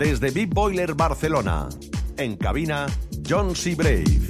desde Big Boiler Barcelona. En cabina, John C. Brave.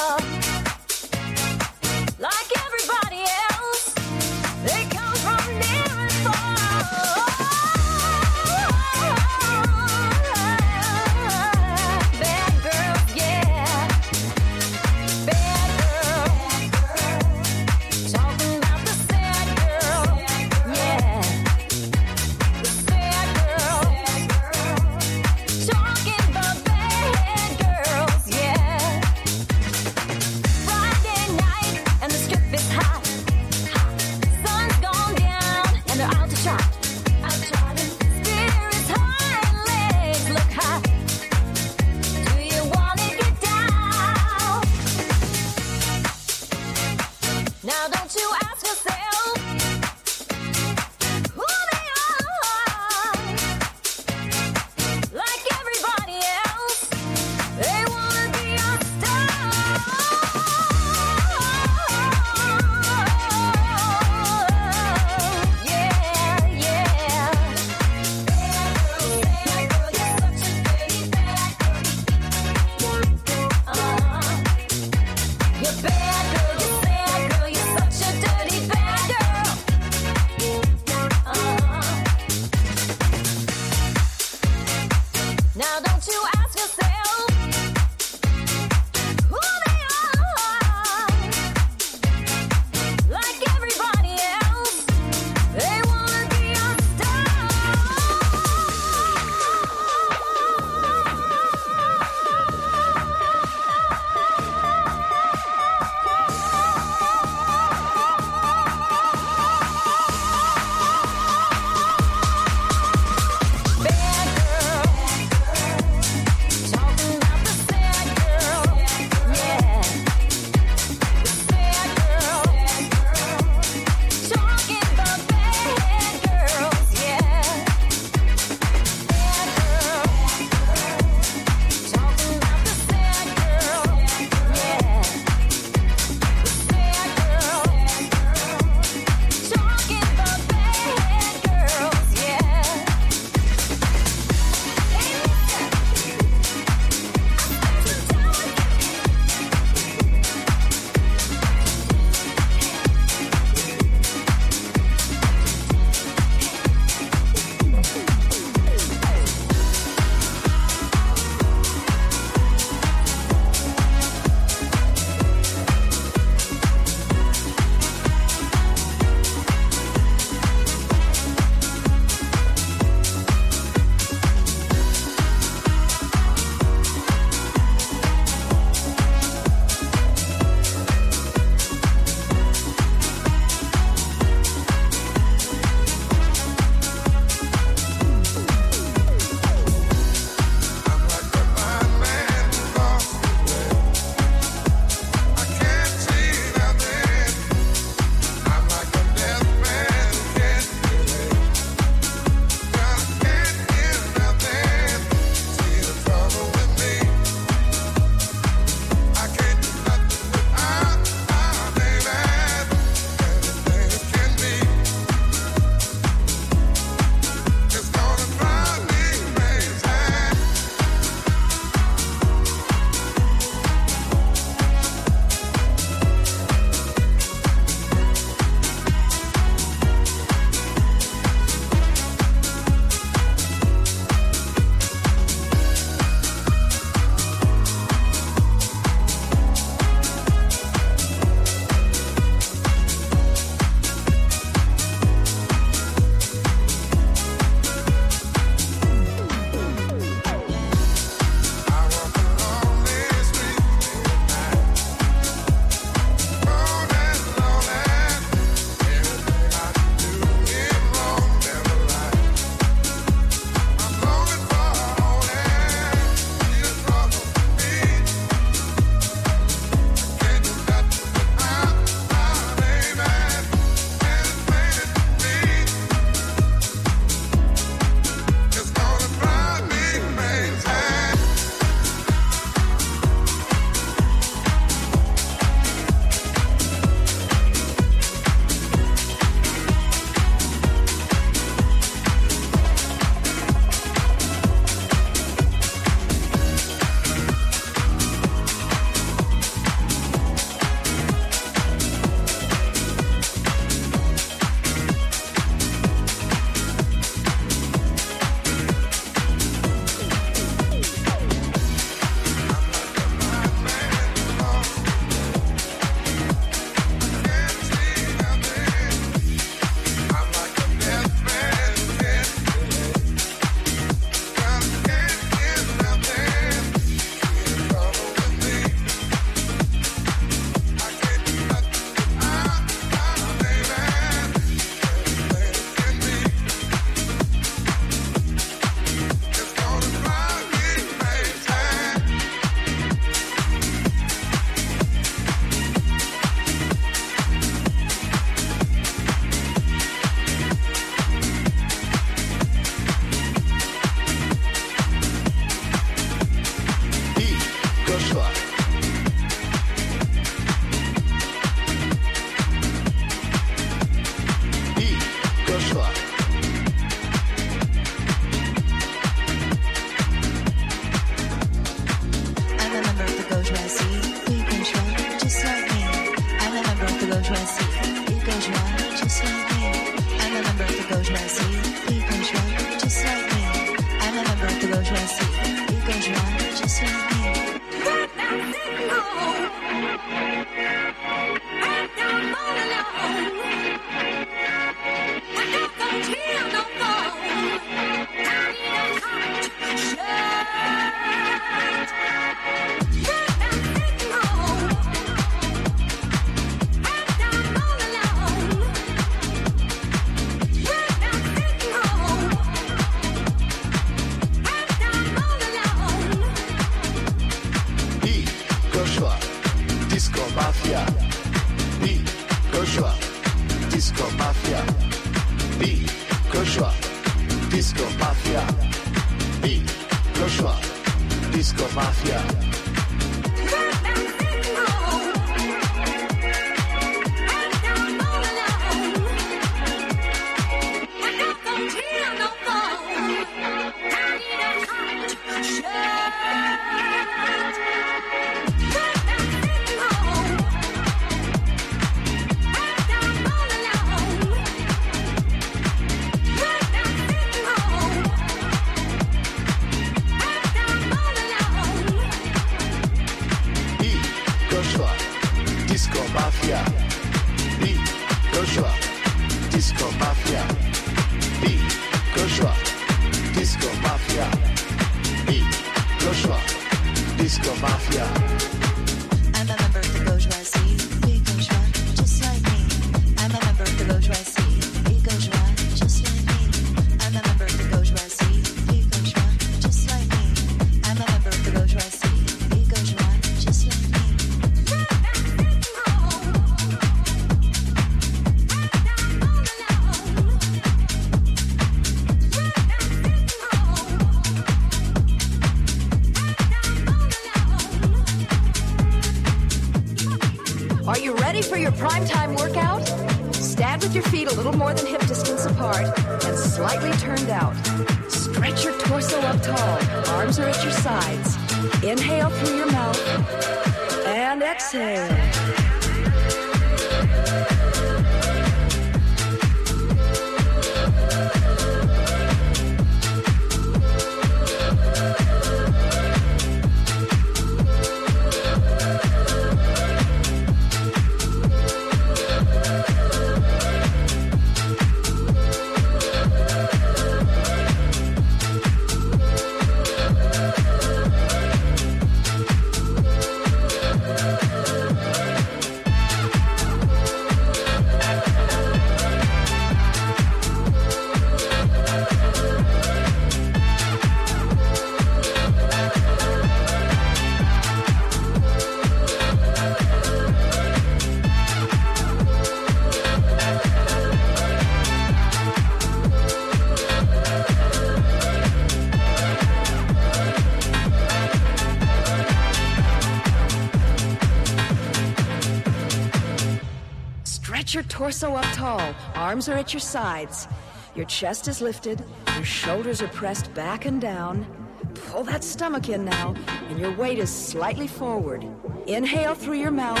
torso up tall, arms are at your sides. Your chest is lifted, your shoulders are pressed back and down. Pull that stomach in now, and your weight is slightly forward. Inhale through your mouth,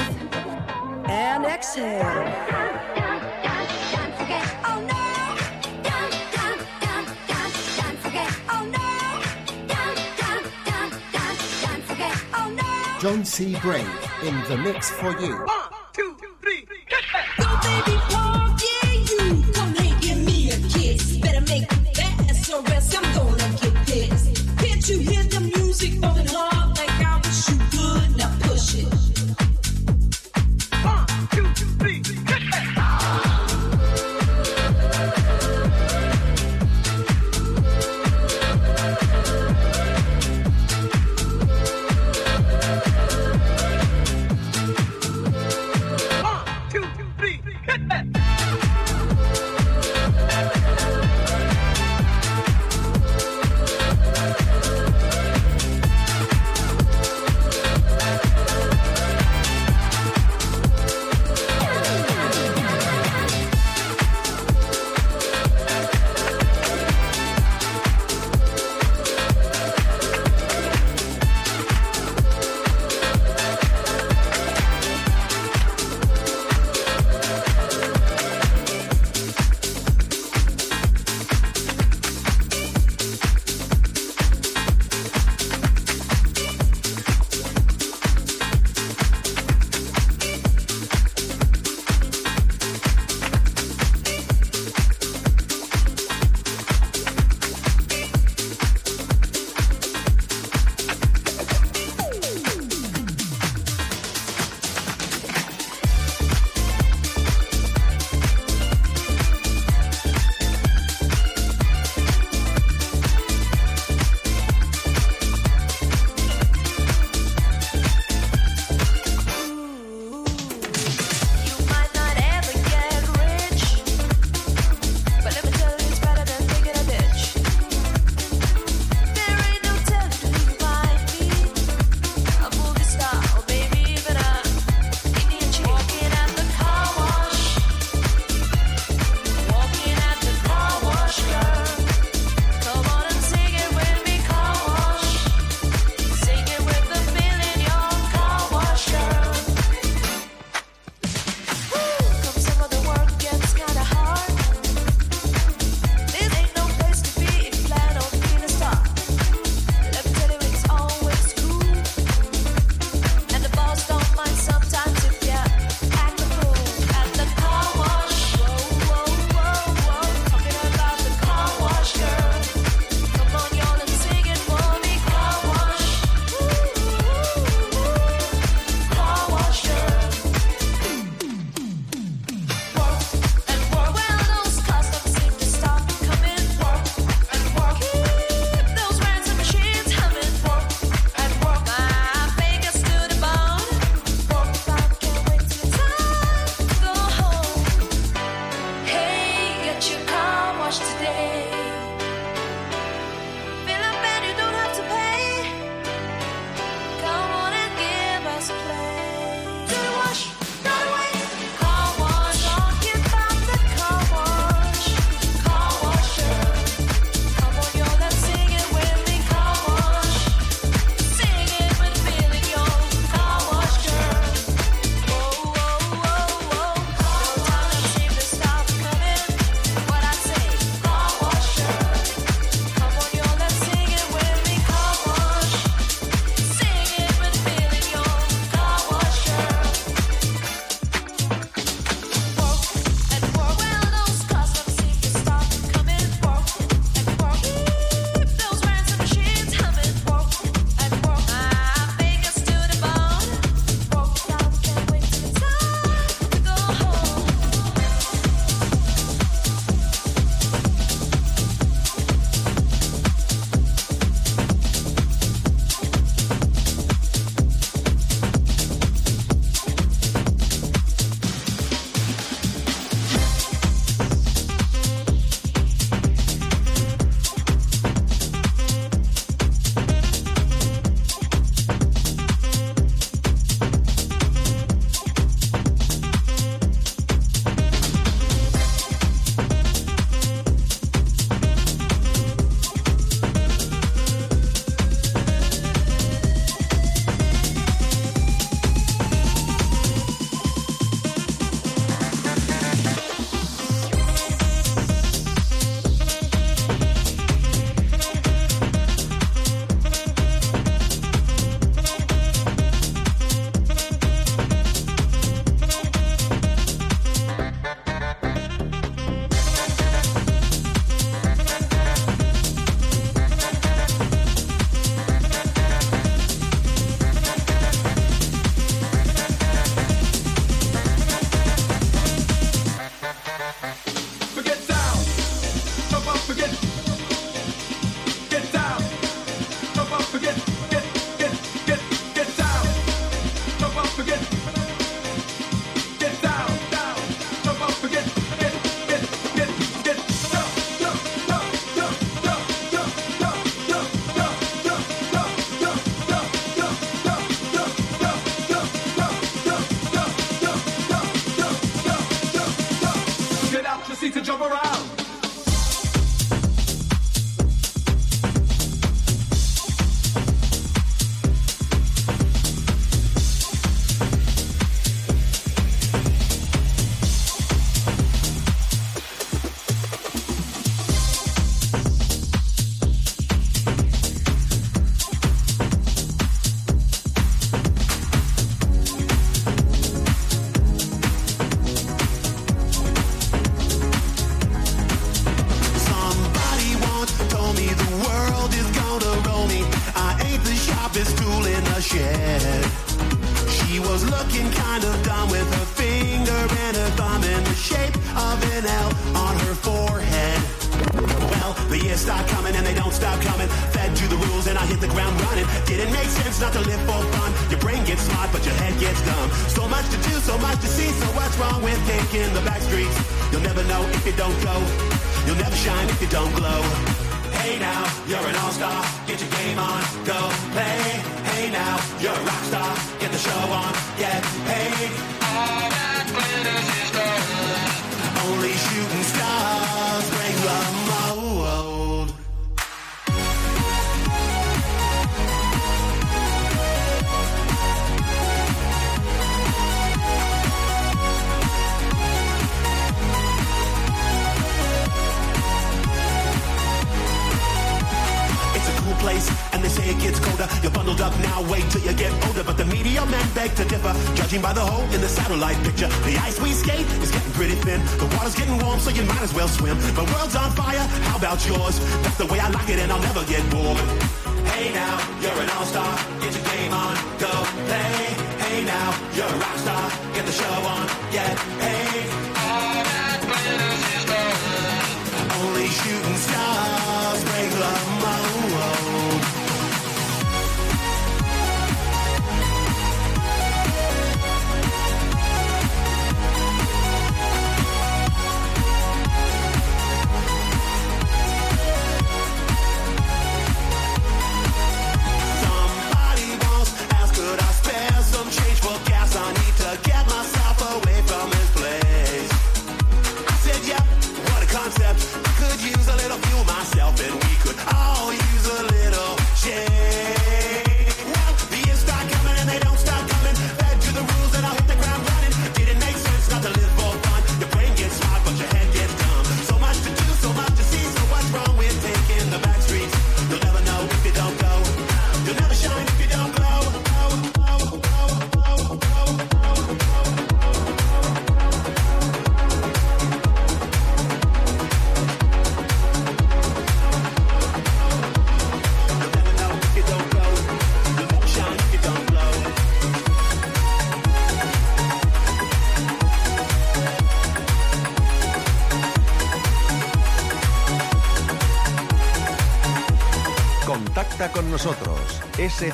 and exhale. John C. Brave in the mix for you.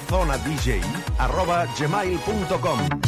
czonadj.gmail.com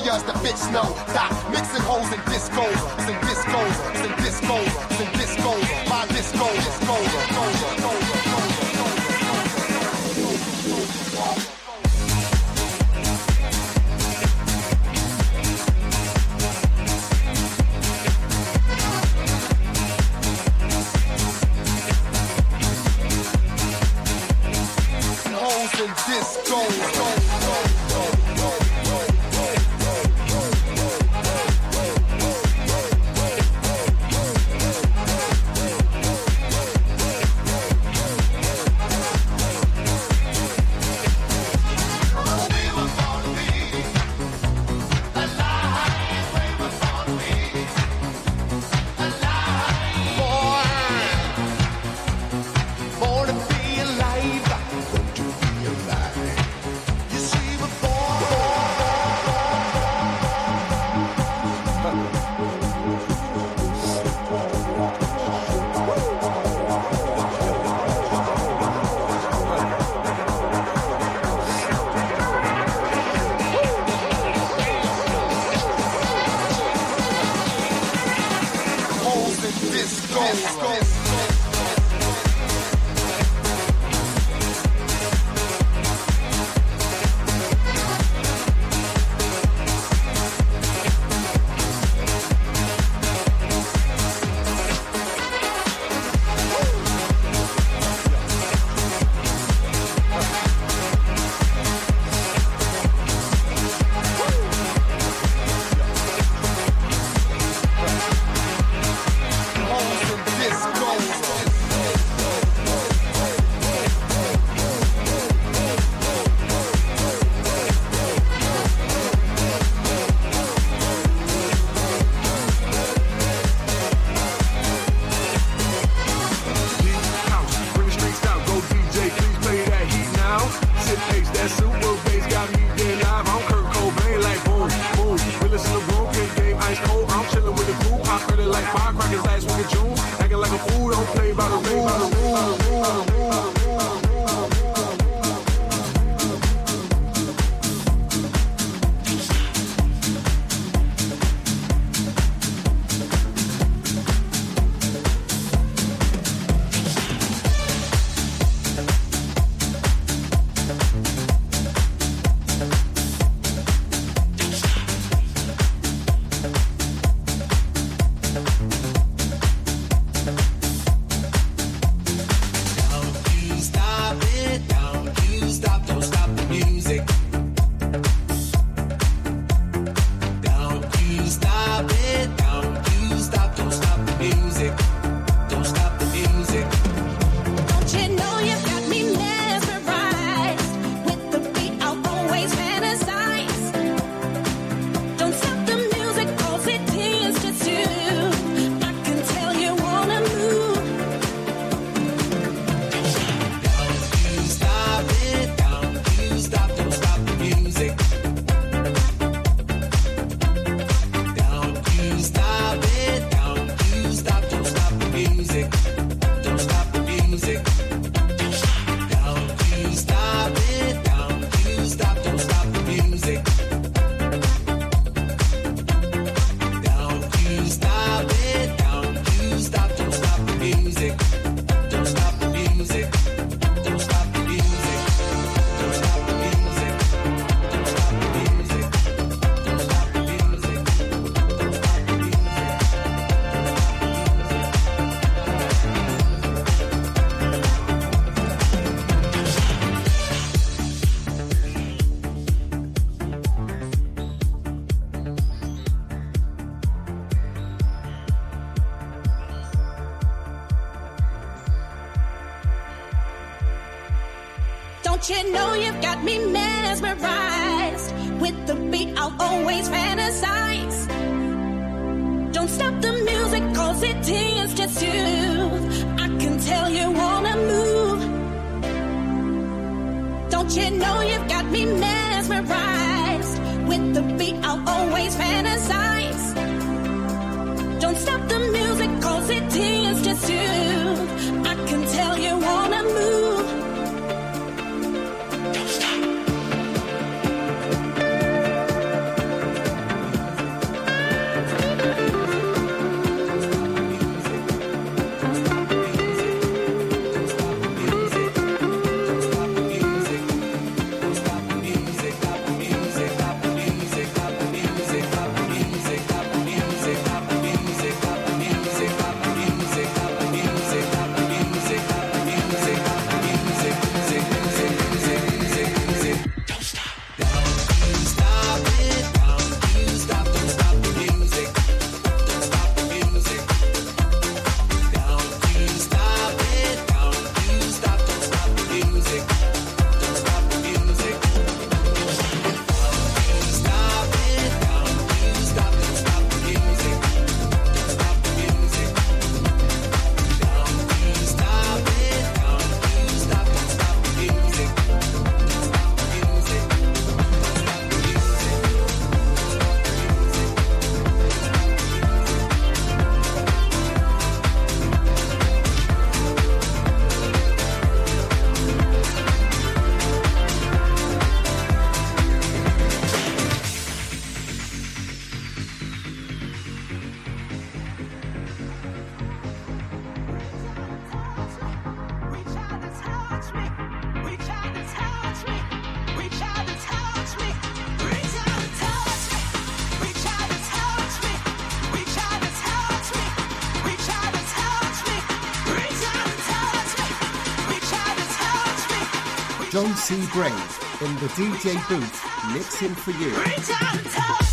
areas that bitch know that mixing holes is discos, John C. Brave in the DJ booth, mixing for you.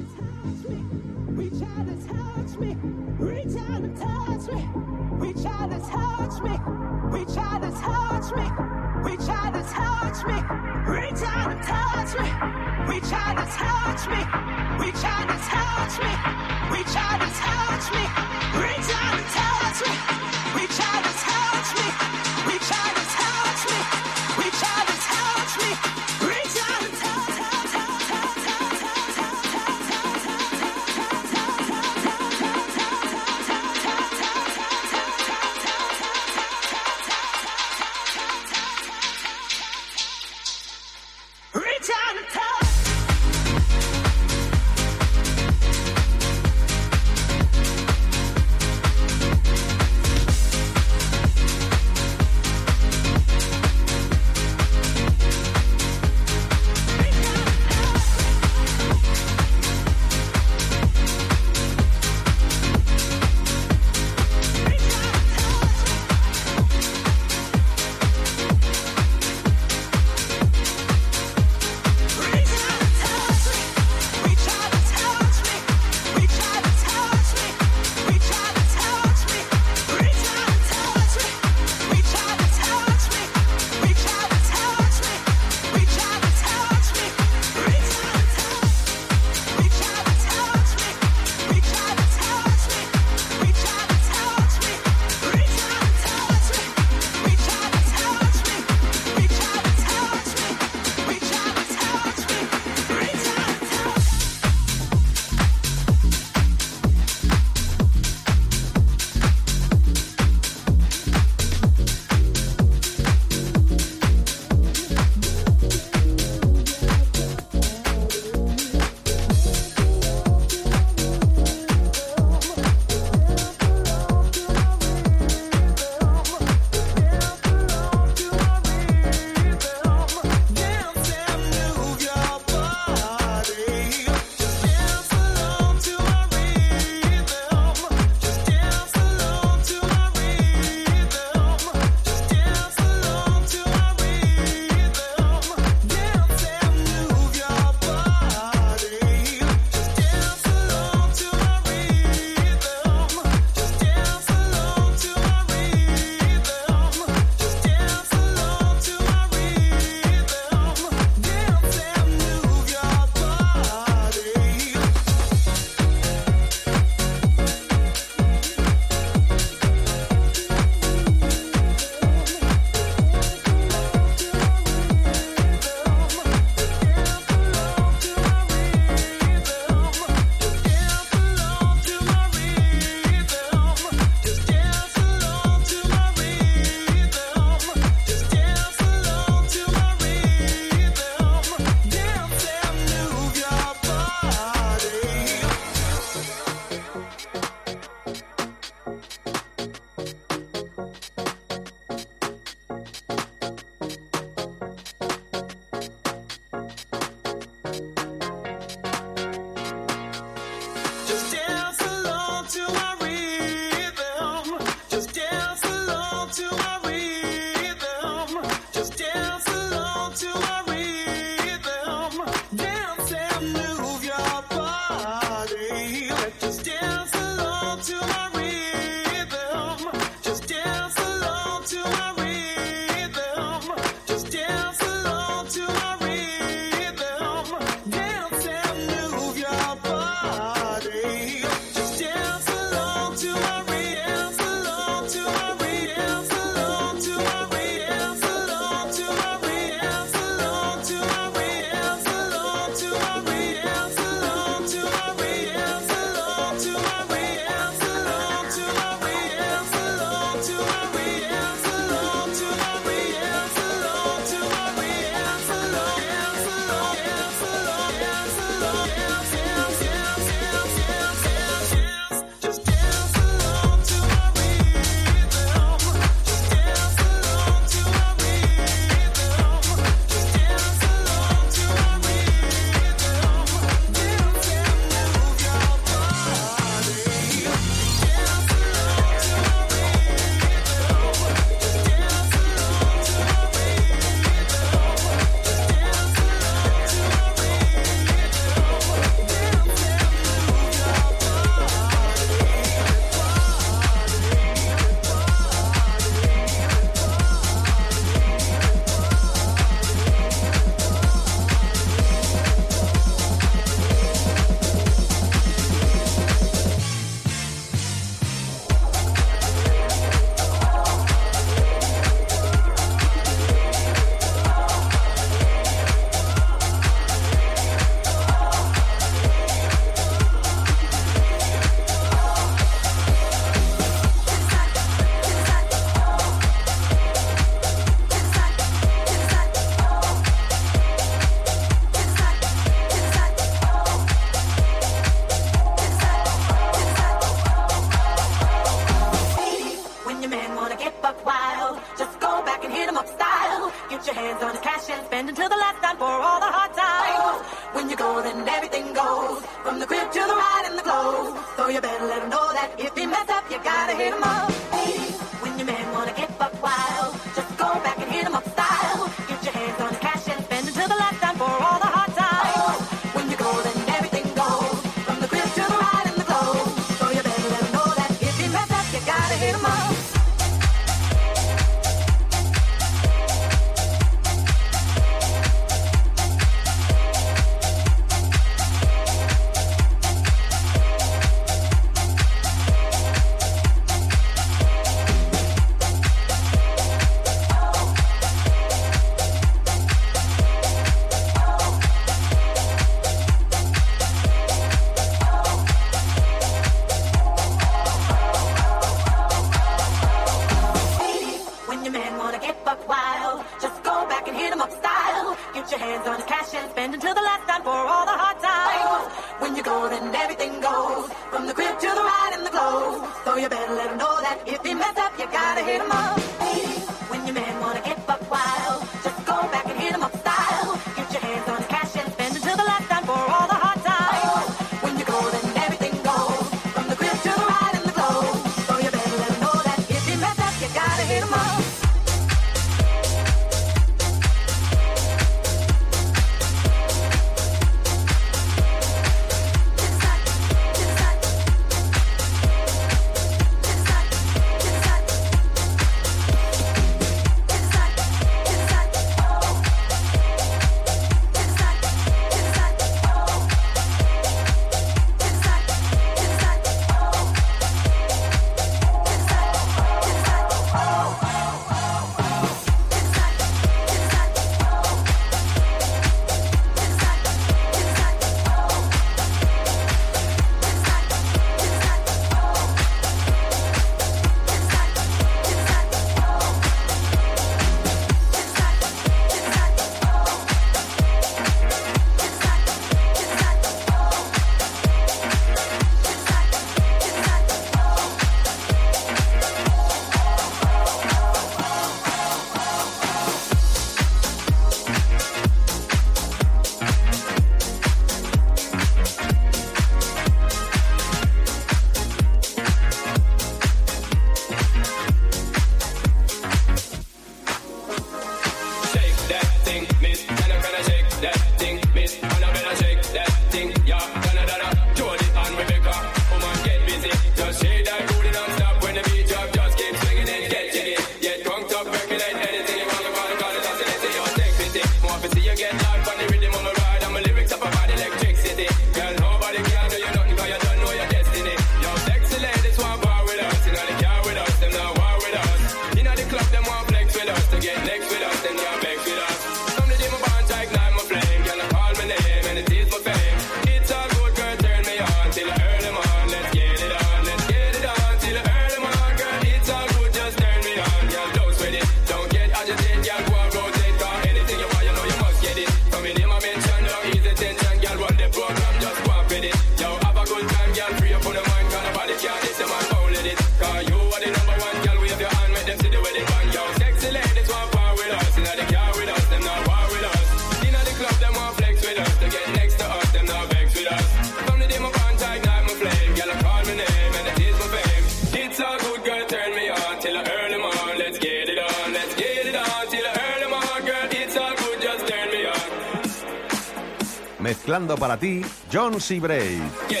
Conci Brei.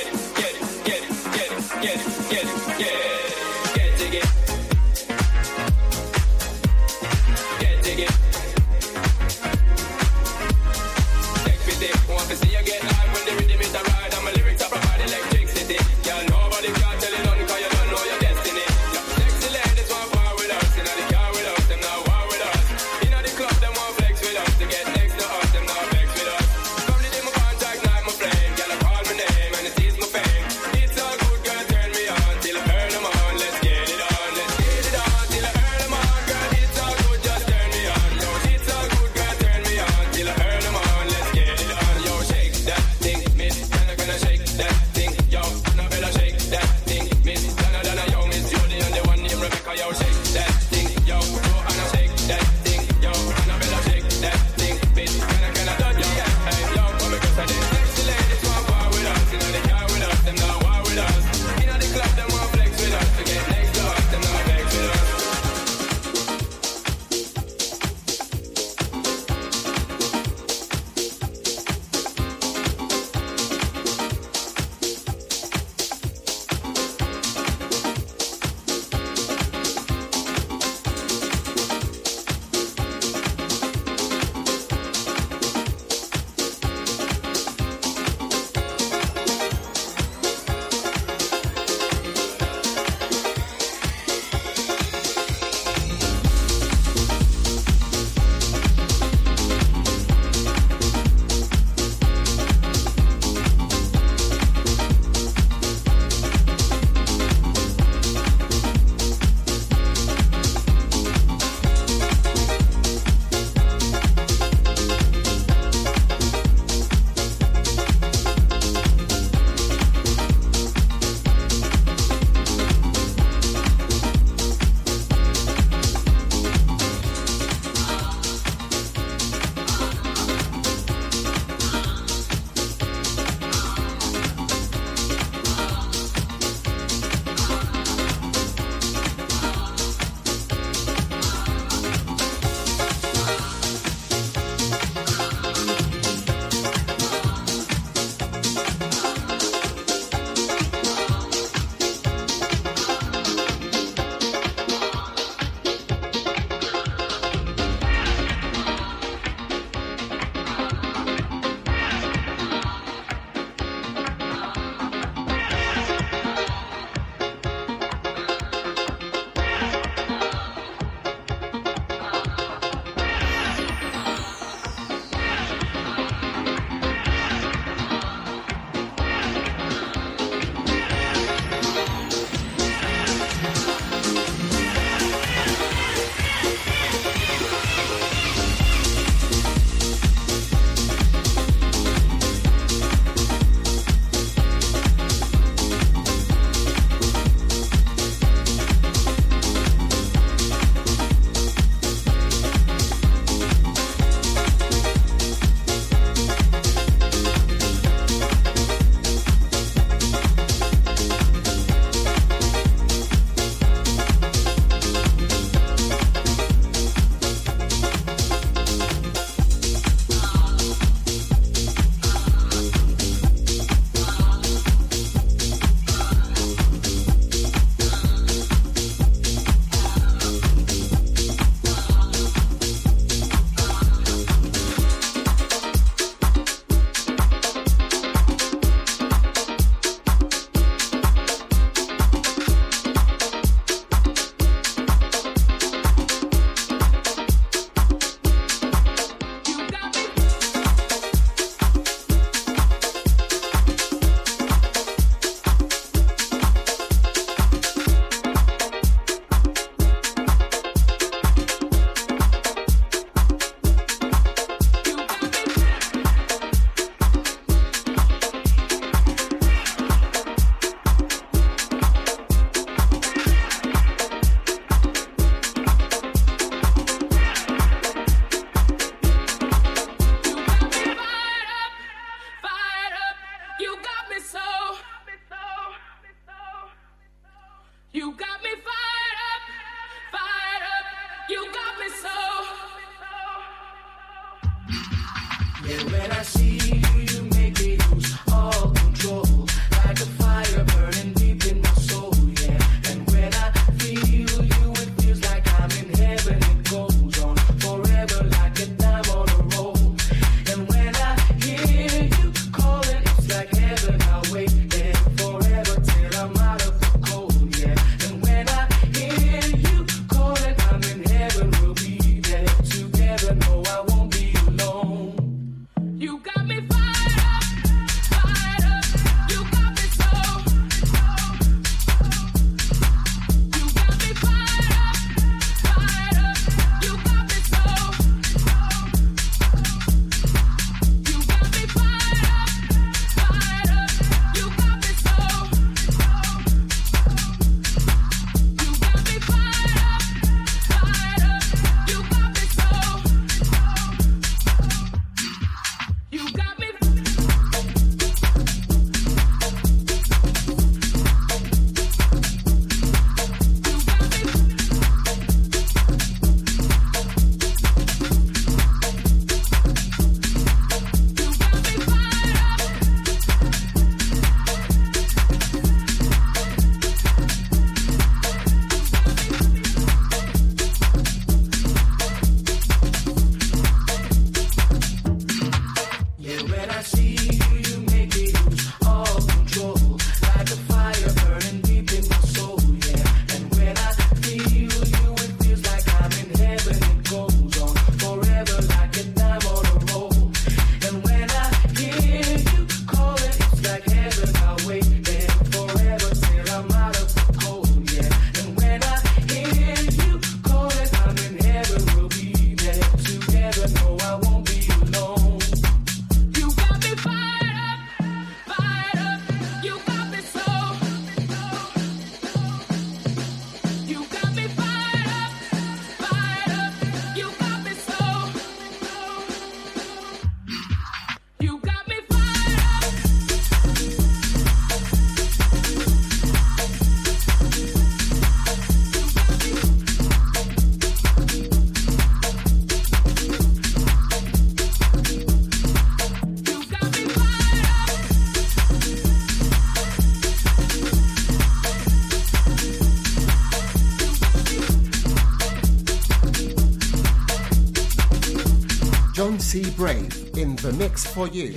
MC Brave in the mix for you.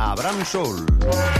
Abraham Soul.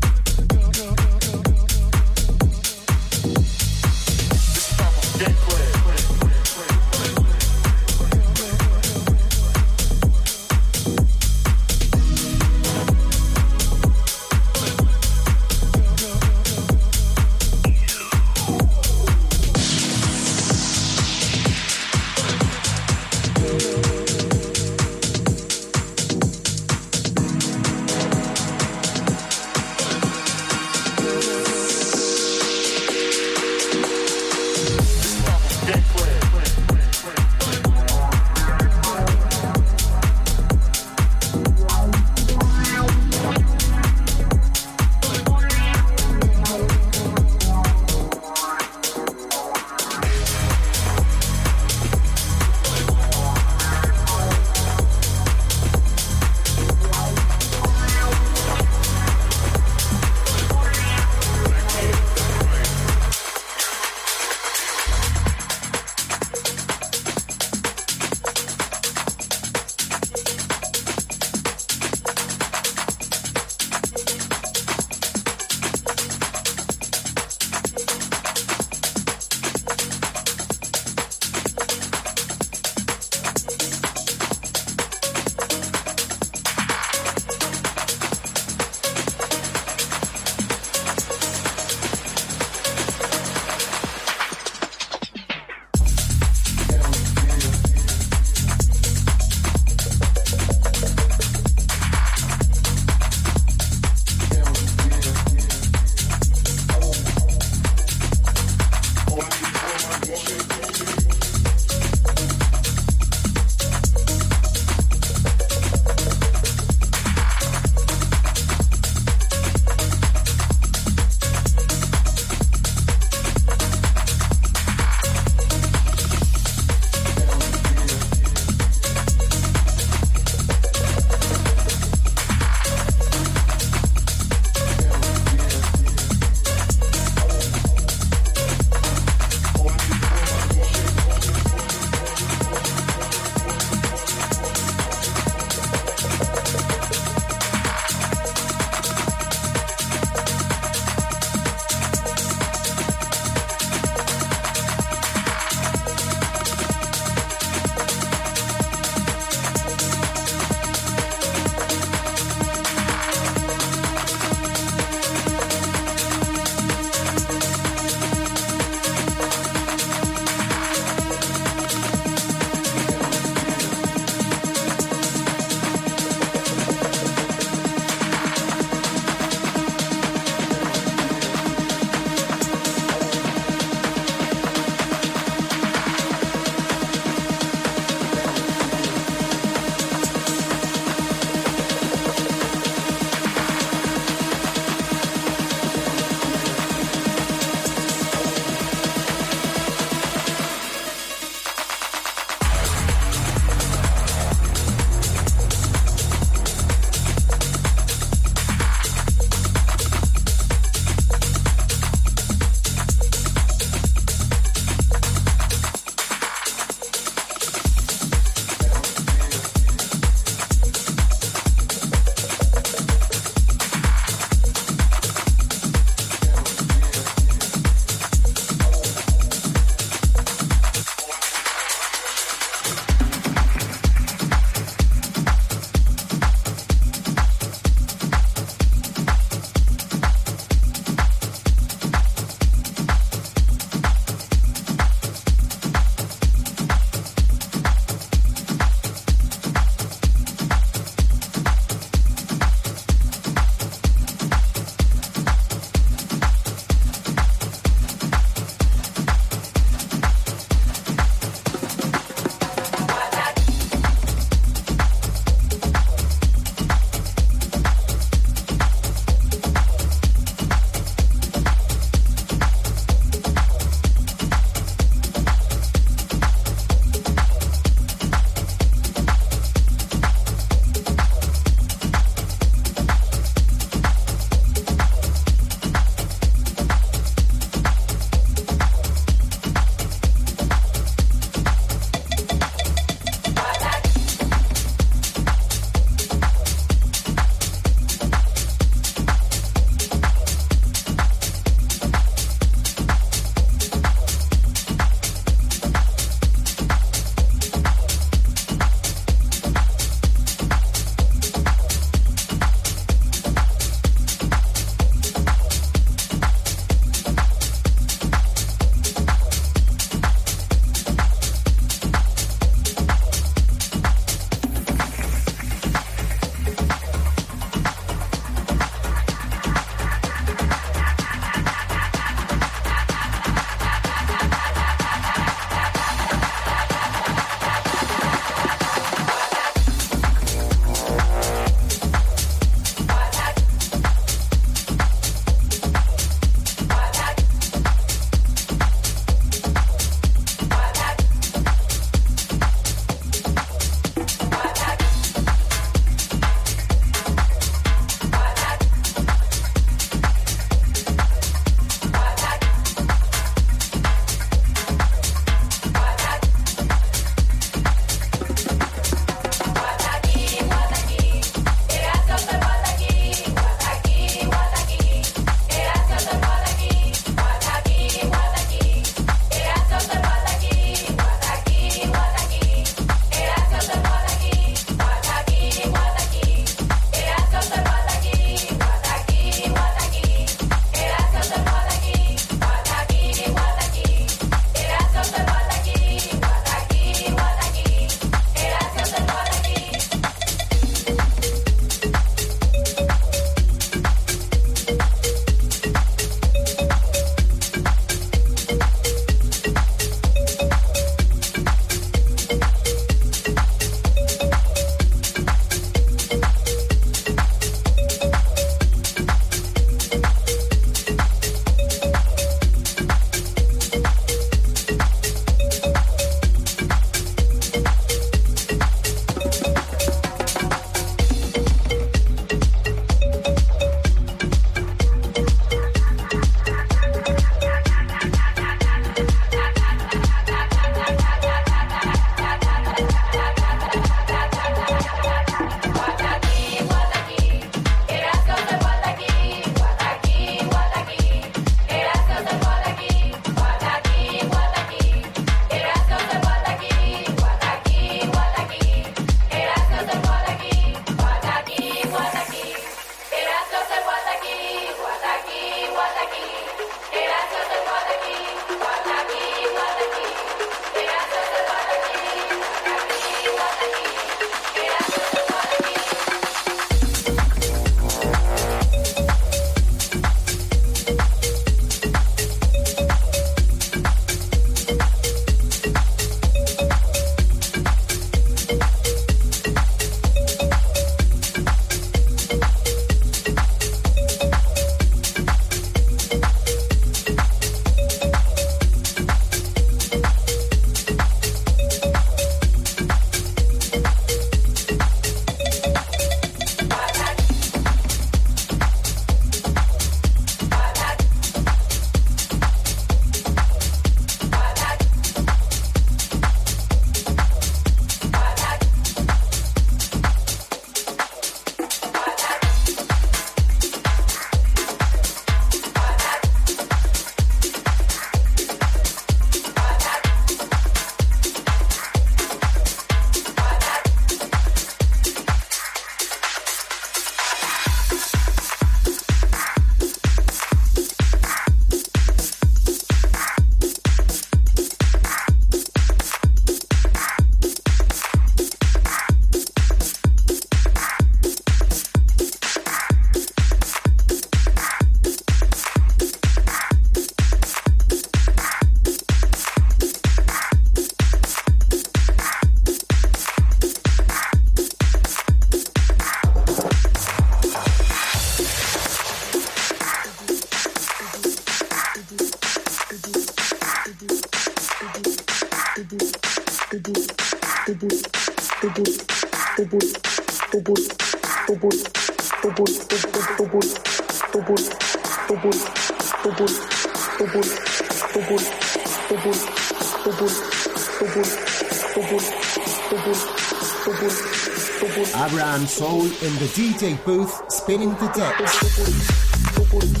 Abraham Soul in the DJ booth, spinning the decks.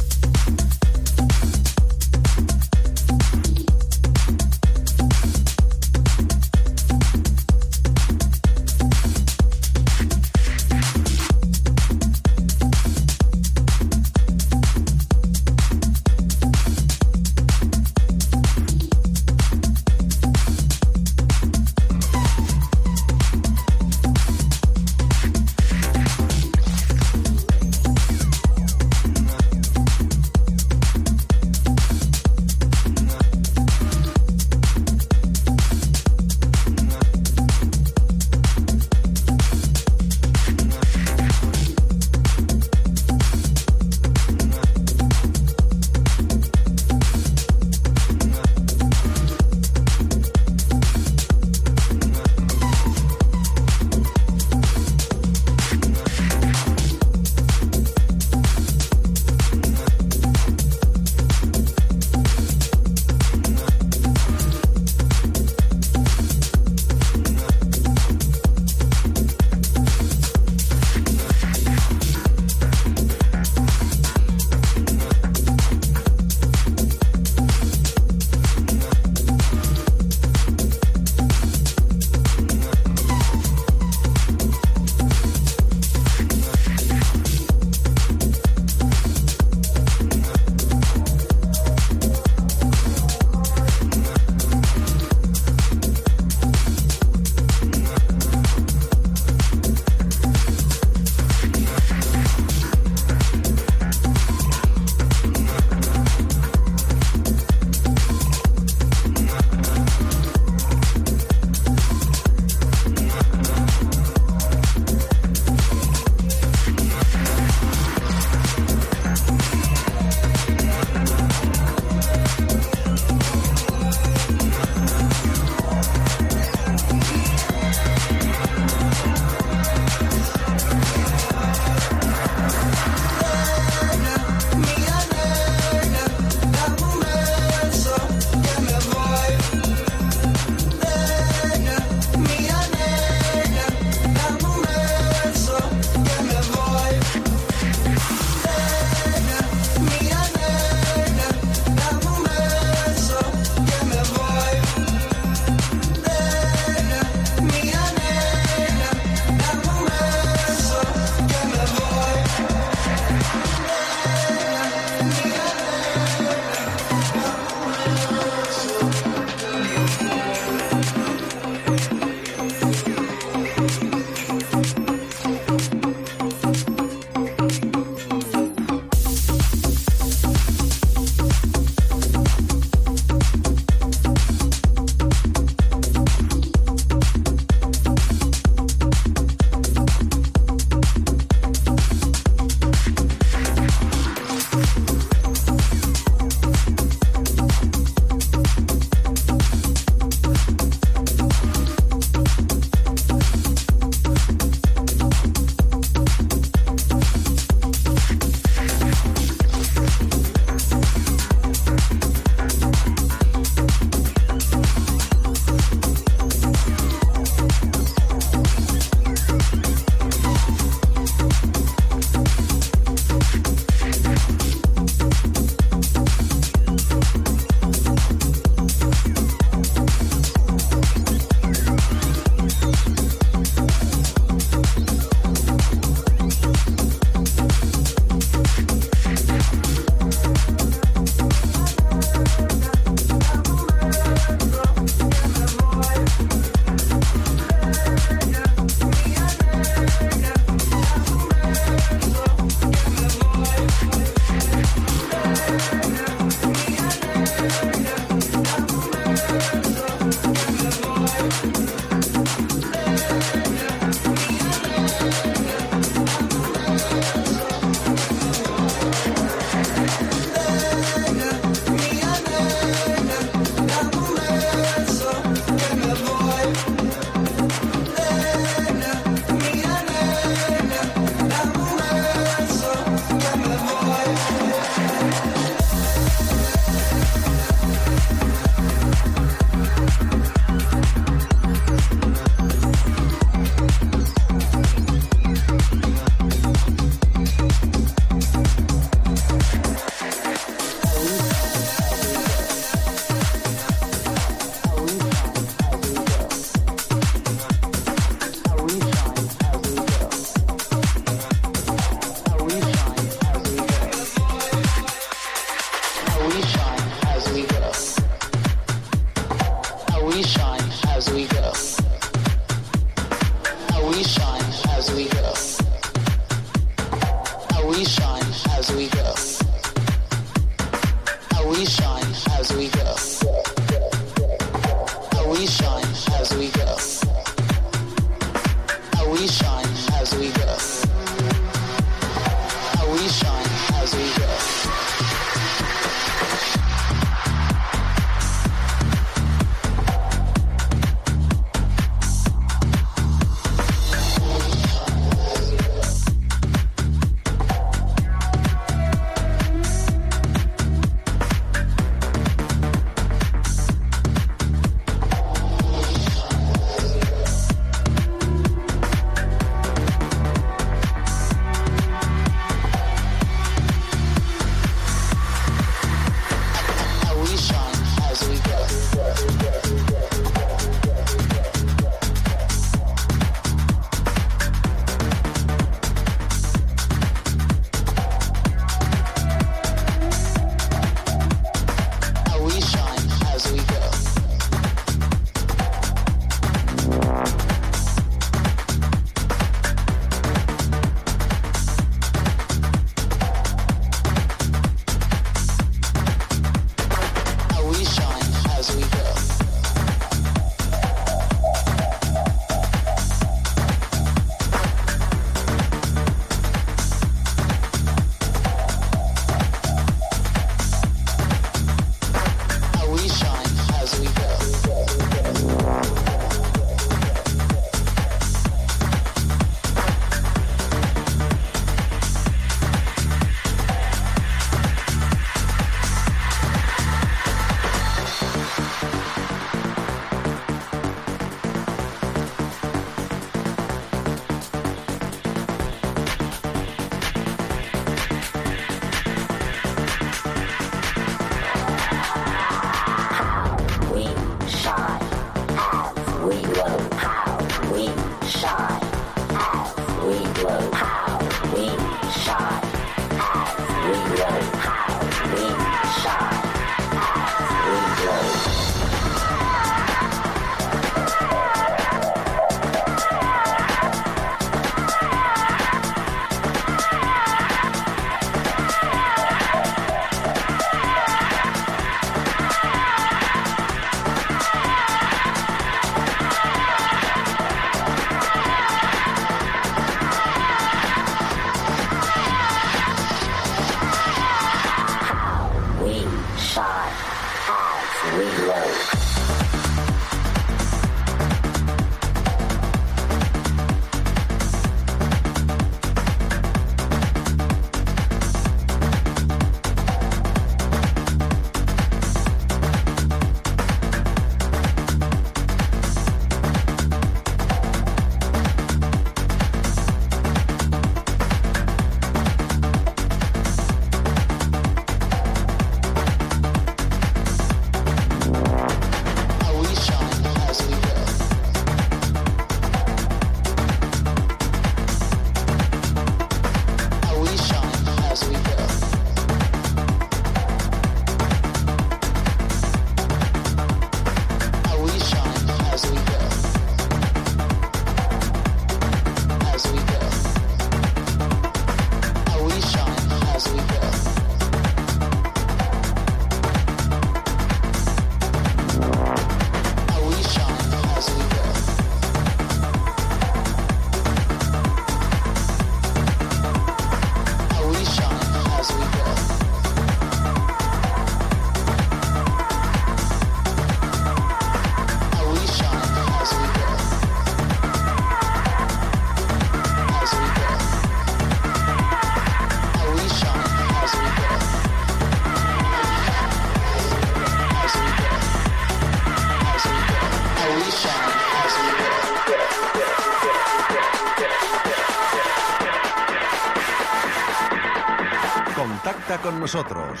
Nosotros.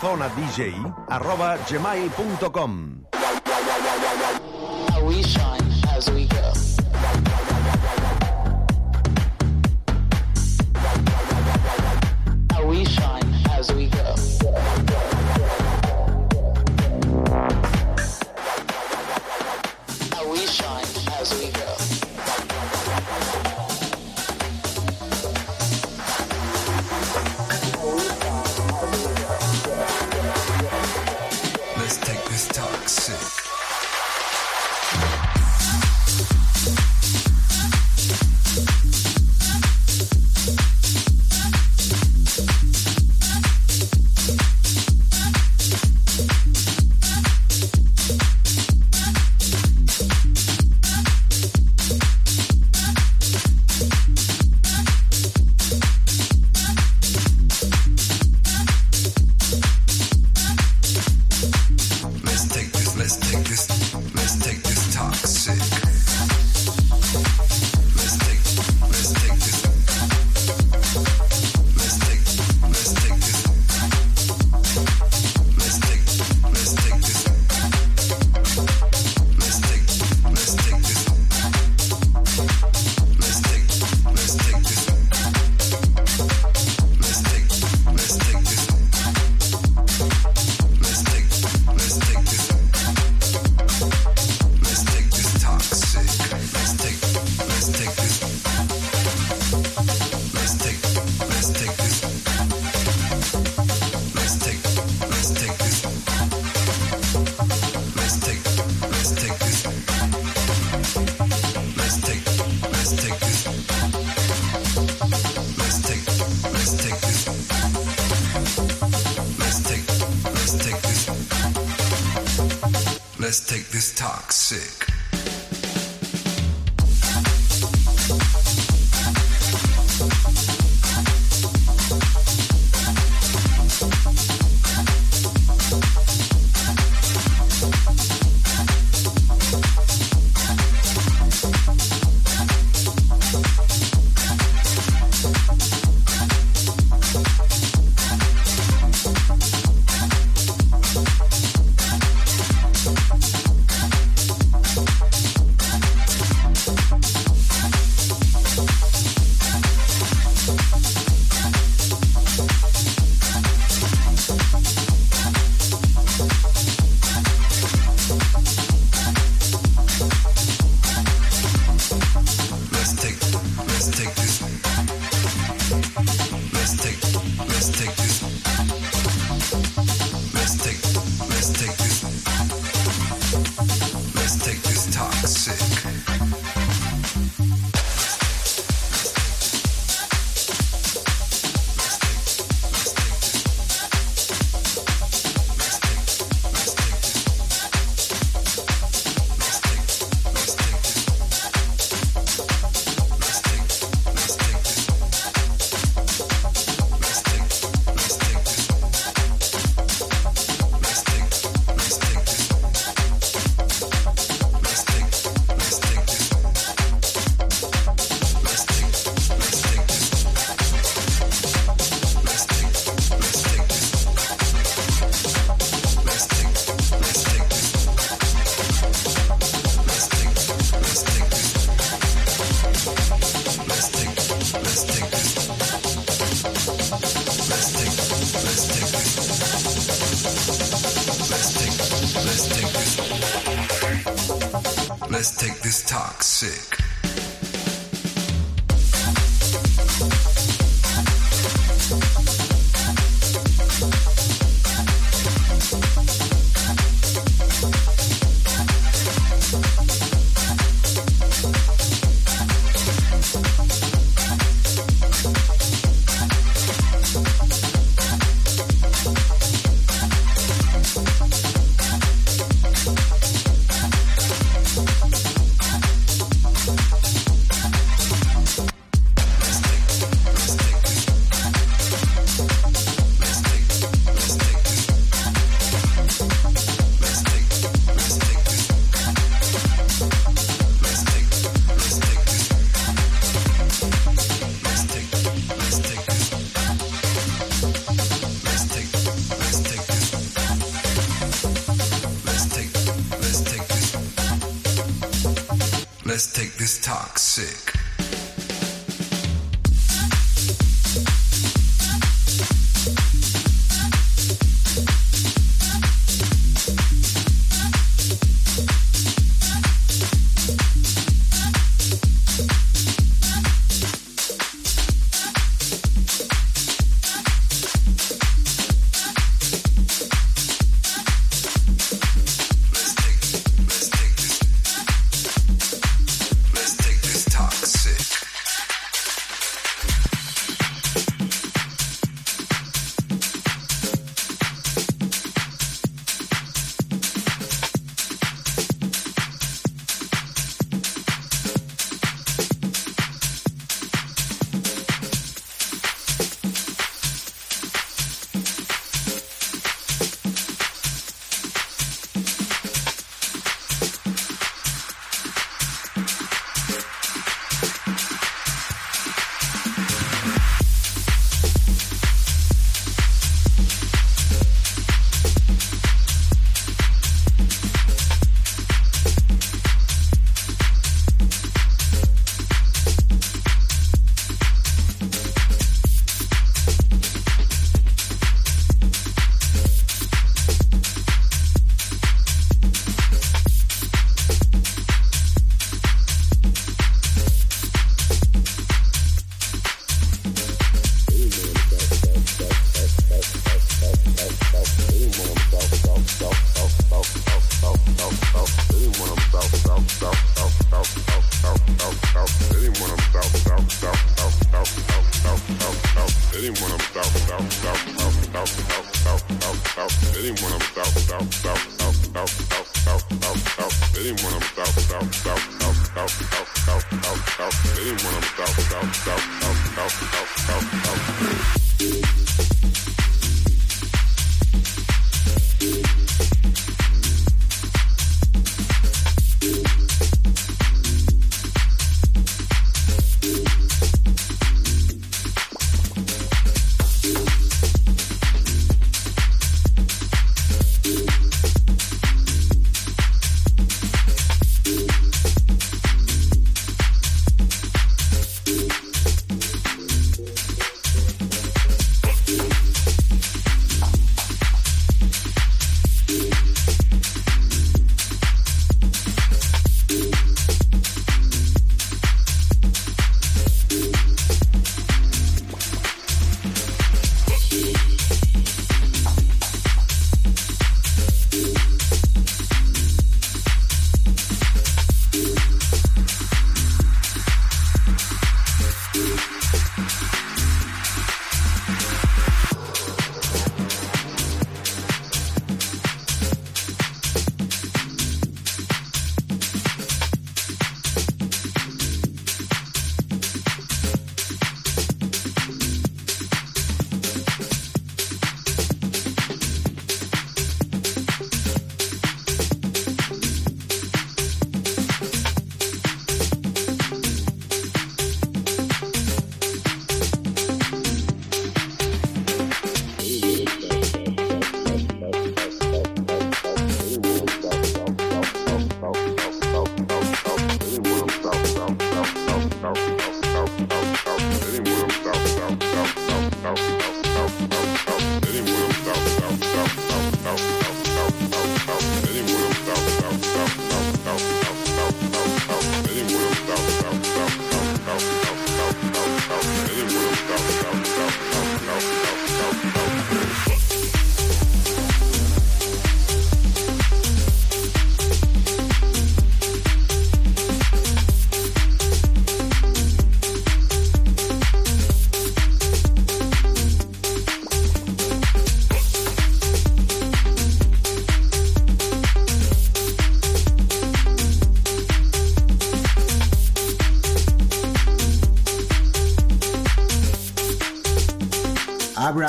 szonadj arroba gmail.com.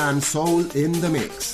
Abraham Soul in the mix.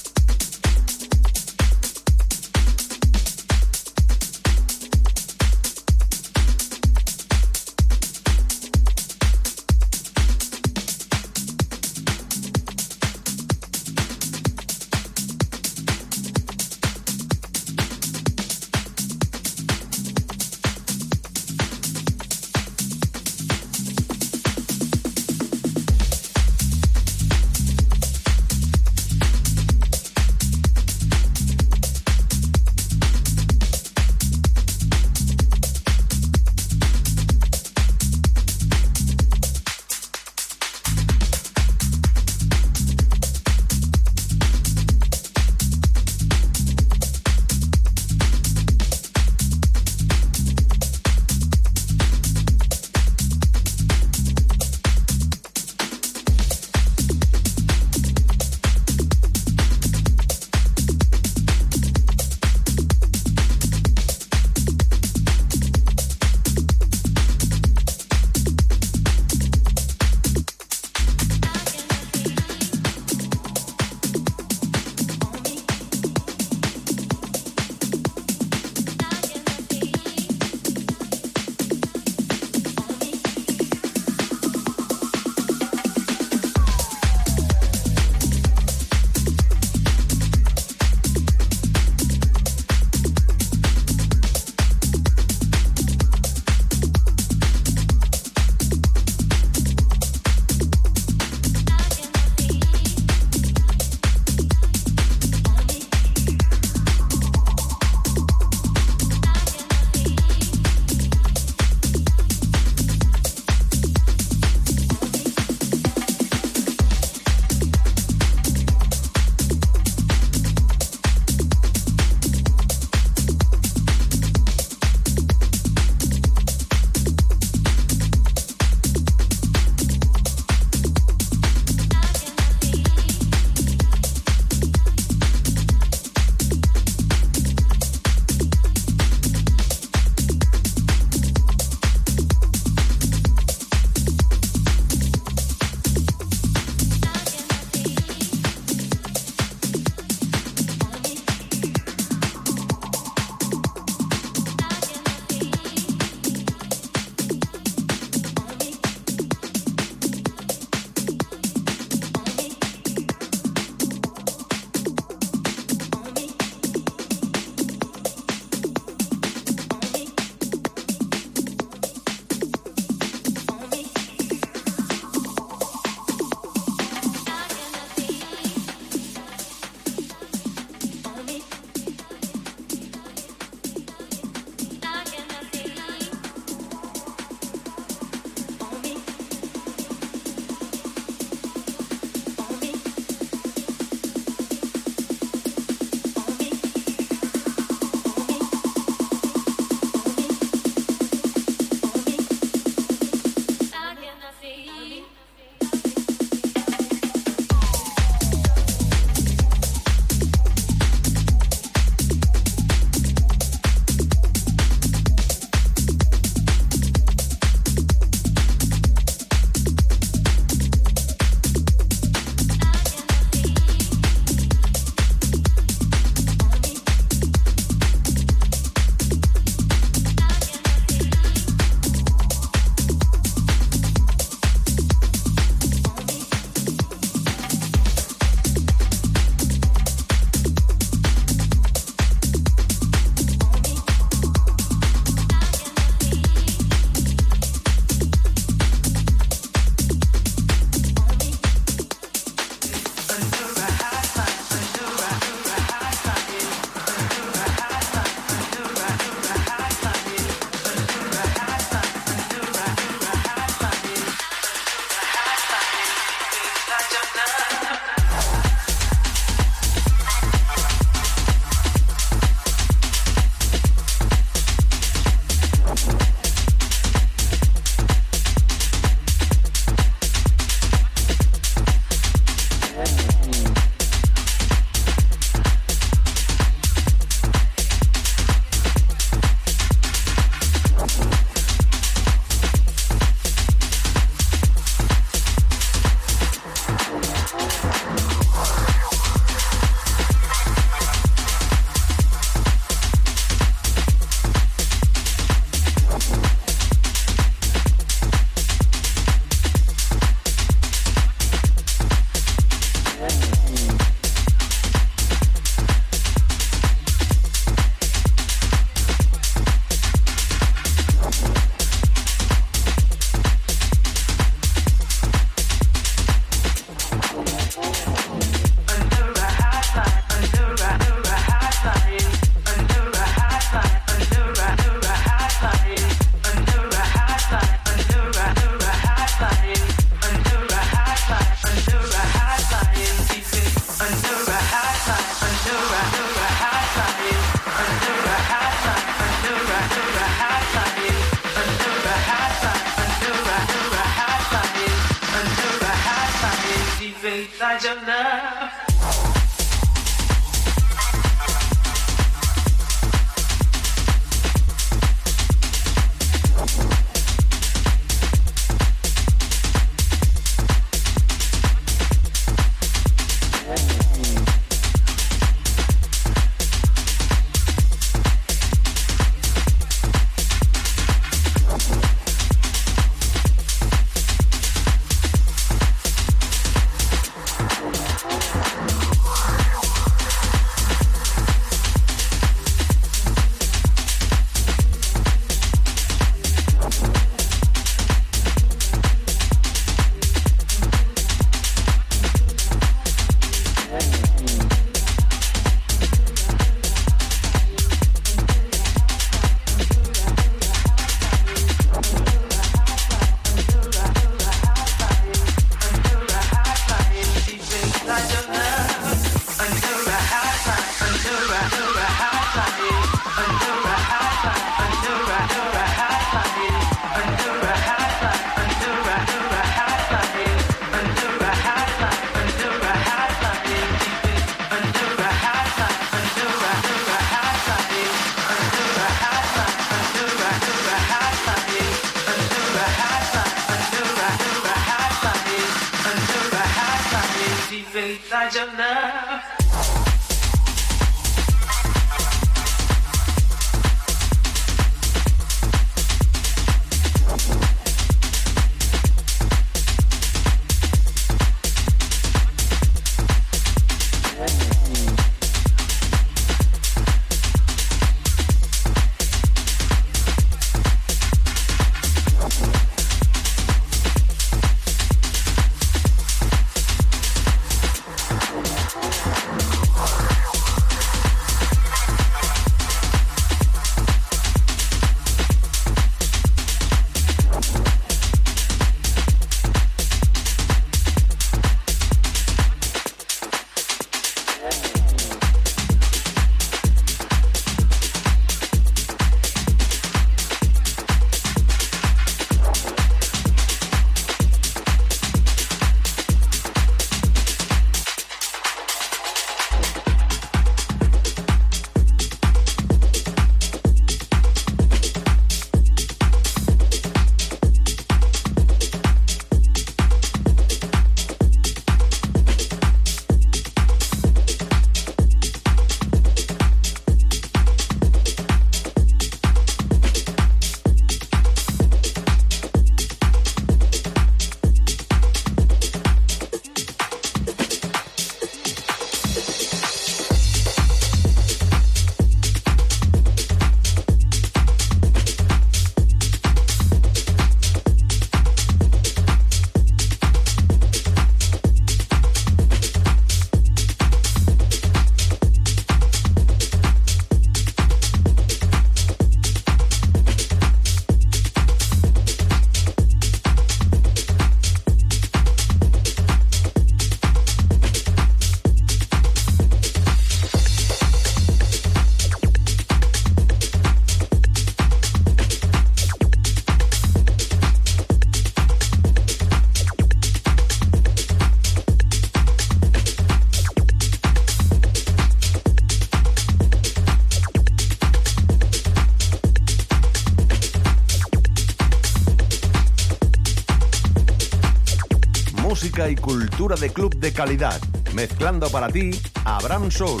De club de calidad. Mezclando para ti, Abraham Soul.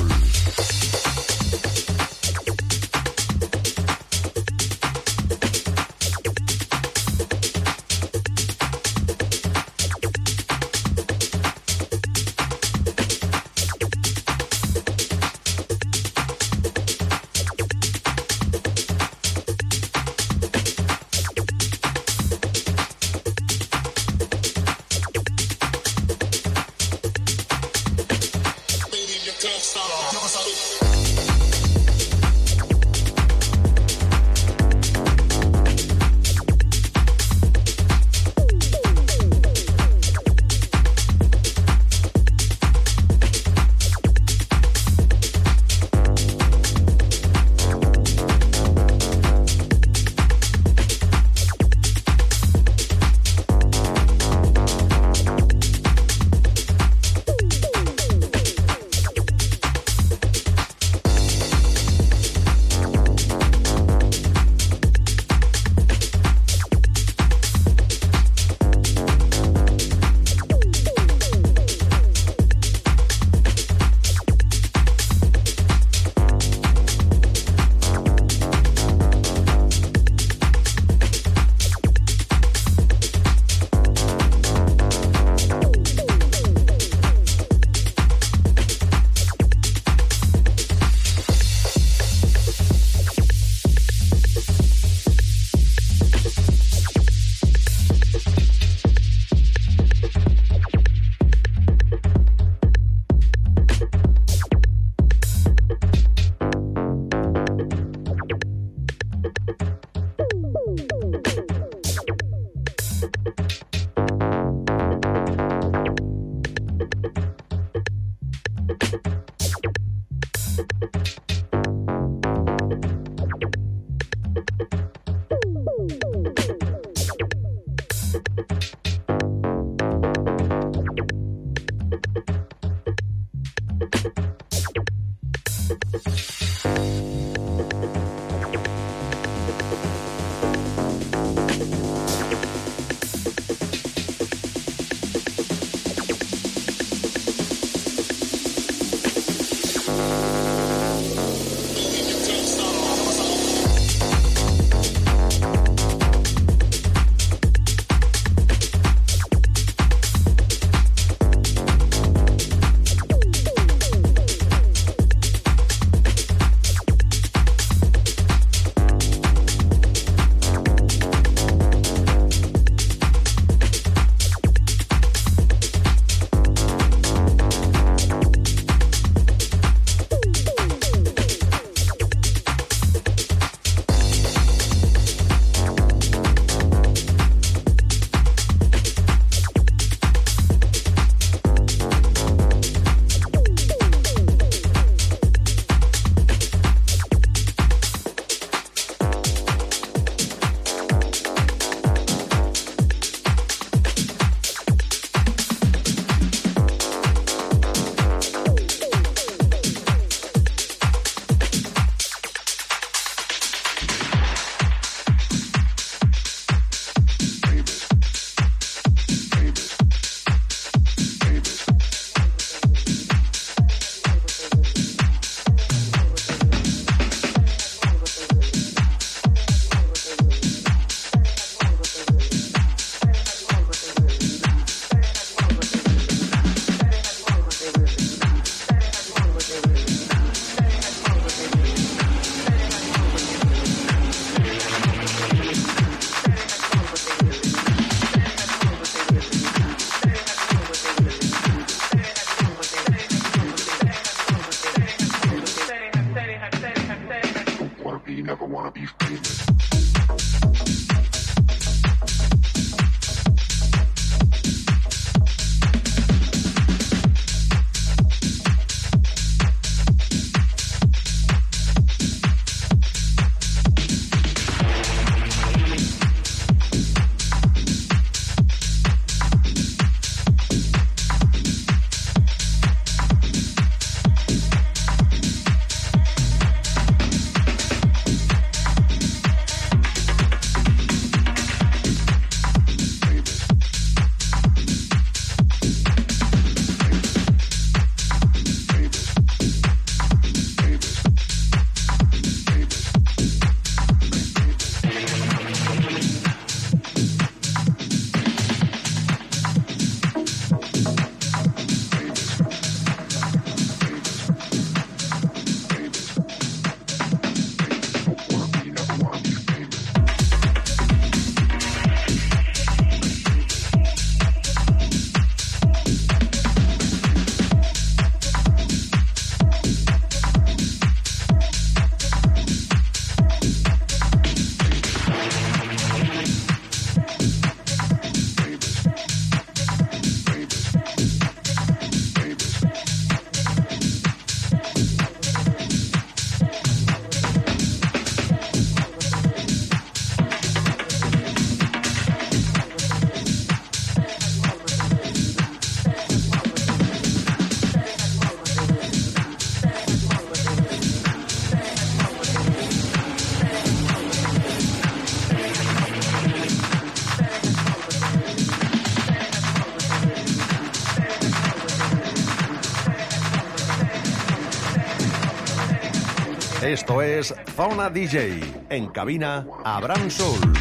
Zona DJ. En cabina, Abraham Soul.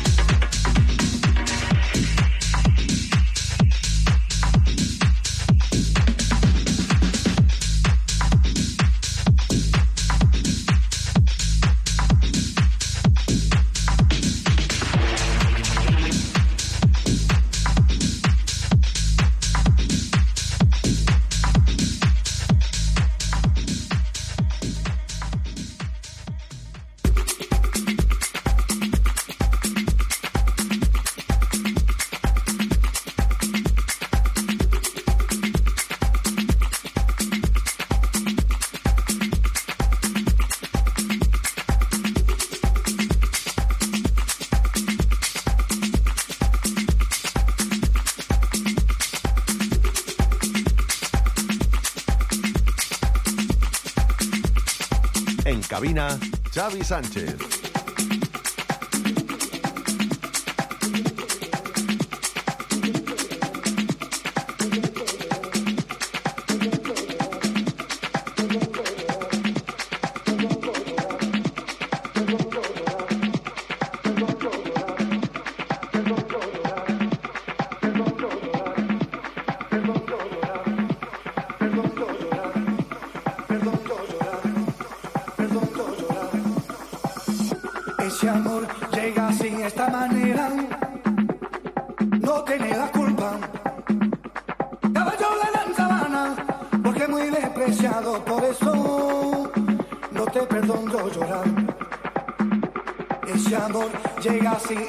cabina, Xavi Sánchez.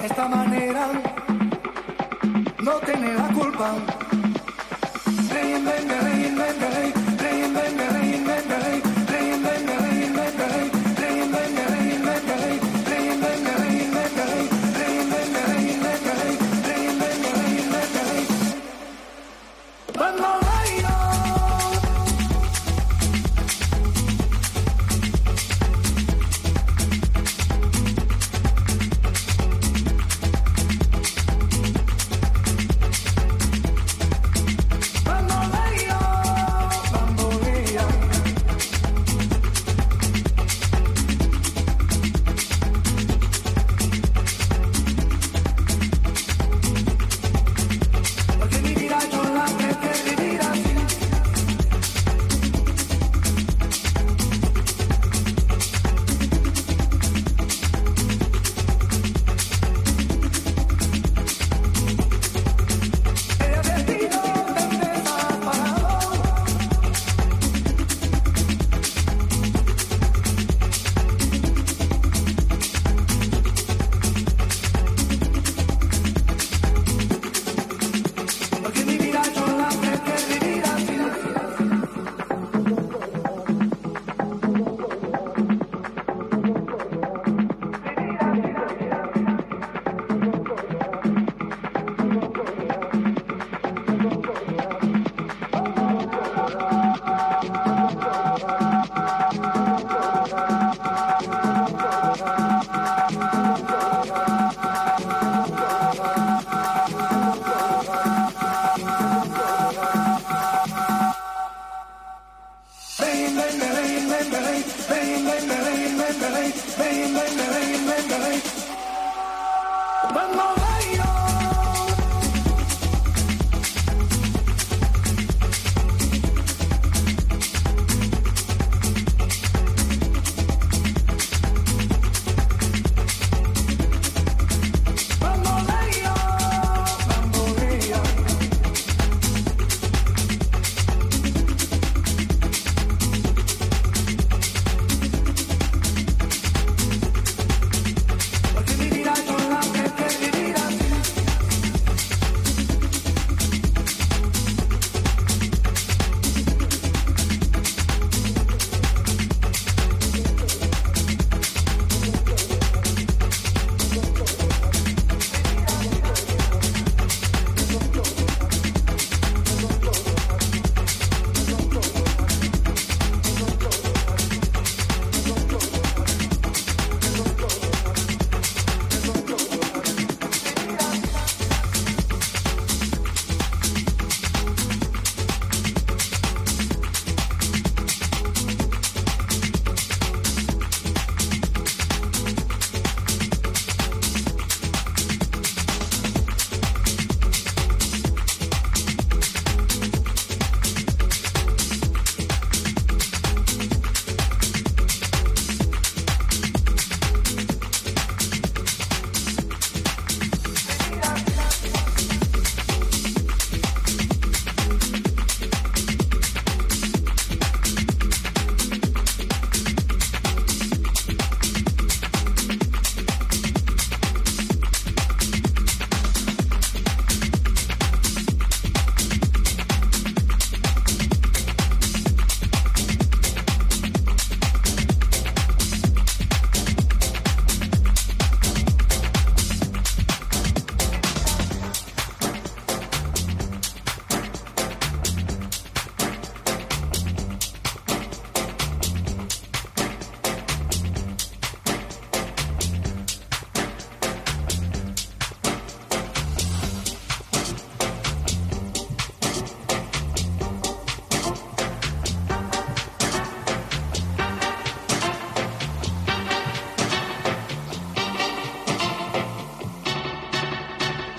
Esta mañana.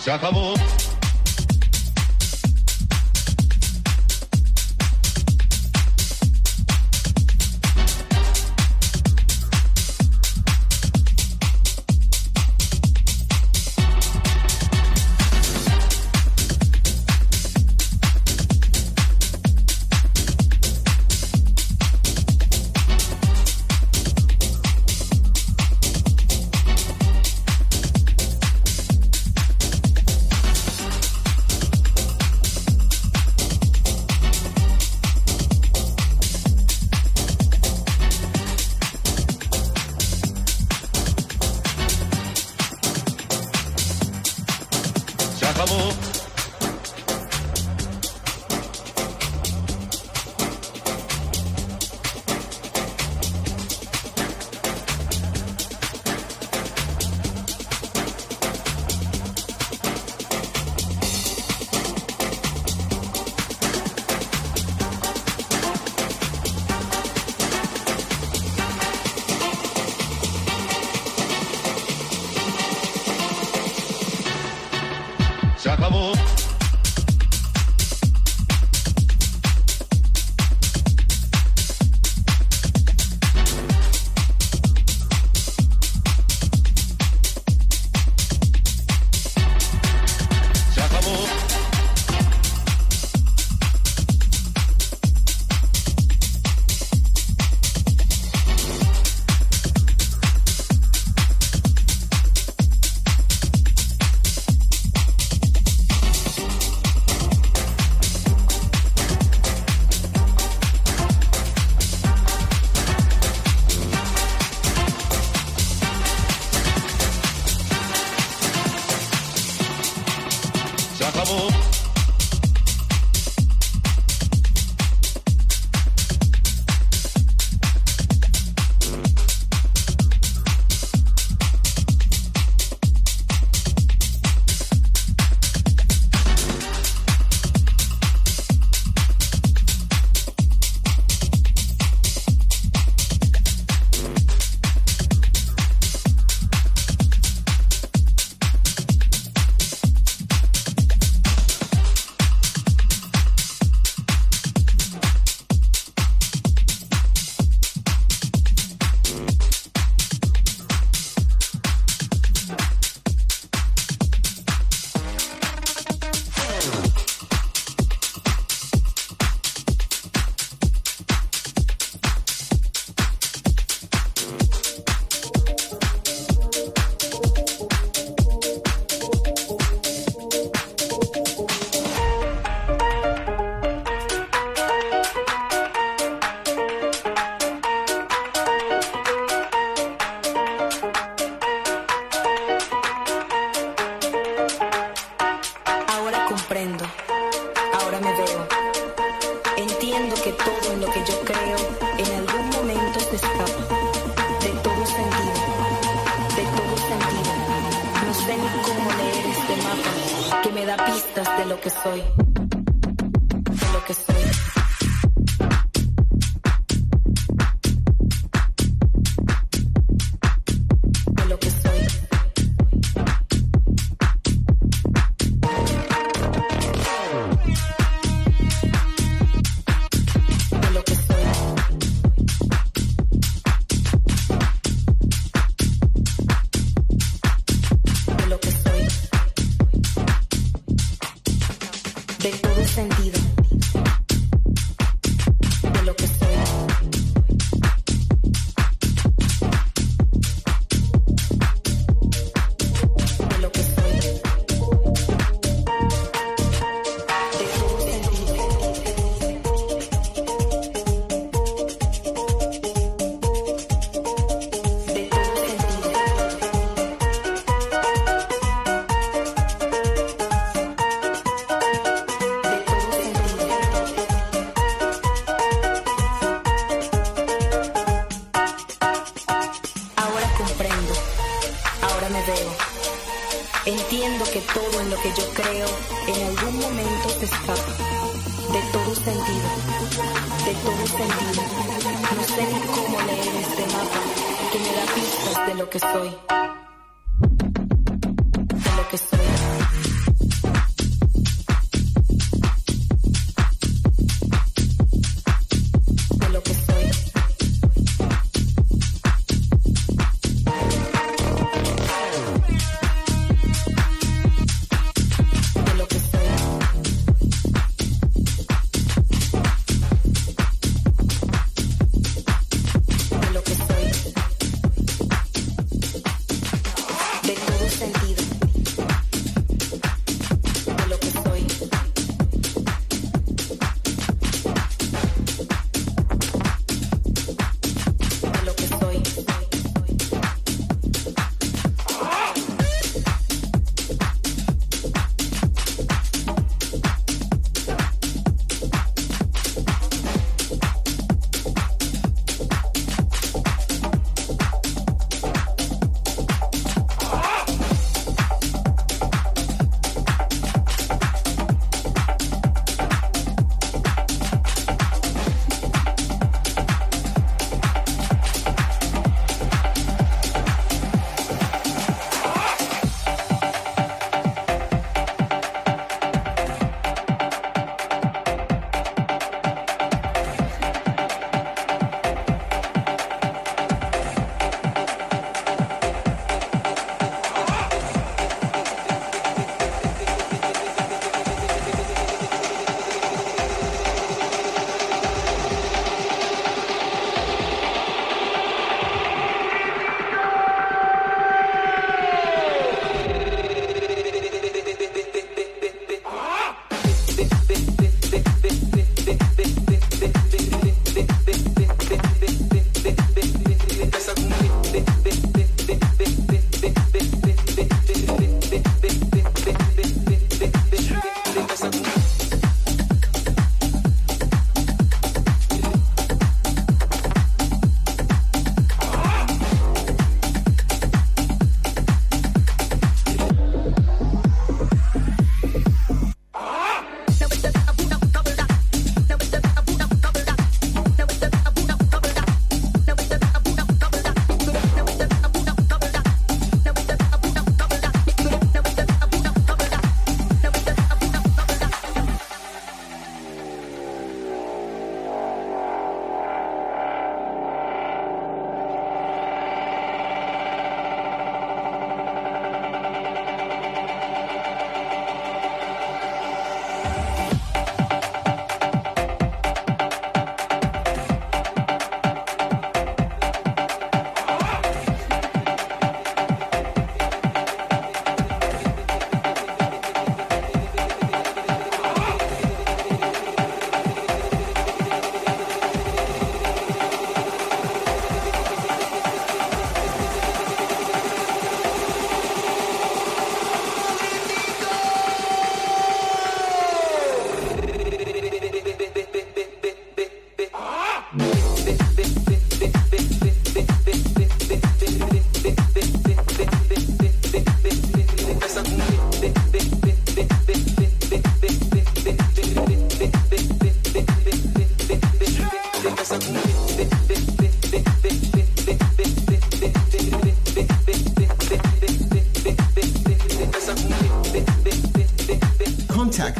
Se acabó.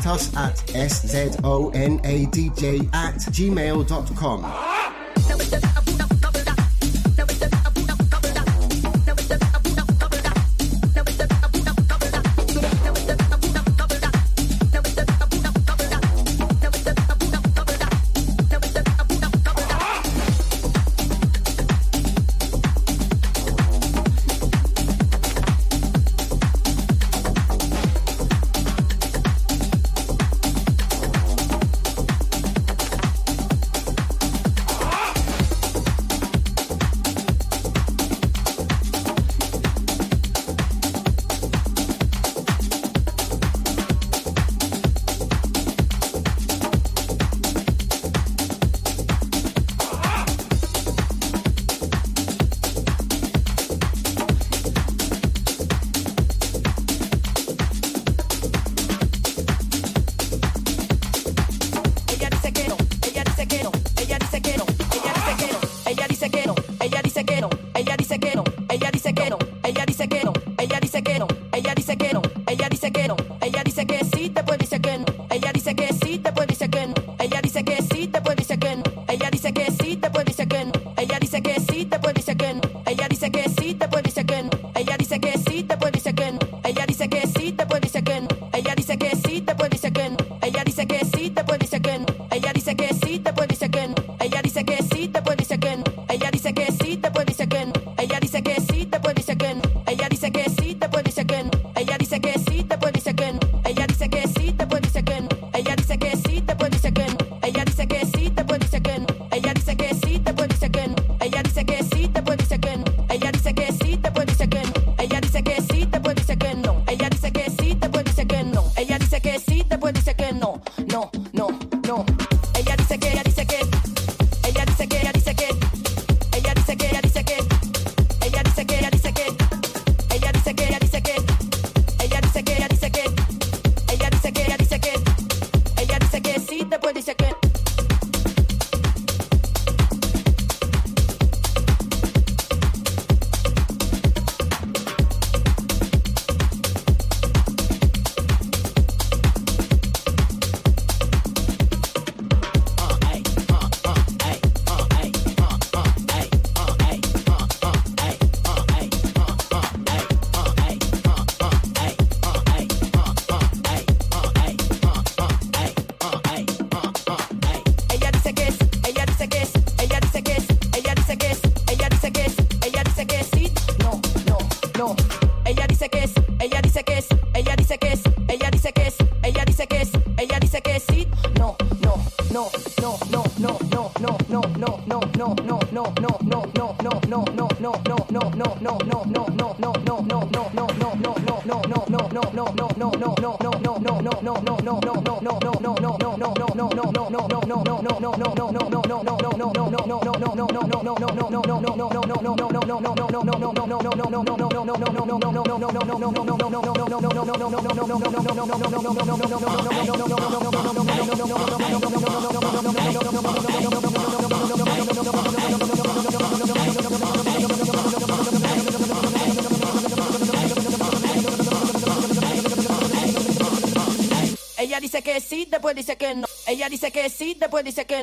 us at szonadj at gmail.com.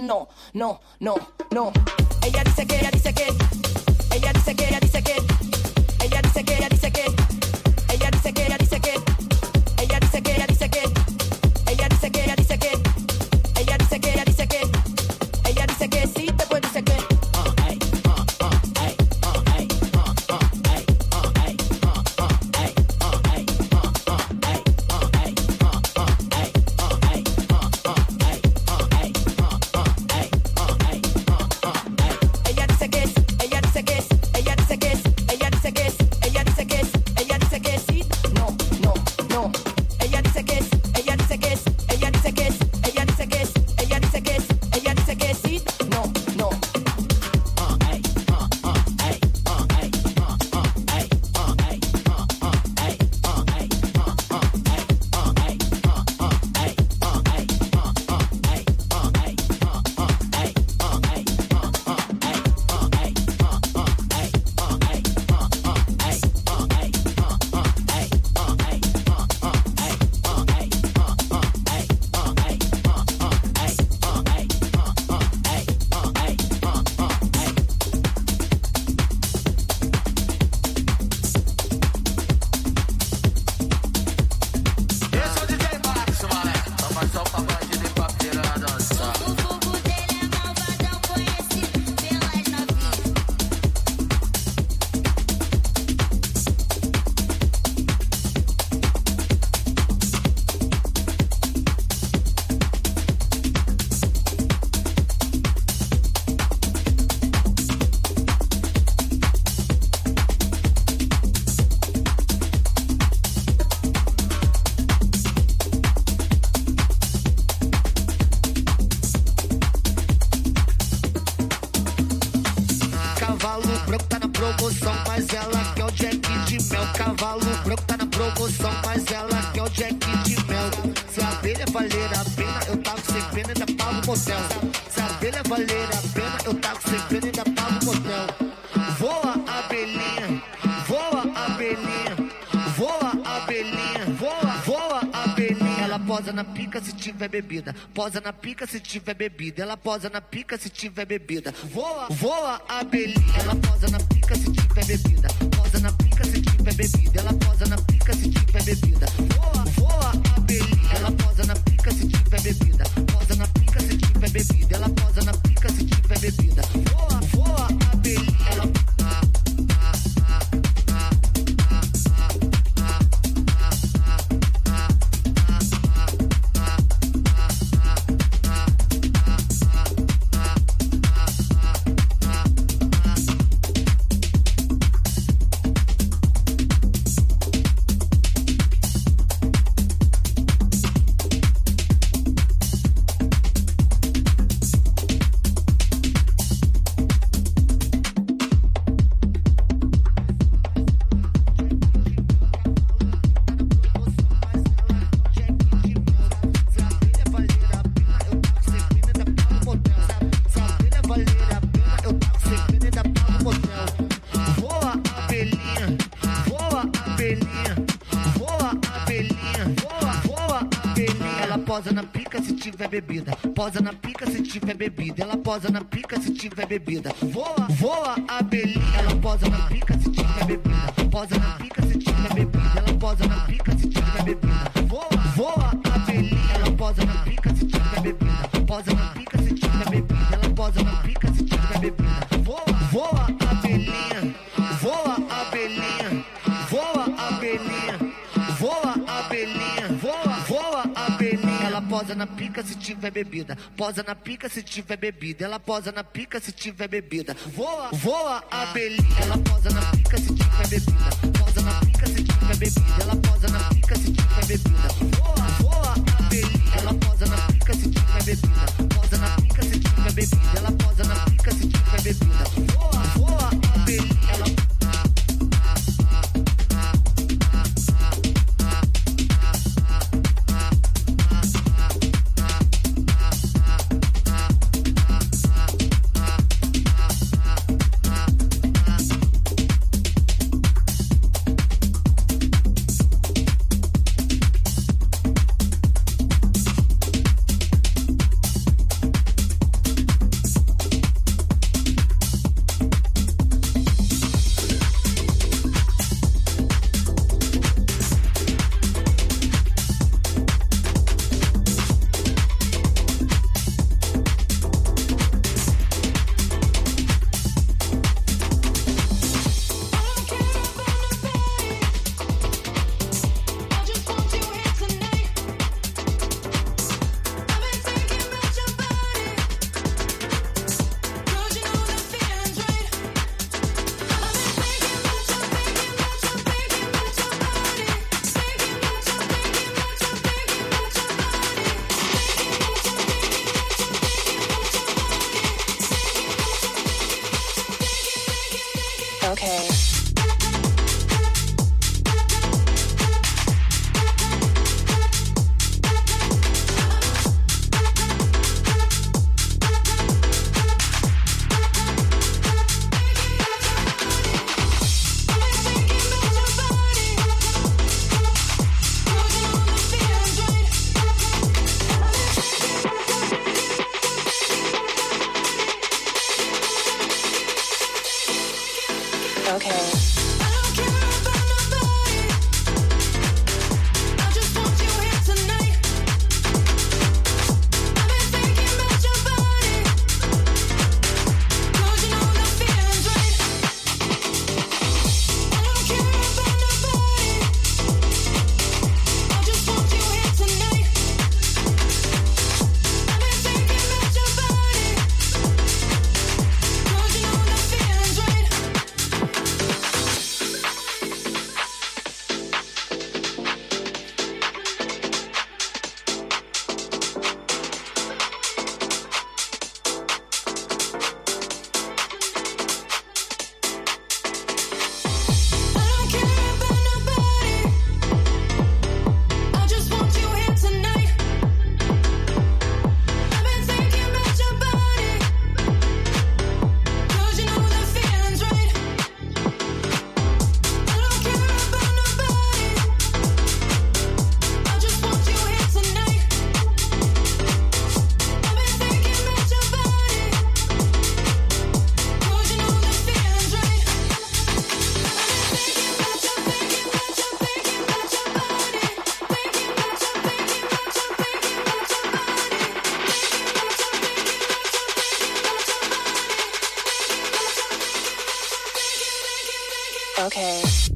no, no, no, no. tiver bebida. Posa na pica se tiver bebida. Ela posa na pica se tiver bebida. Voa, voa a belinha. Ela posa posa na pica se tiver bebida. Ela posa na pica se tiver bebida. Voa tiver bebida. Posa na pica se tiver bebida. Ela posa na pica se tiver bebida. Voa, voa a belinha. Ela posa na Okay.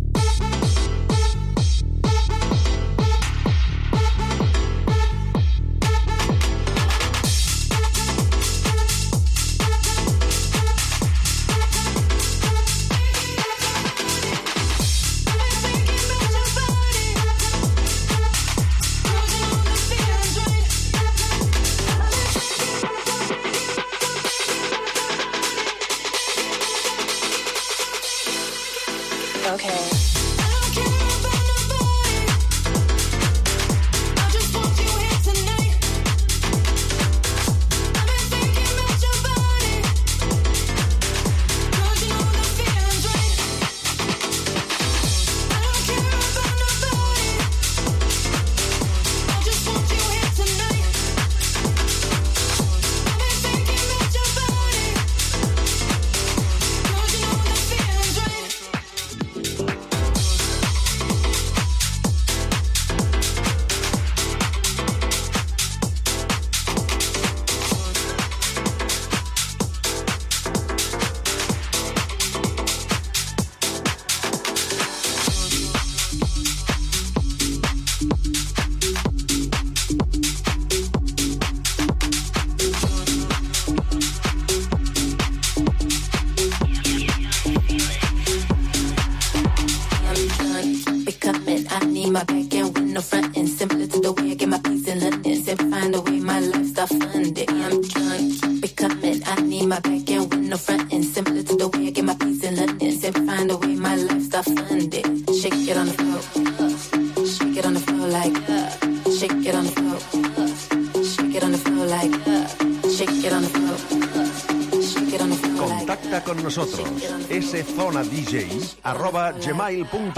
公主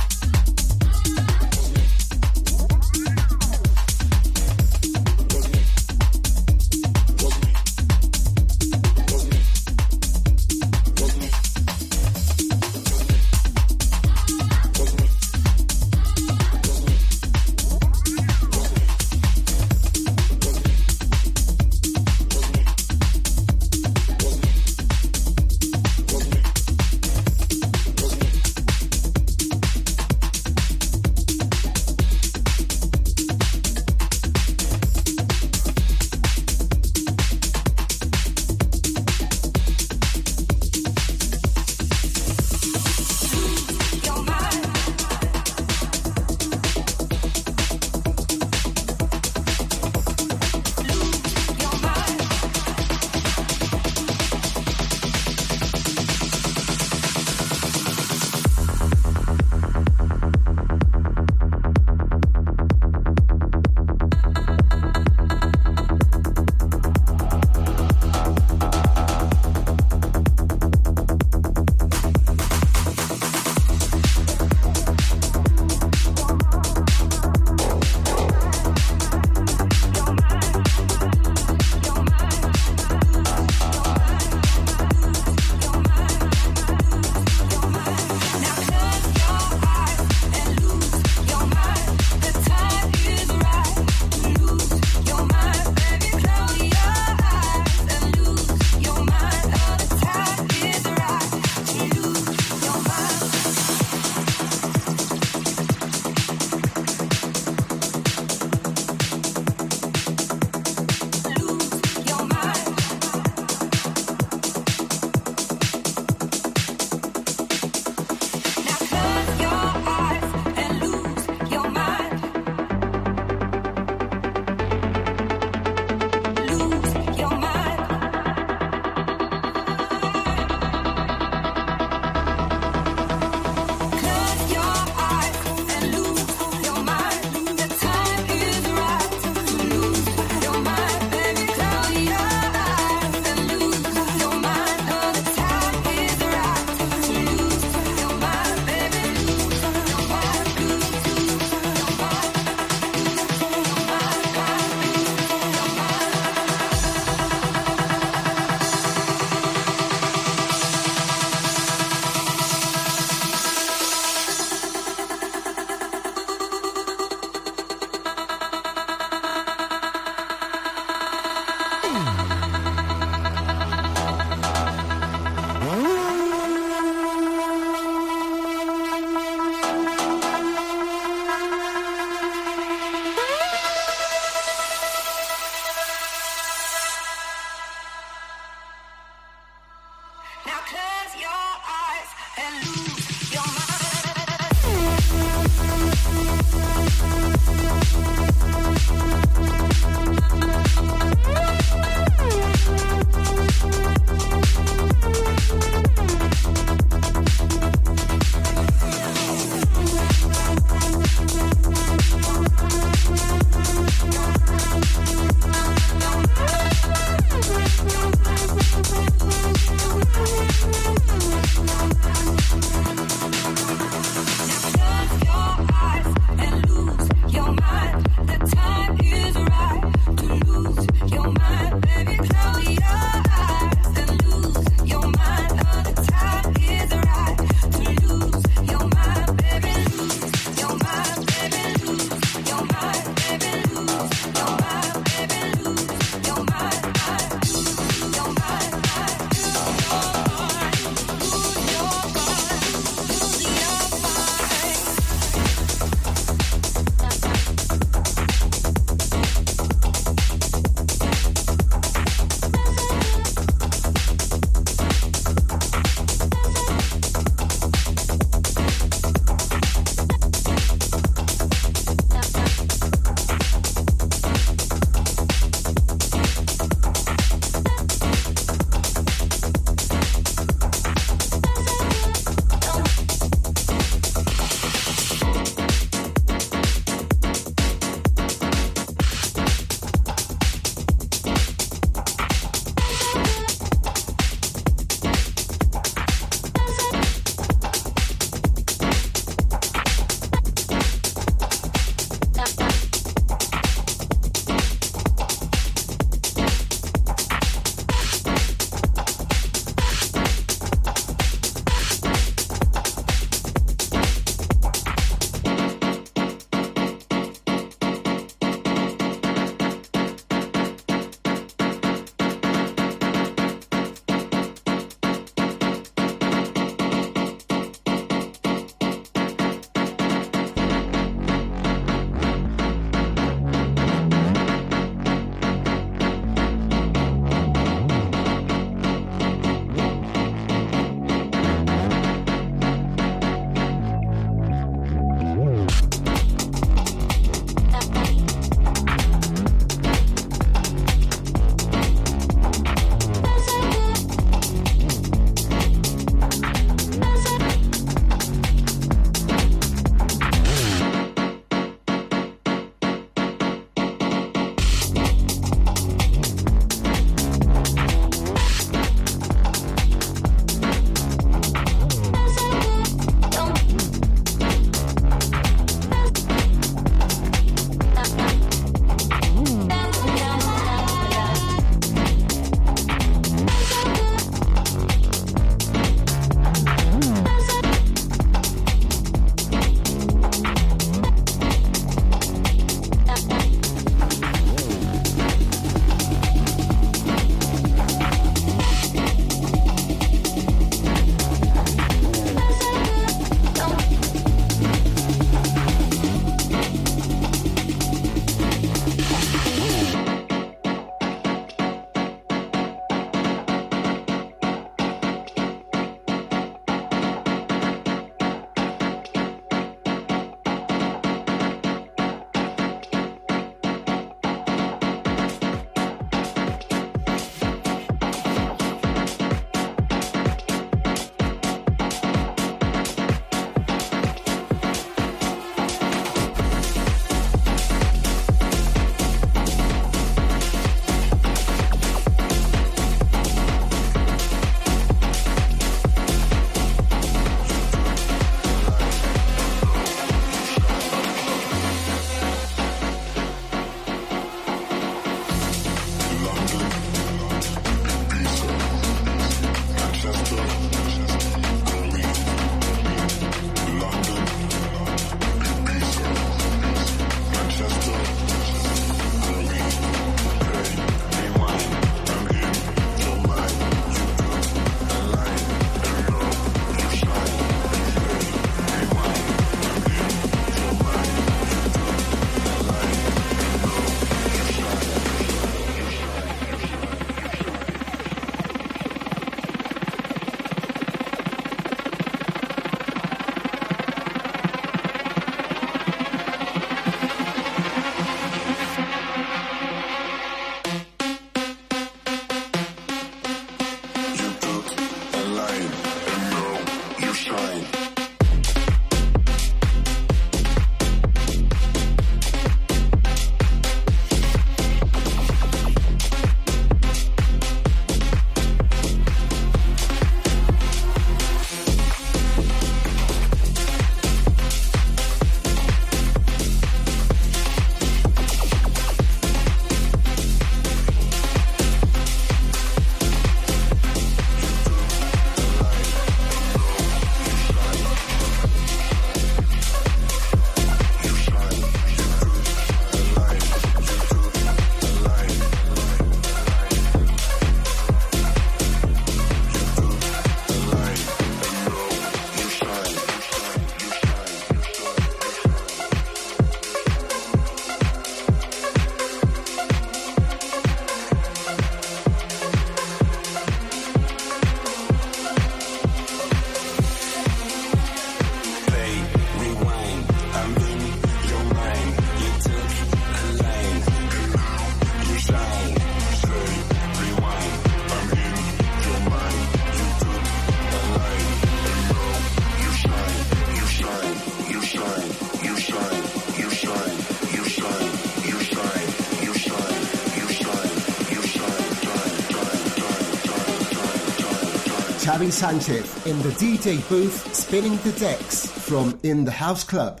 Xavi Sanchez in the DJ booth spinning the decks from In the House Club.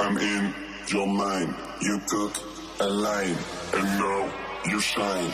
I'm in your mind. You took a line, and now you shine.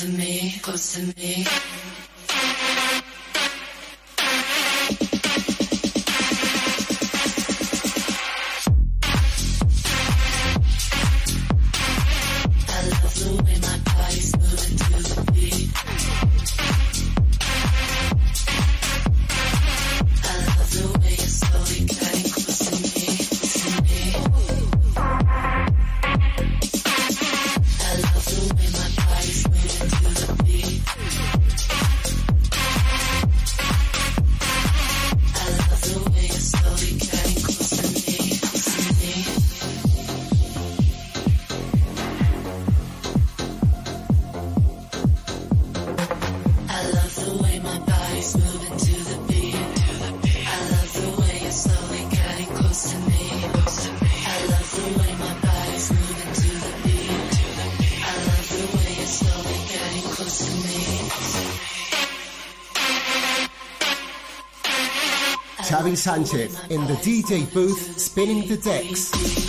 To me, close to me. Xavi Sanchez in the DJ booth spinning the decks.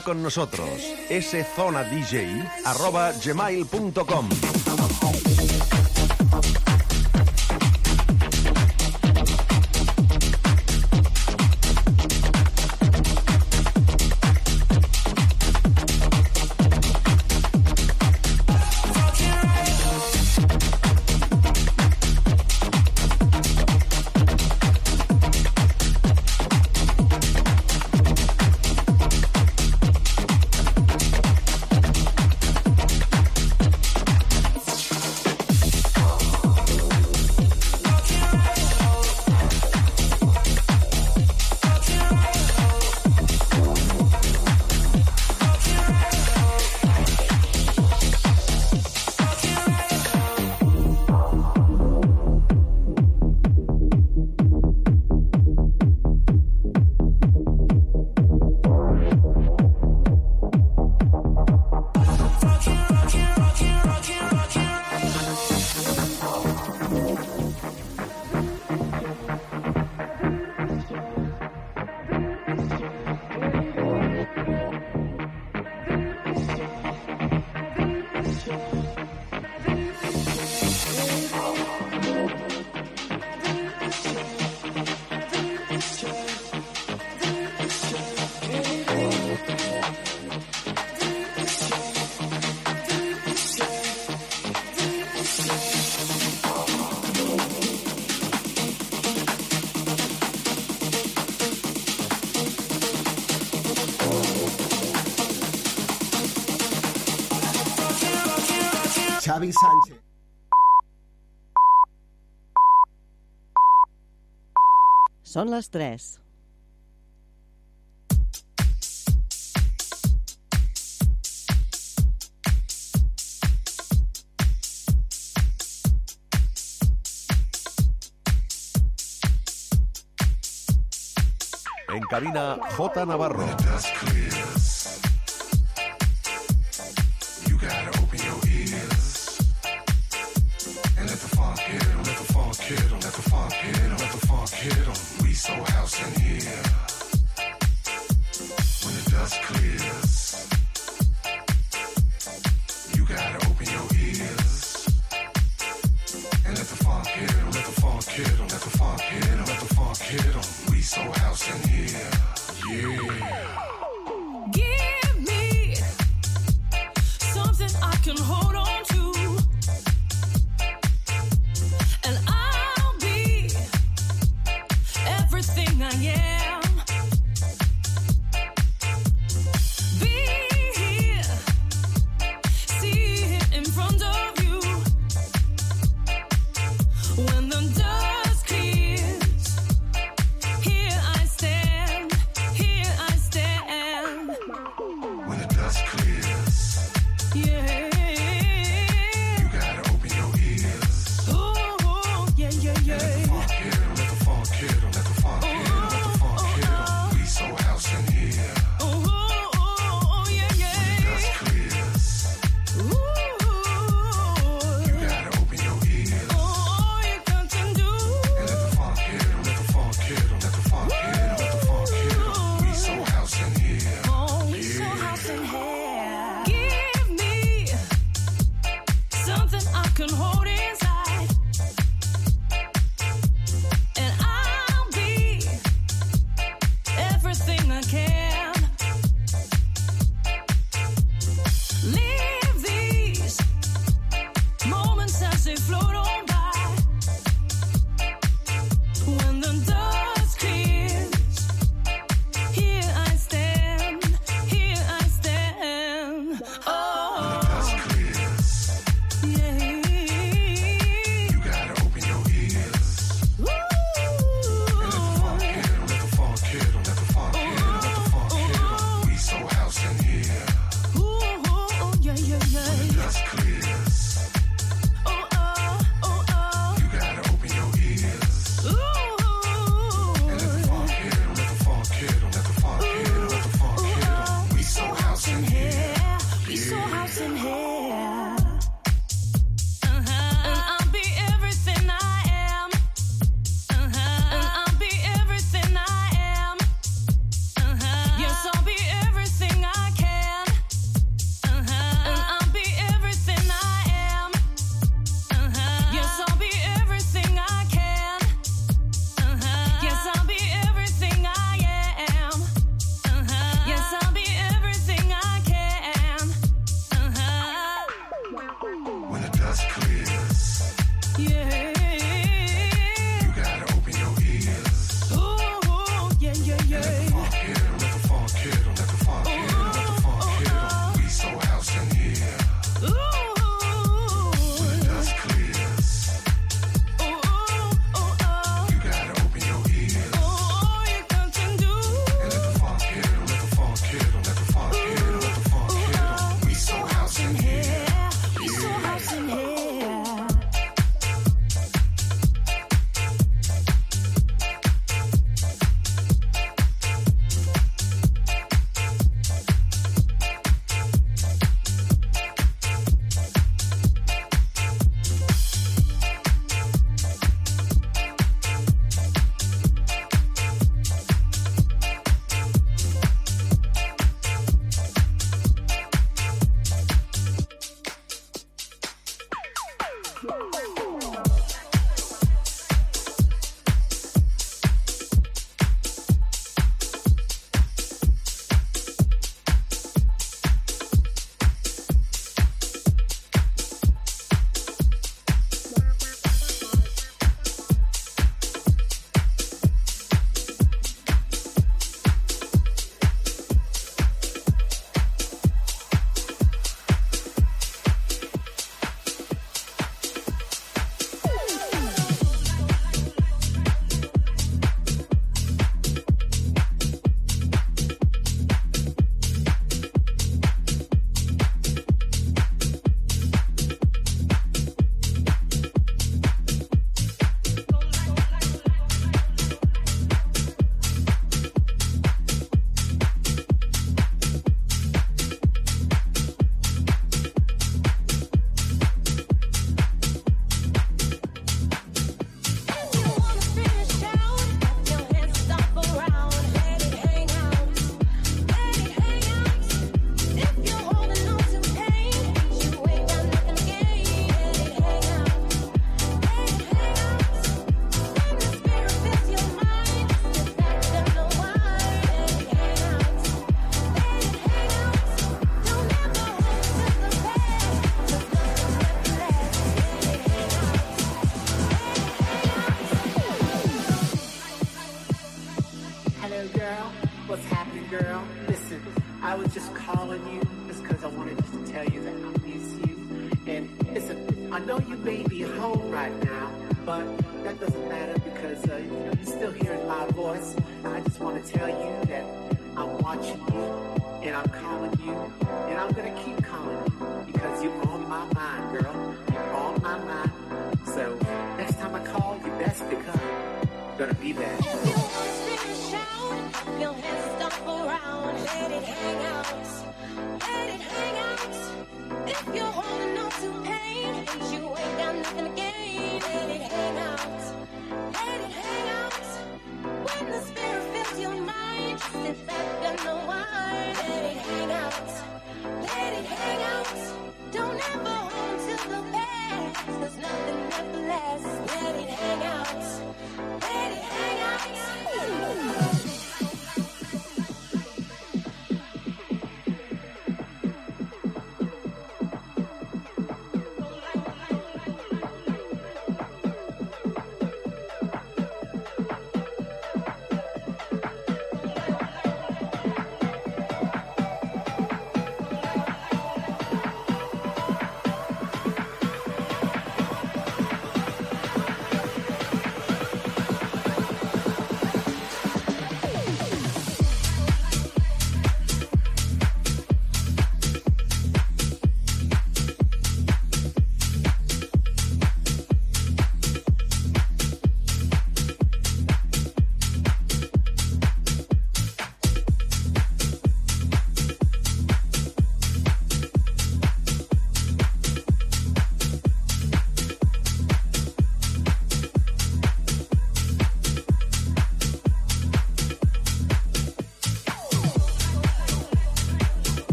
Con nosotros. szonadj.gmail.com Son las 3. En cabina J Navarro.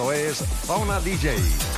Esto es Zona DJ.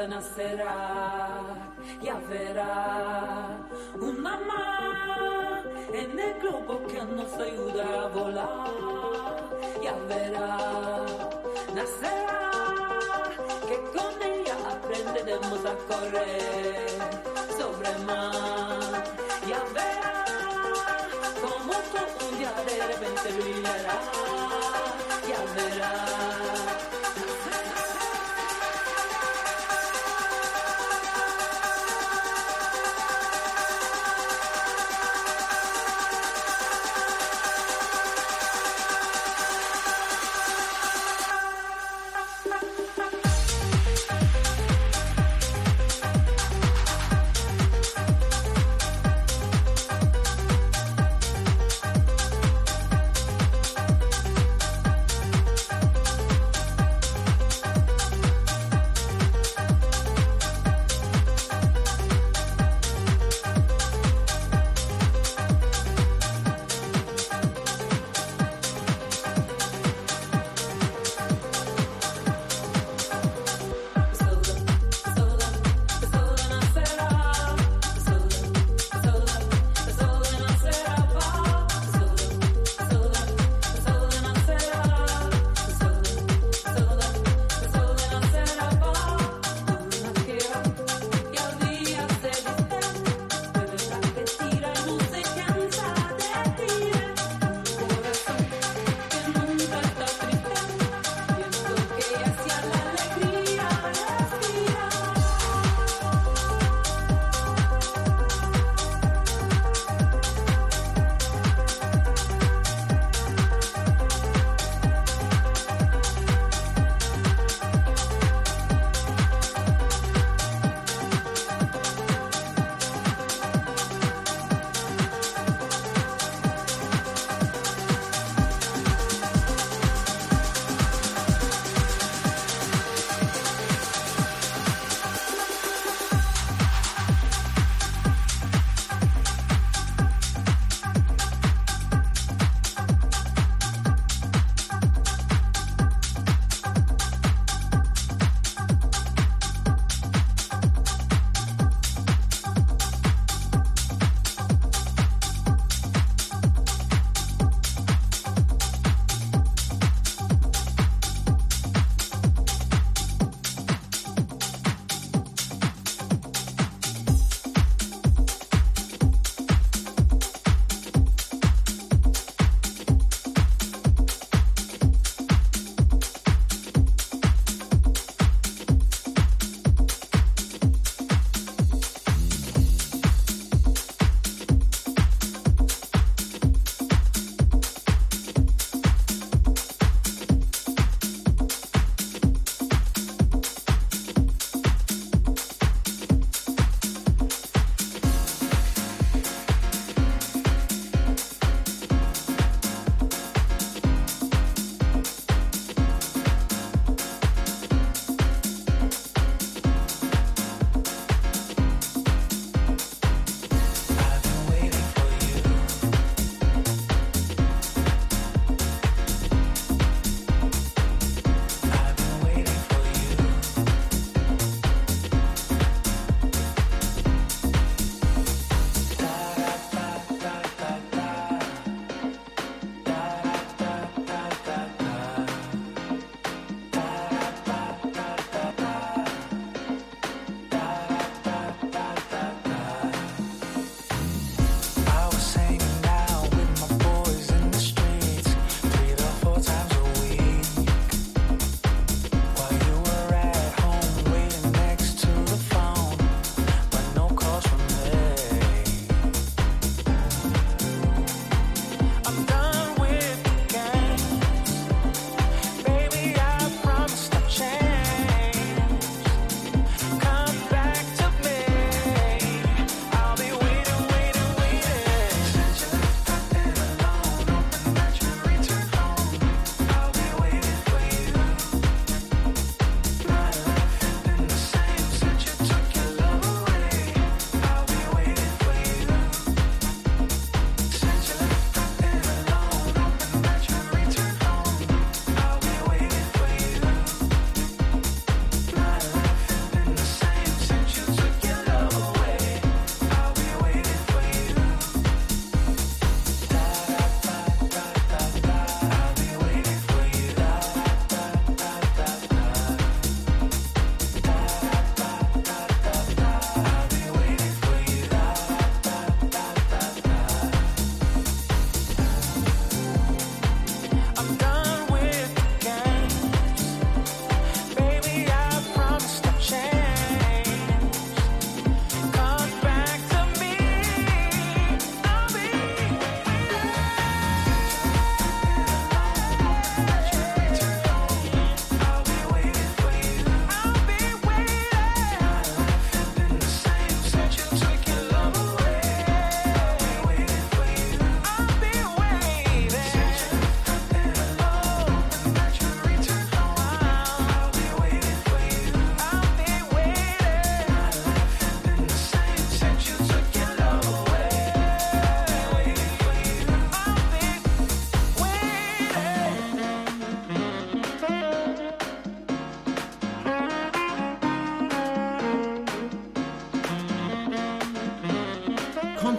Calenta nacerá, ya verá una más en el globo que nos ayuda a volar, ya verá, nacerá, que con ella aprenderemos a correr sobre mar, ya verá como todo un día de repente brillará, ya verá.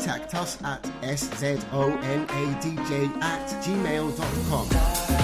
Contact us at szonadj at gmail.com.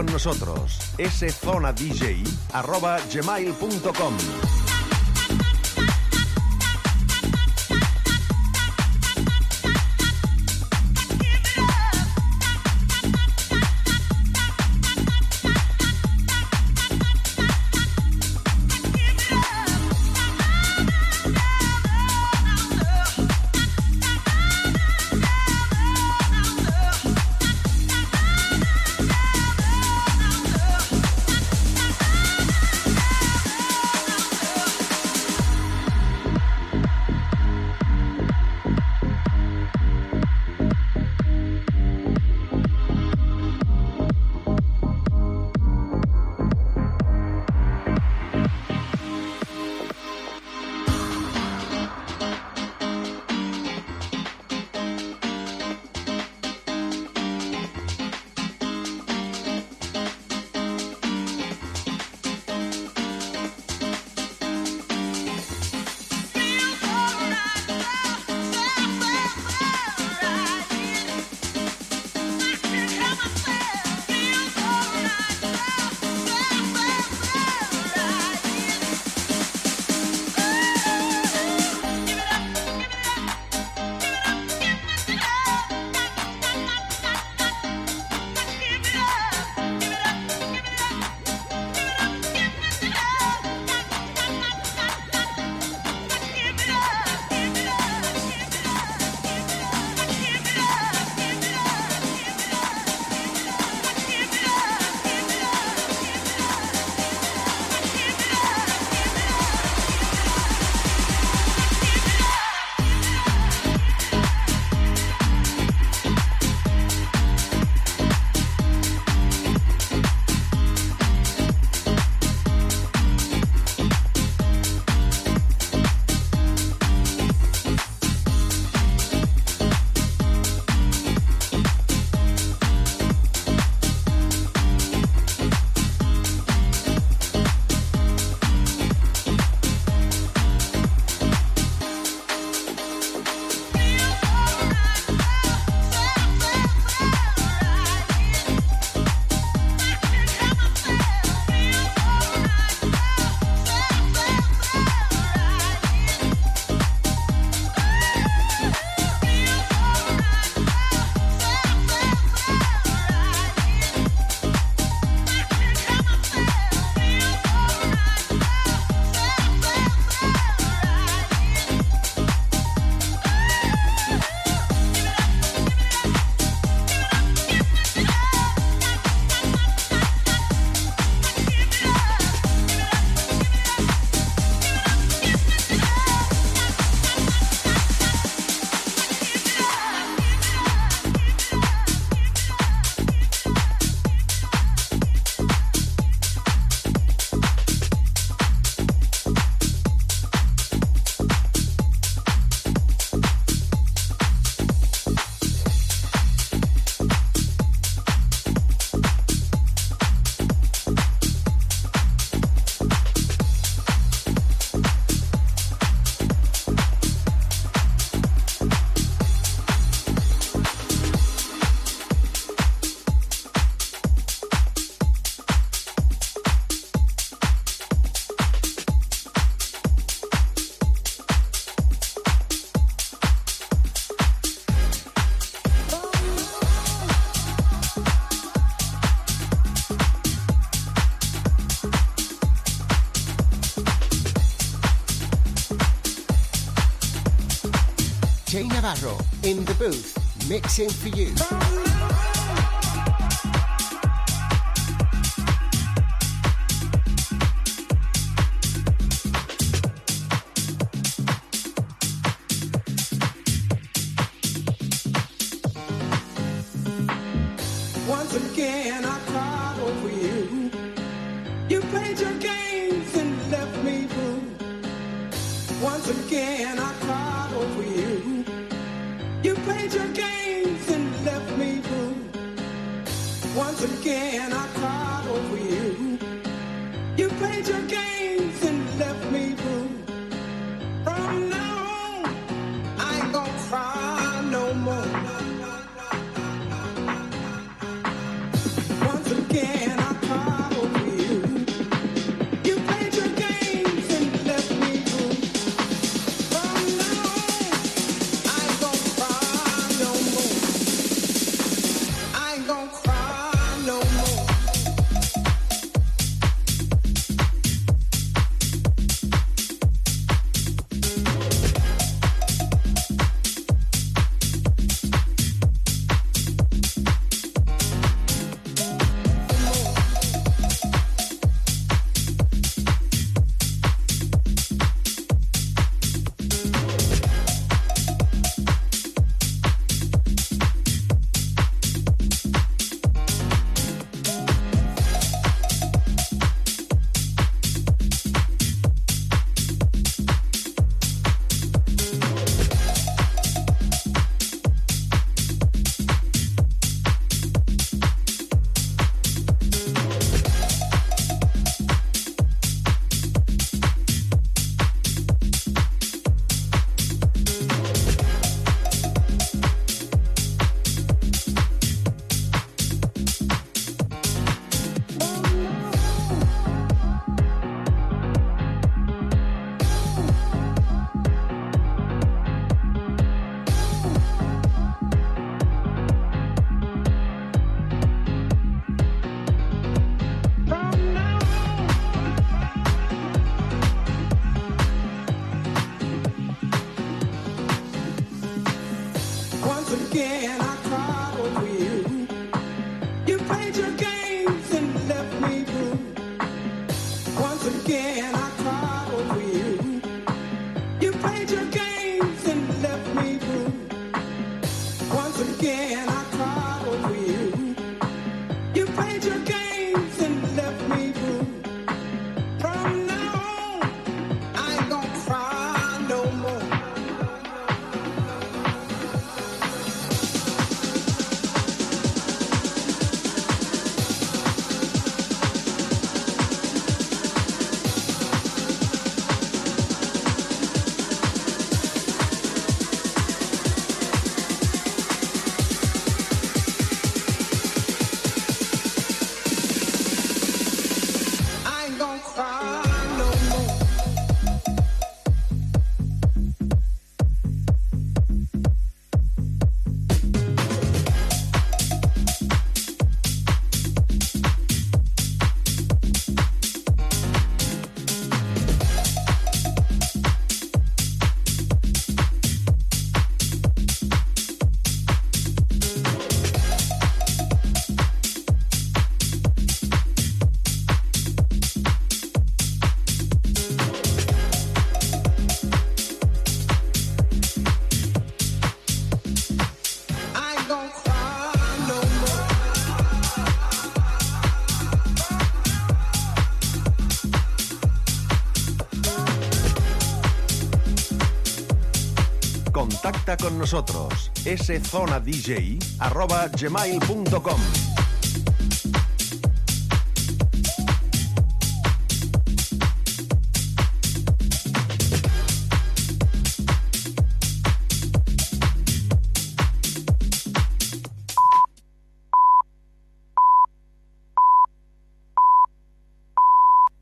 con nosotros. szonadj.gmail.com In the booth, mixing for you. con nosotros. szonadj.gmail.com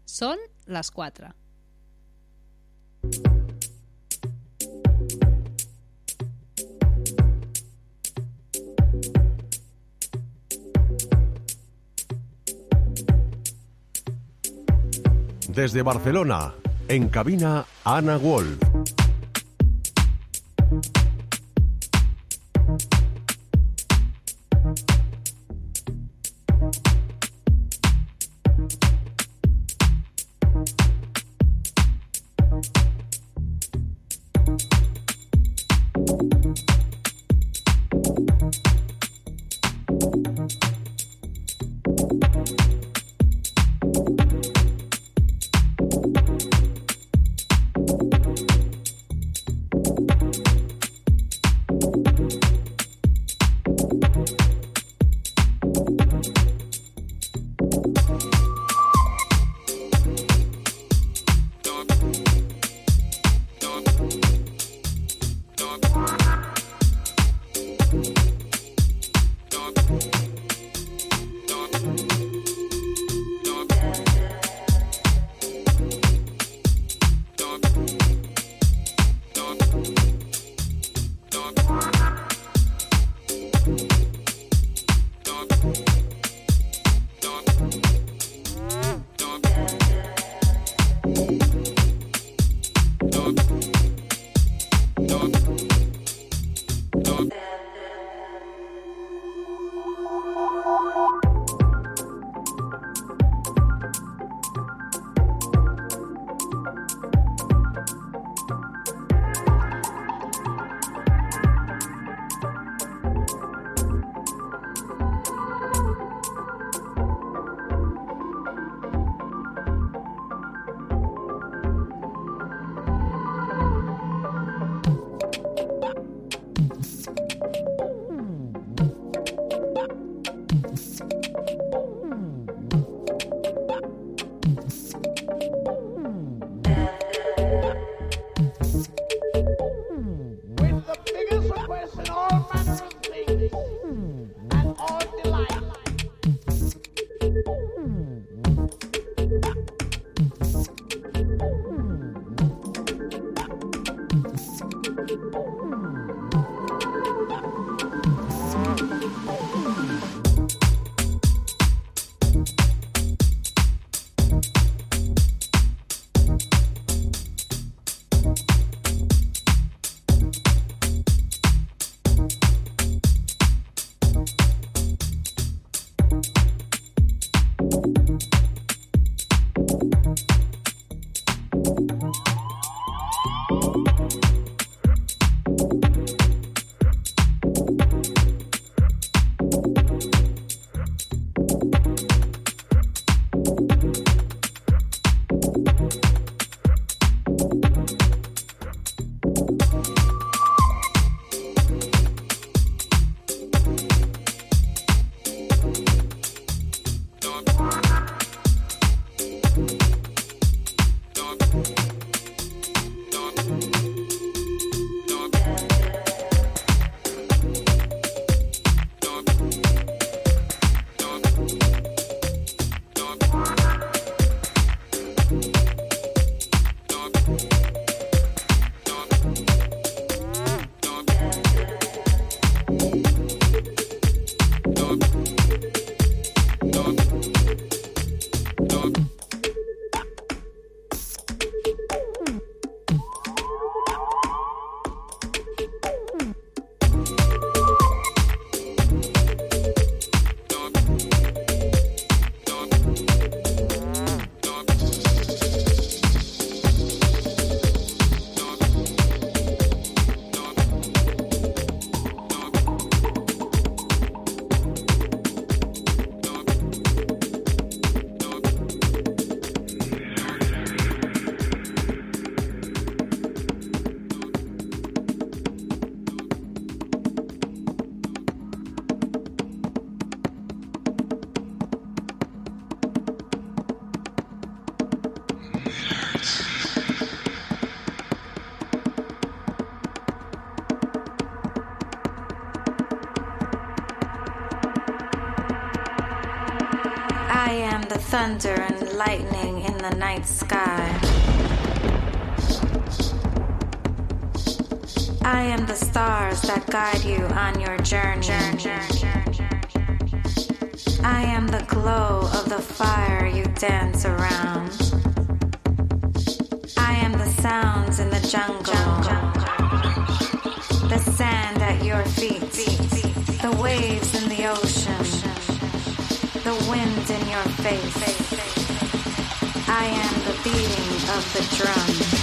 Son las cuatro. desde Barcelona. En cabina, Ana Wall. Thunder and lightning in the night sky. I am the stars that guide you on your journey. I am the glow of the fire you dance around. I am the sounds in the jungle. The sand at your feet. The waves in the ocean. The wind in your face. I am the beating of the drum.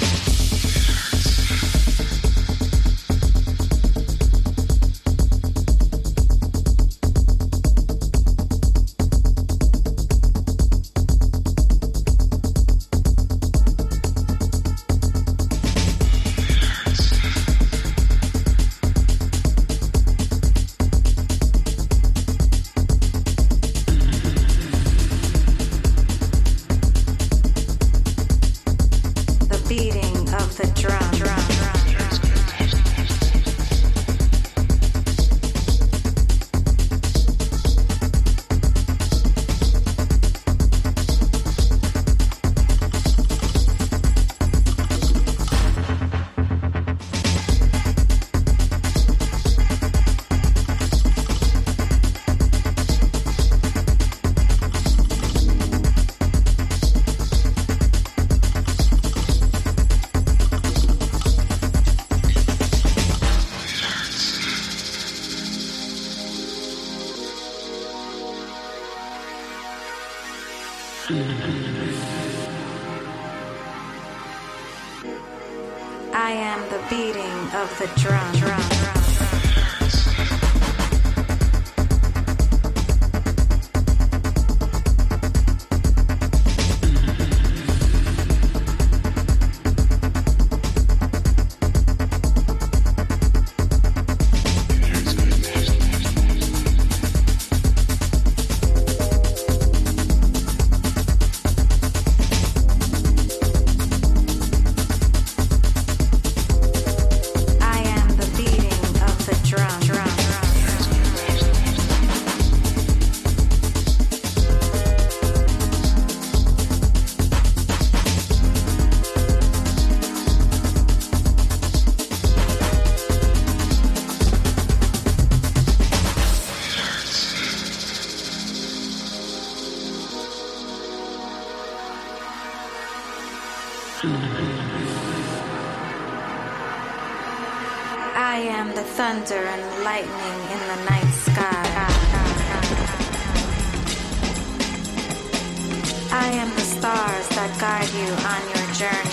Of thunder and lightning in the night sky. I am the stars that guide you on your journey.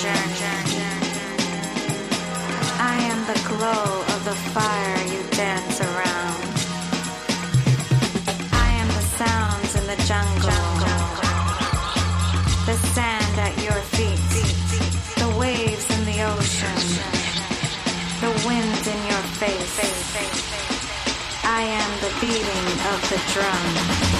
I am the glow of the fire beating of the drum.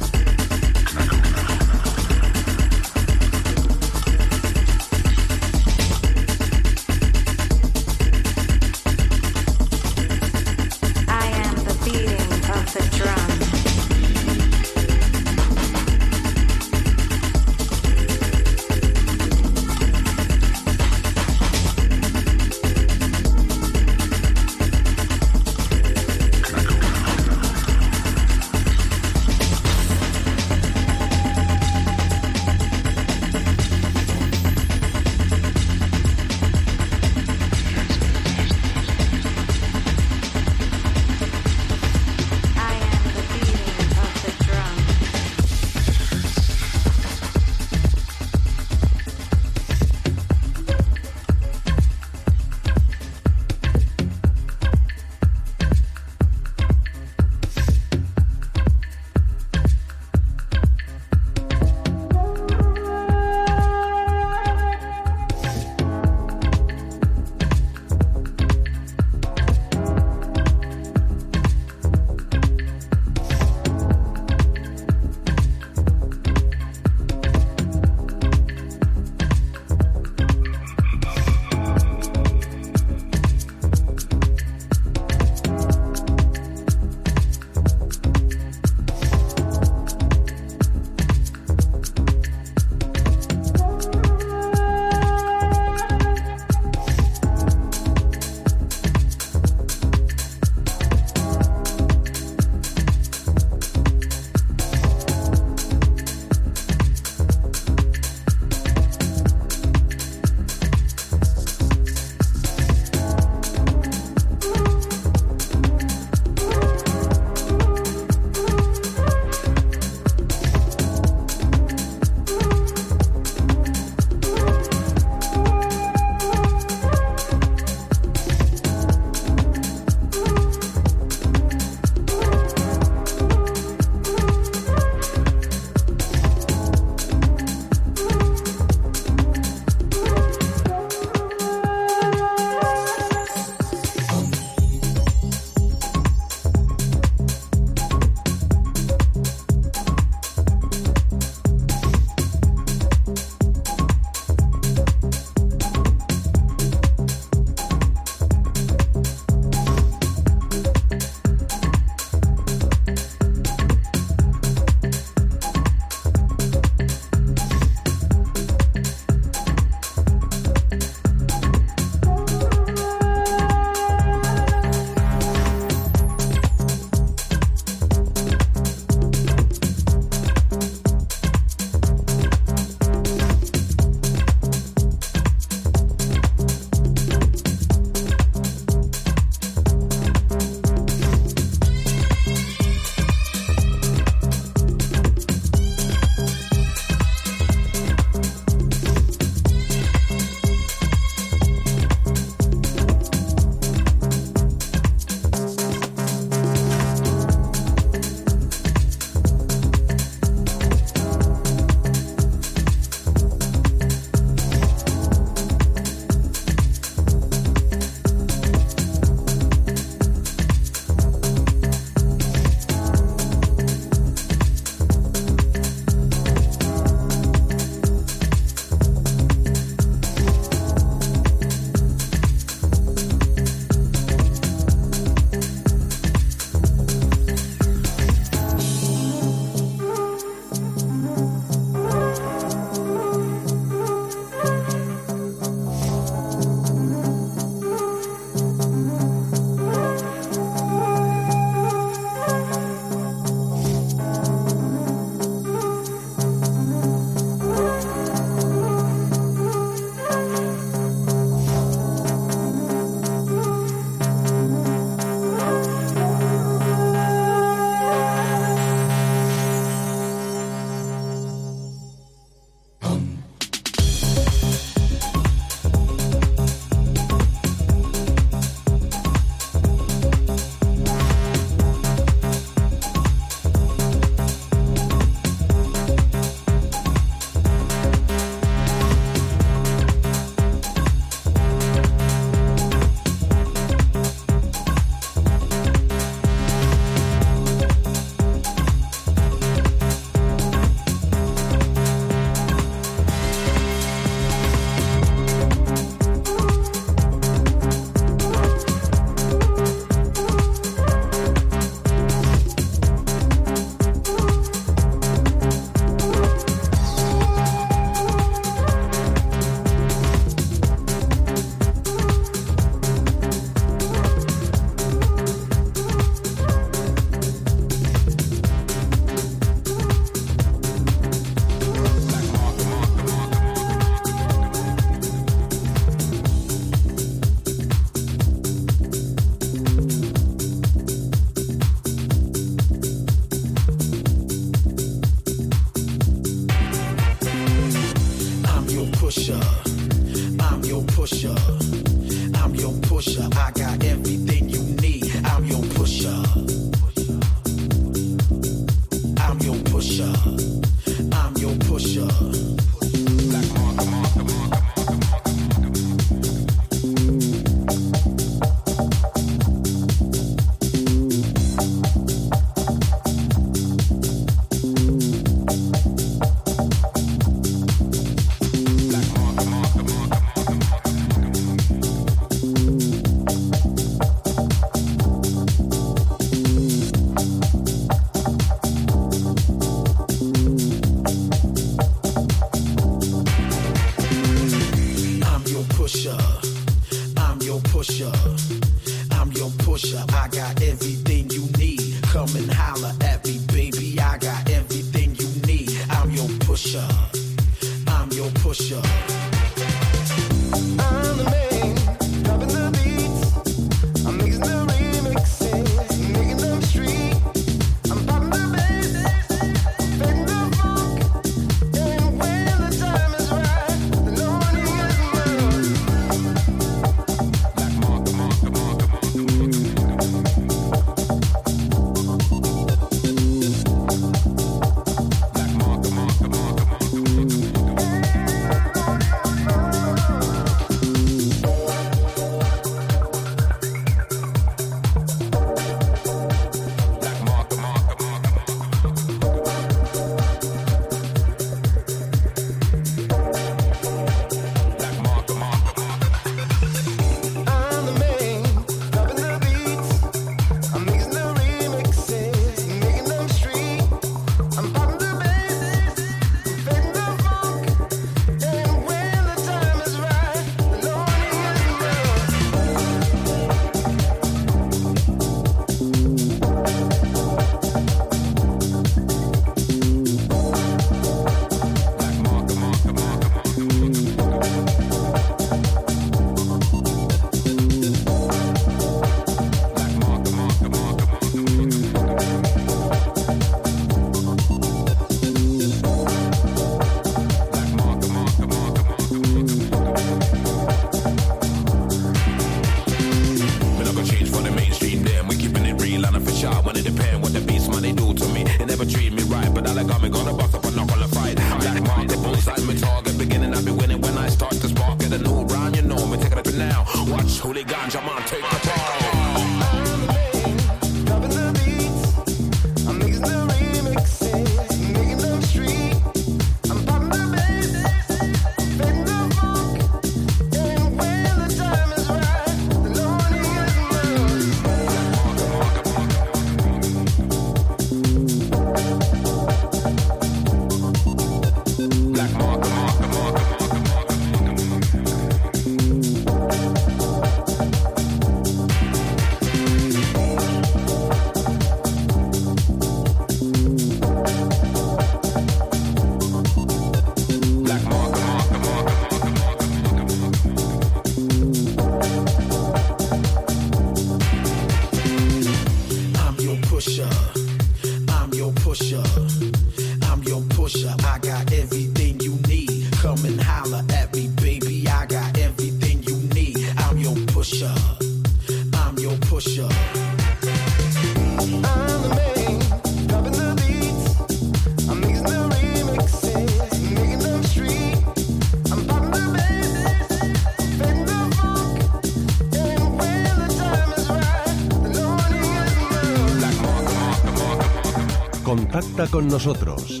Contacta con nosotros.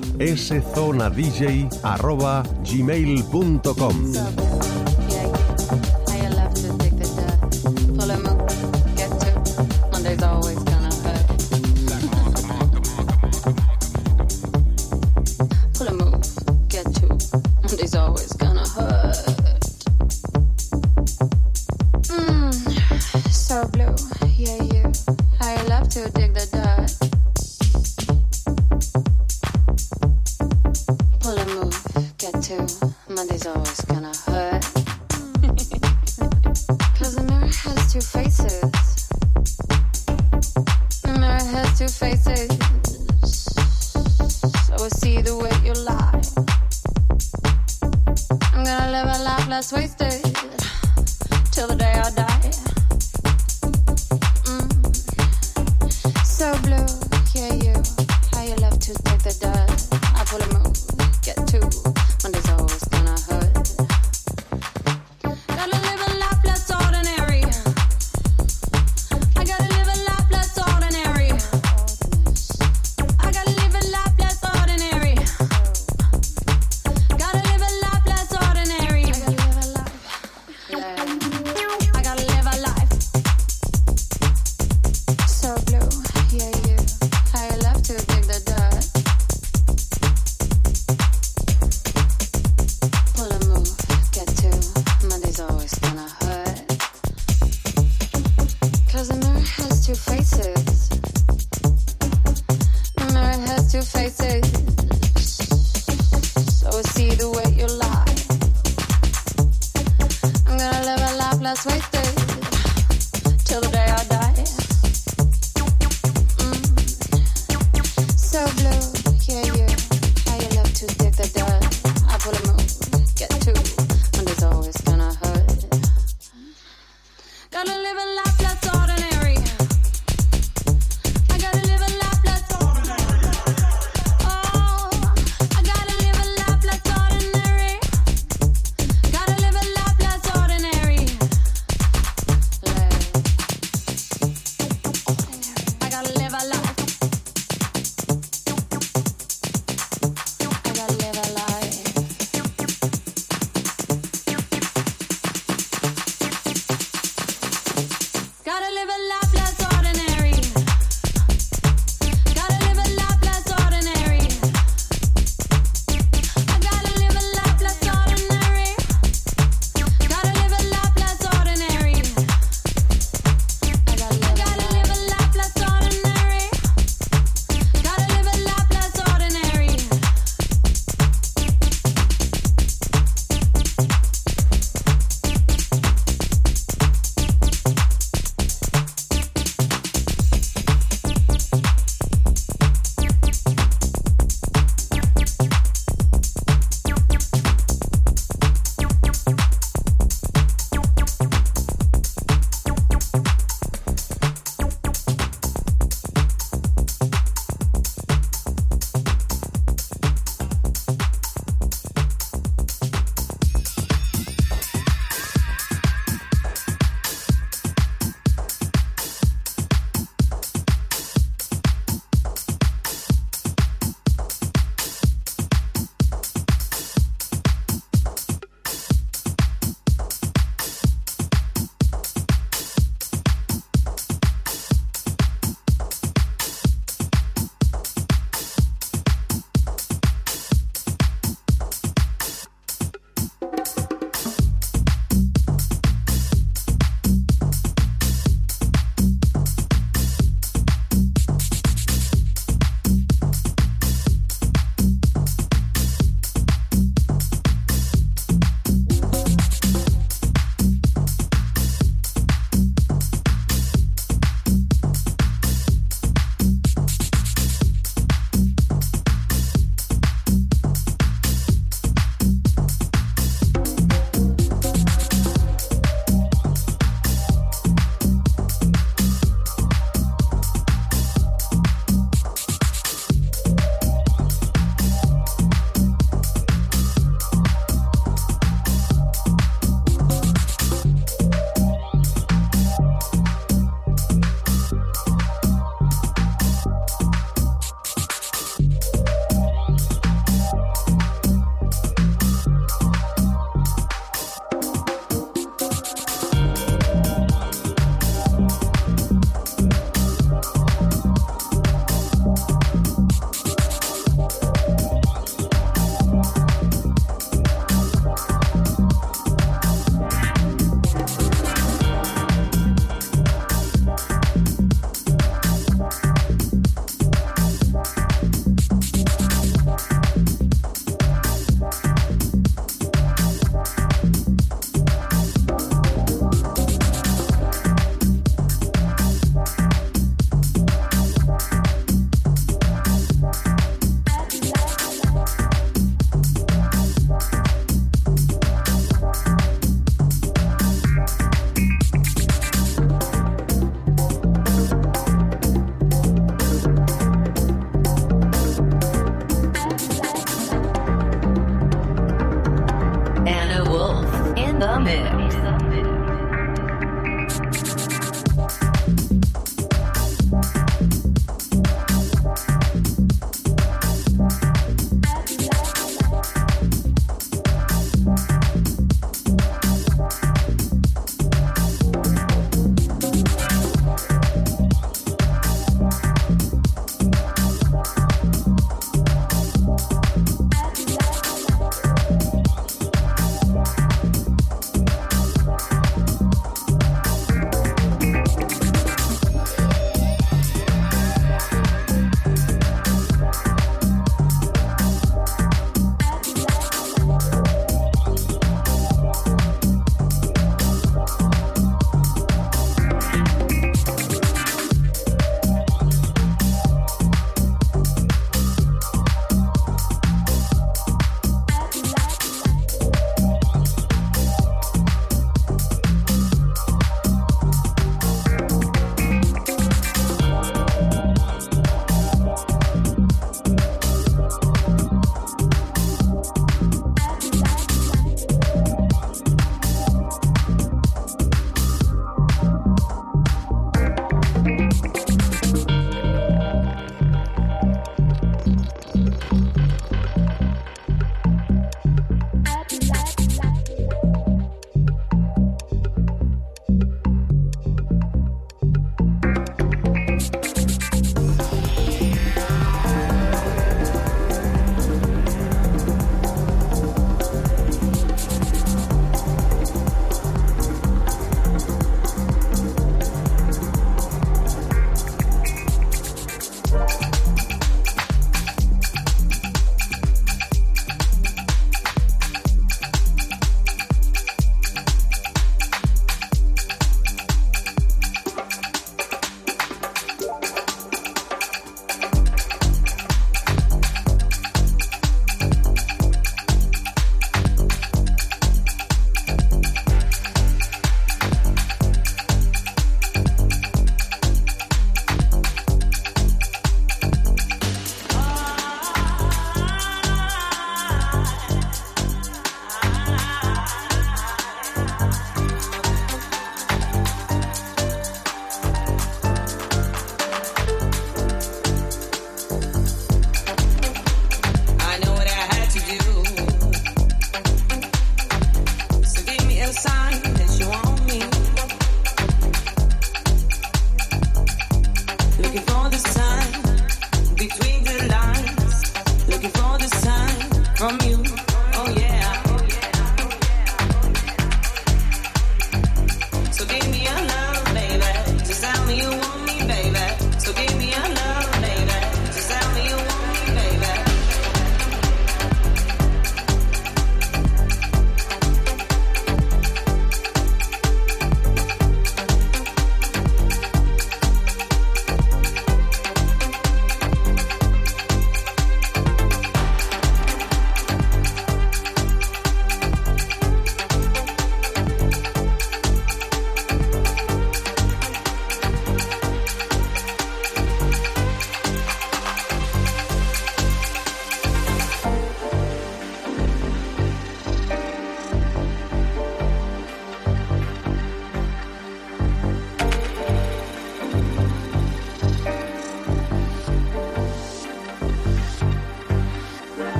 Szonadj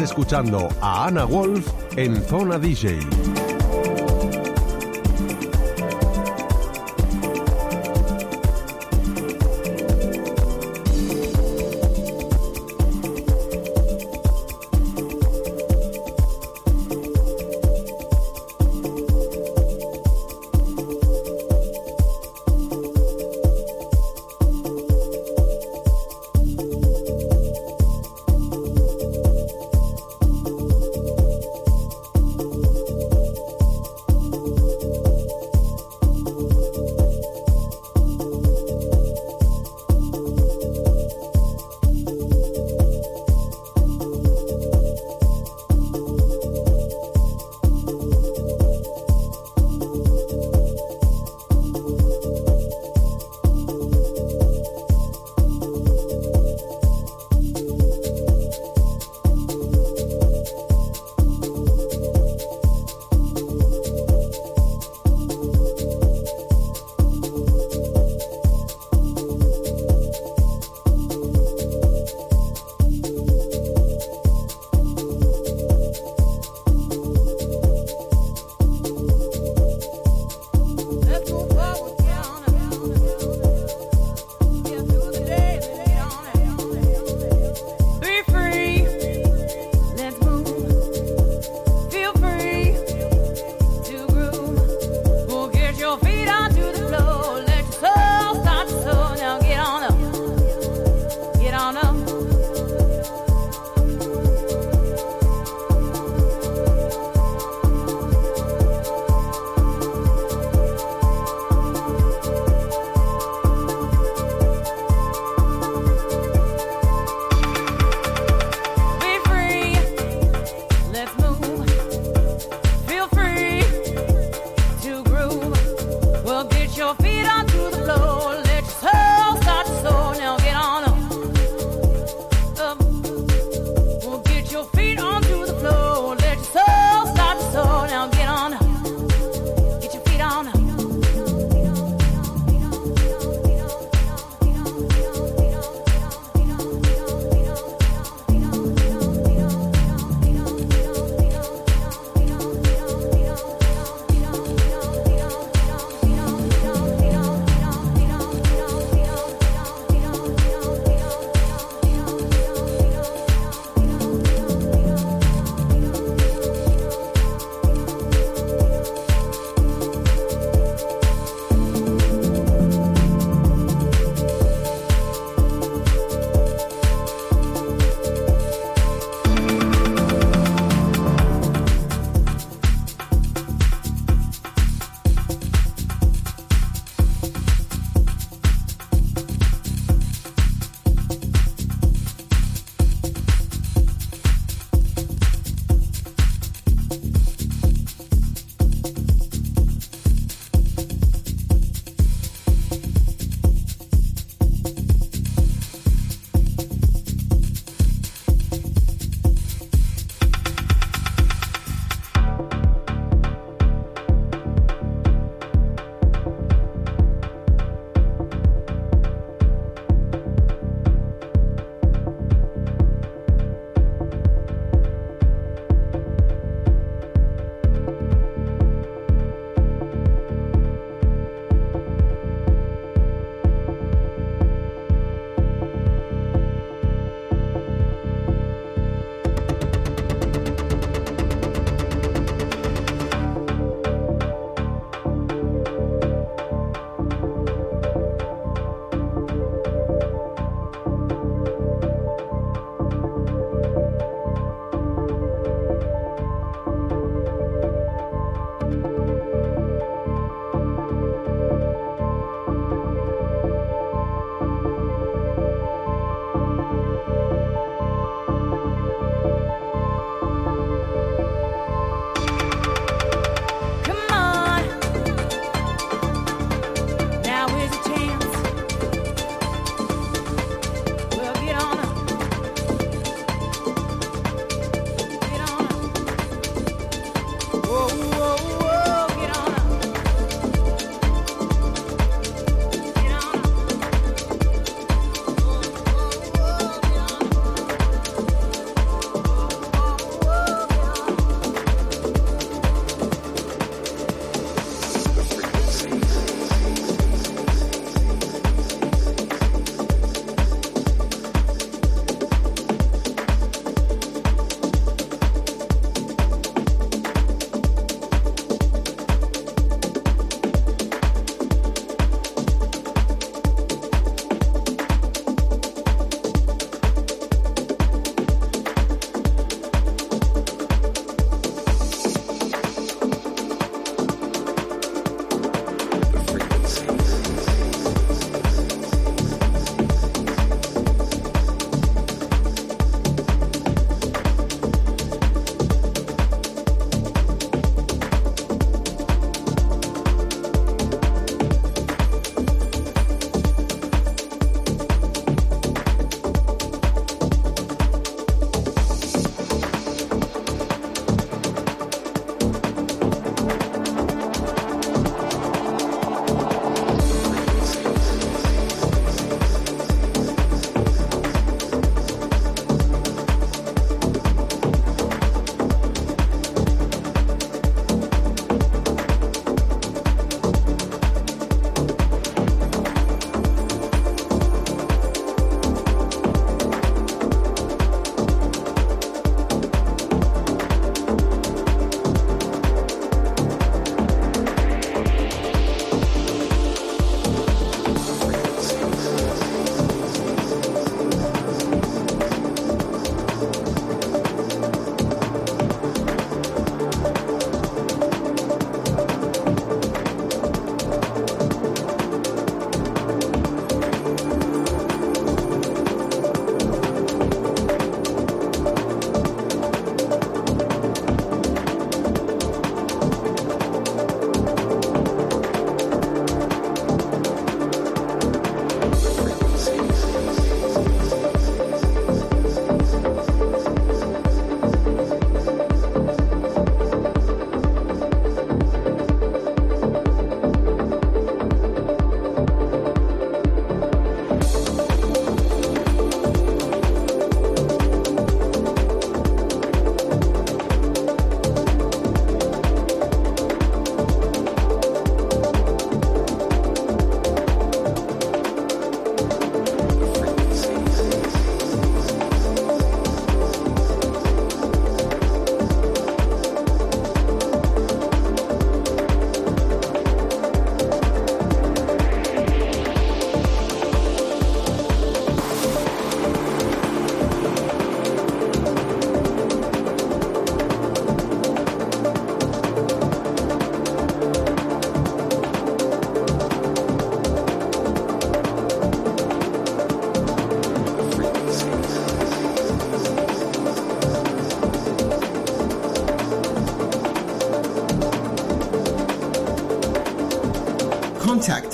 Escuchando a Ana Wolf en Zona DJ.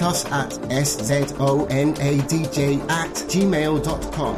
Us at szonadj at gmail.com.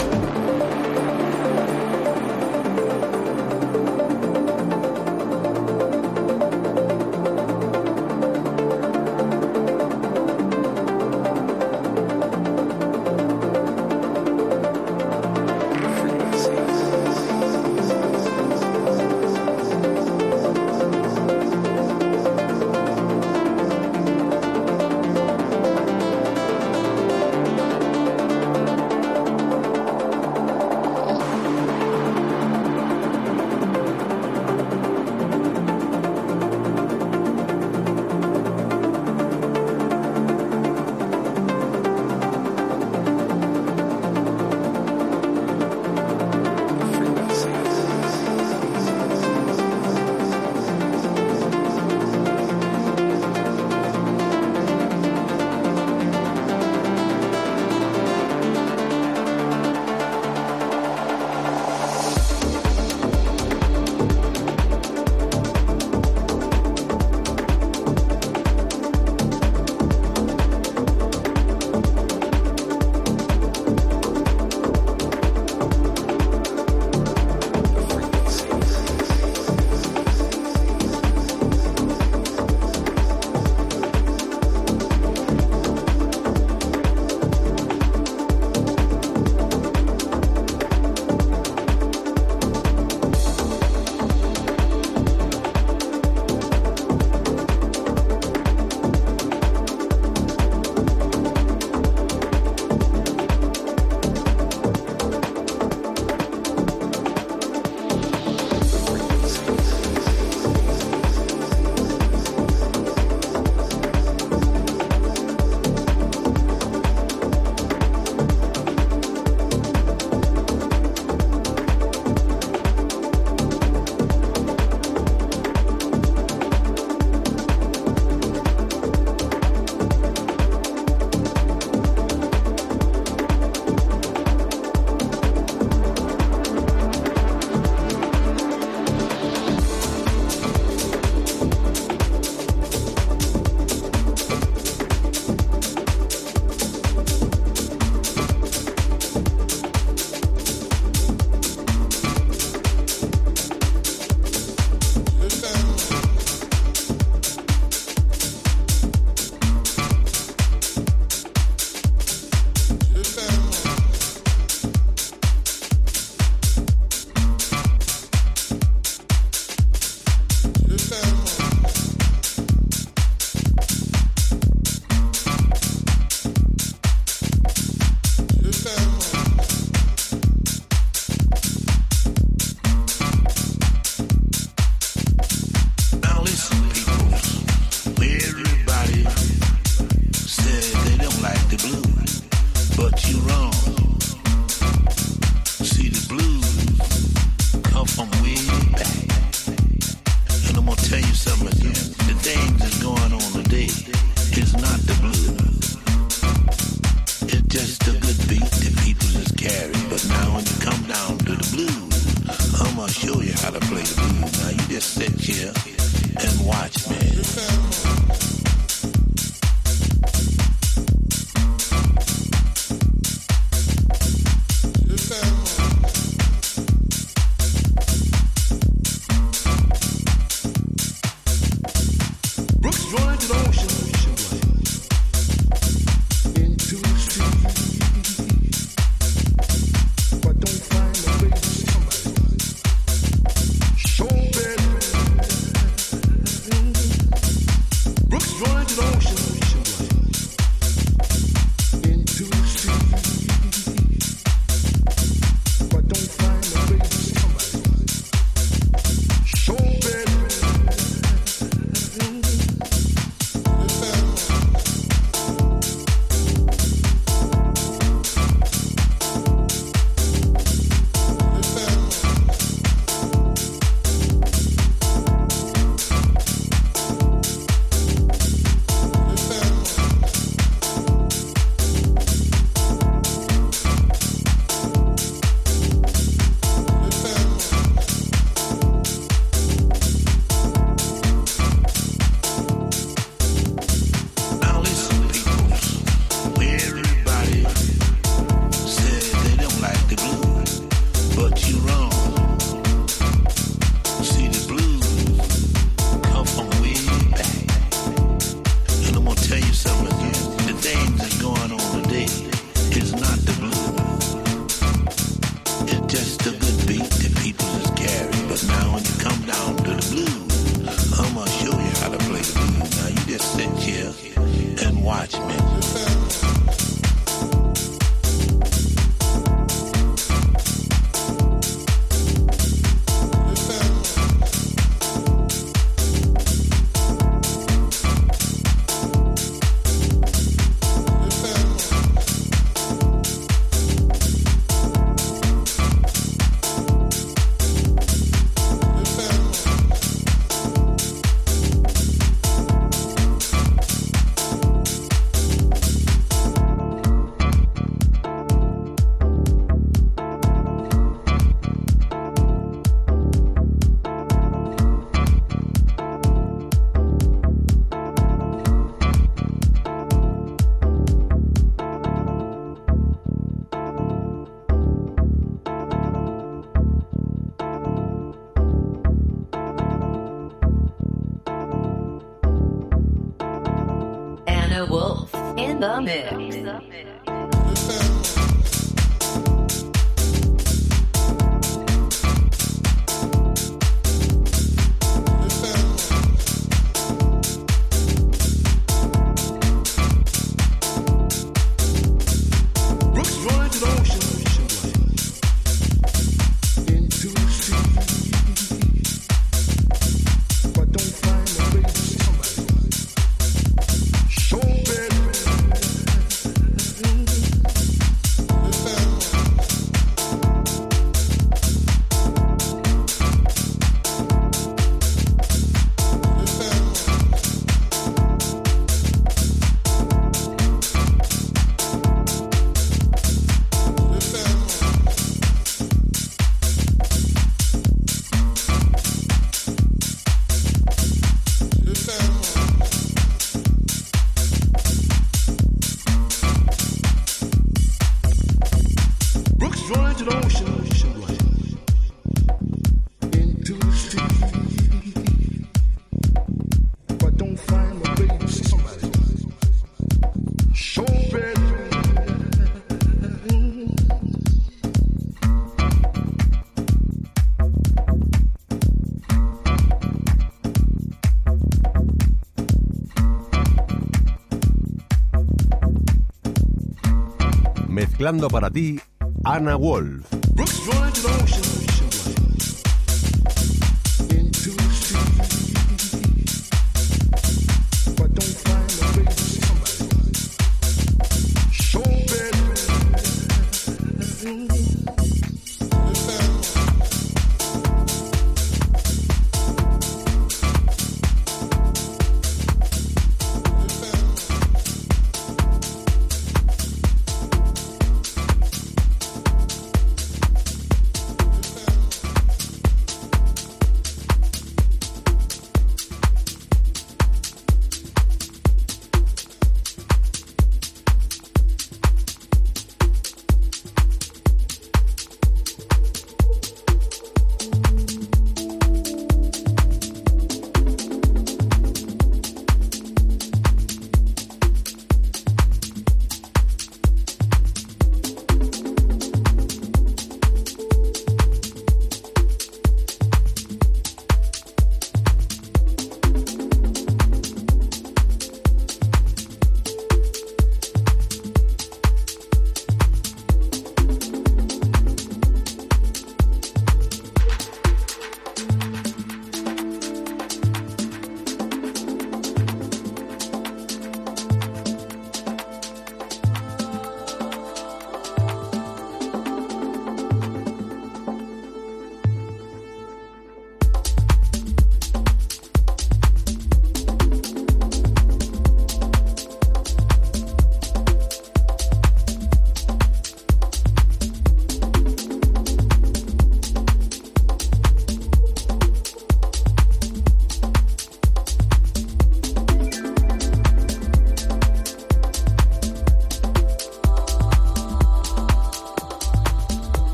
Mezclando para ti, Ana Wolf.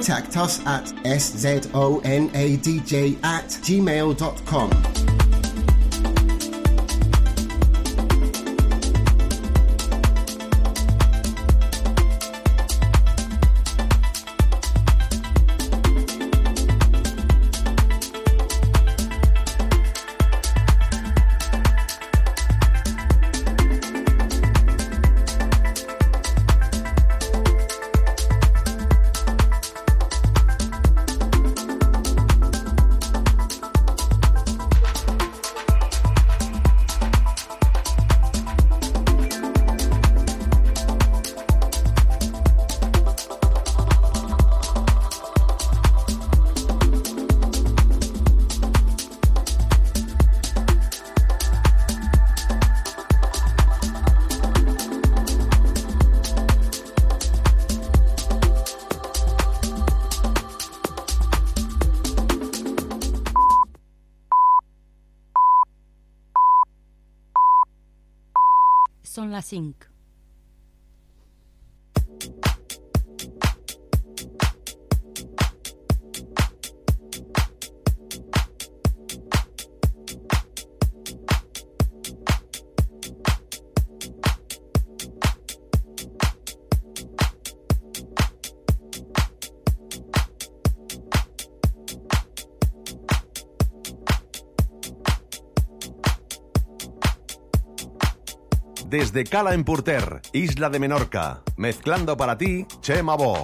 Contact us at szonadj at gmail.com. 5. Desde Cala en Porter, Isla de Menorca, mezclando para ti, Chema Bo.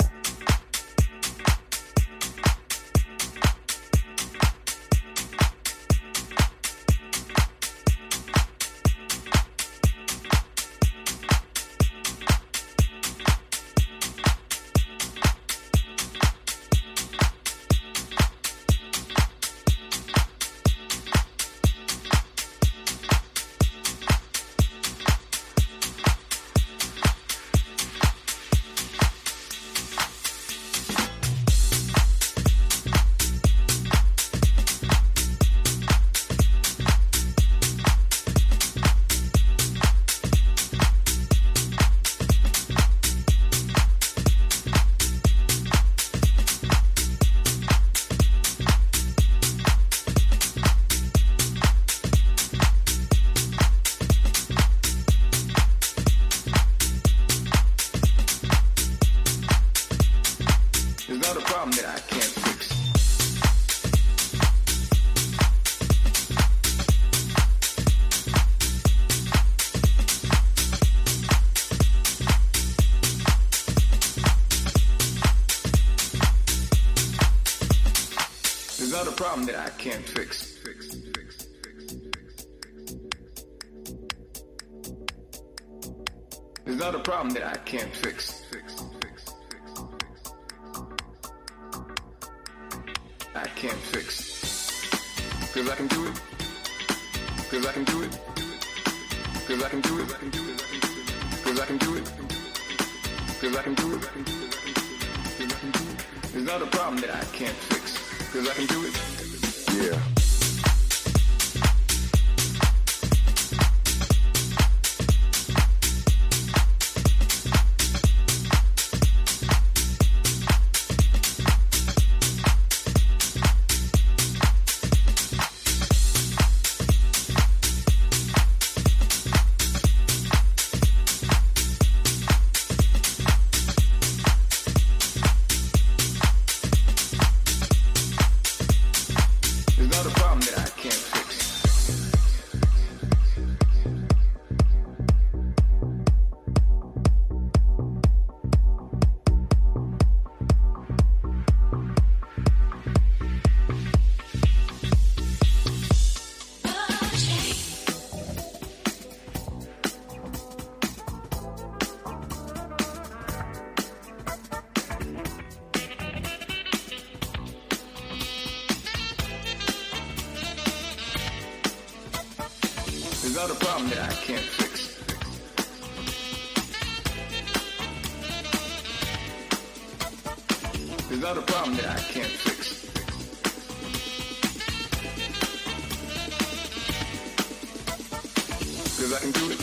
Cause I can do it.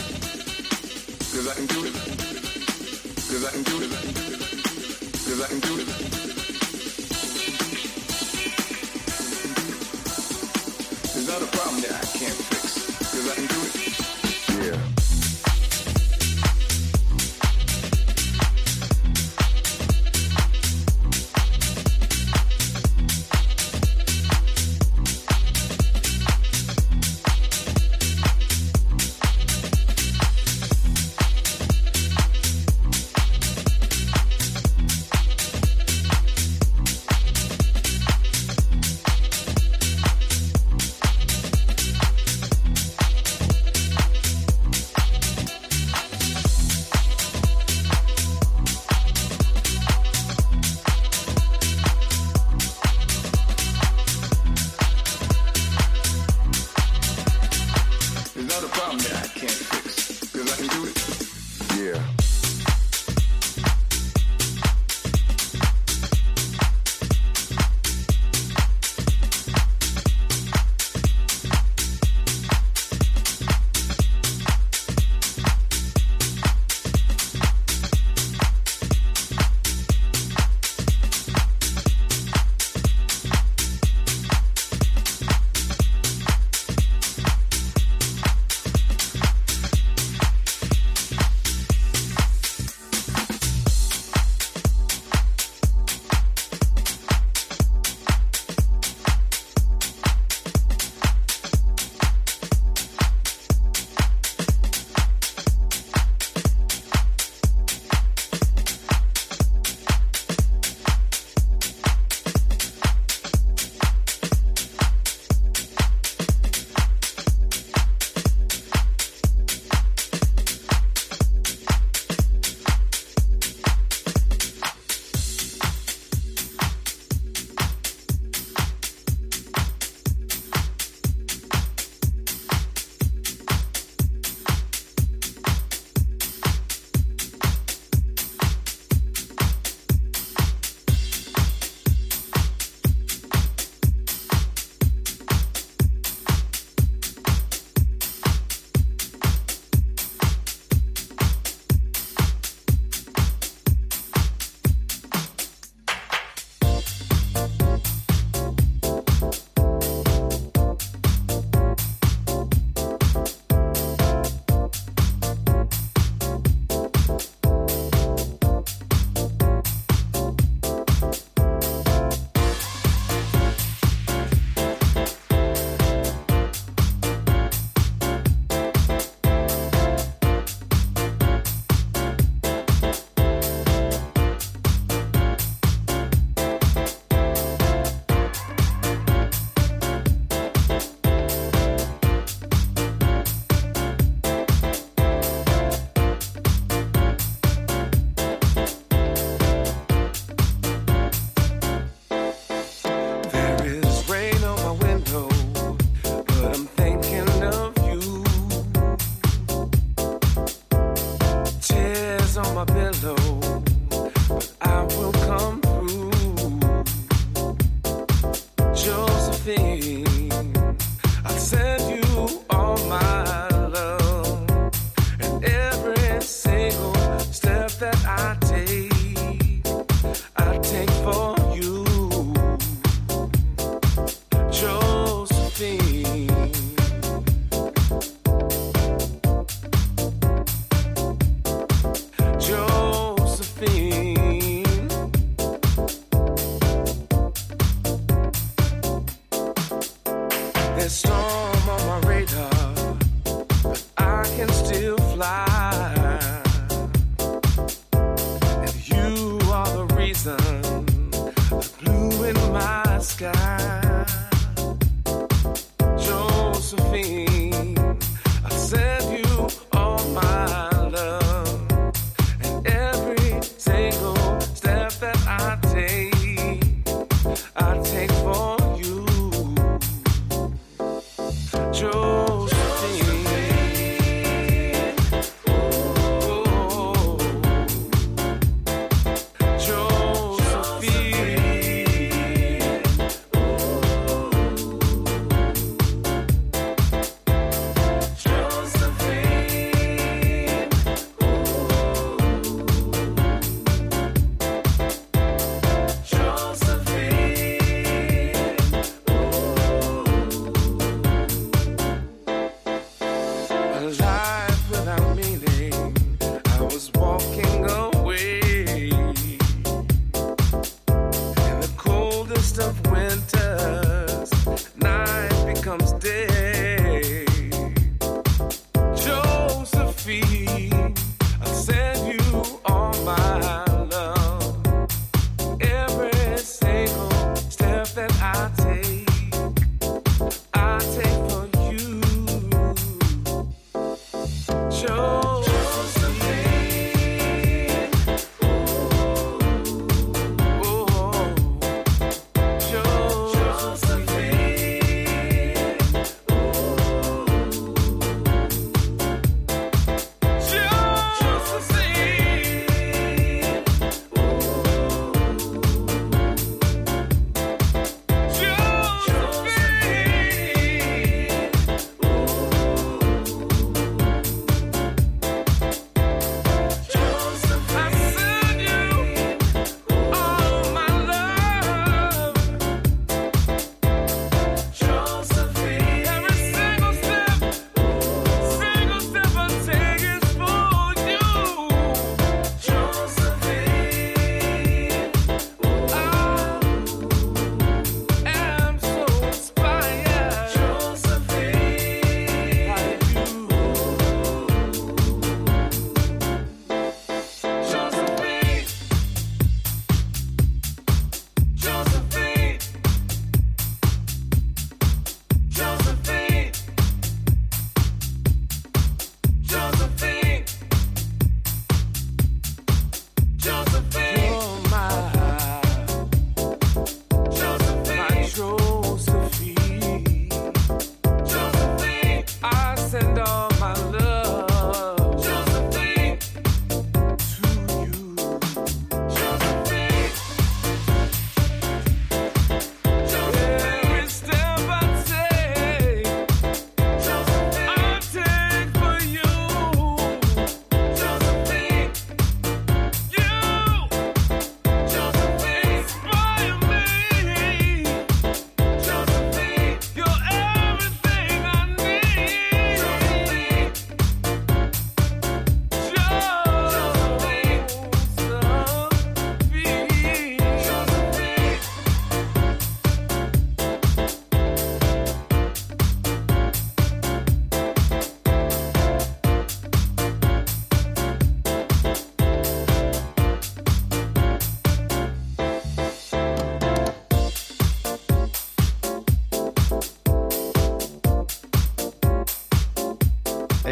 I can do it. I can do it. I can do it. There's not a problem that I can't fix. Cause I can do it.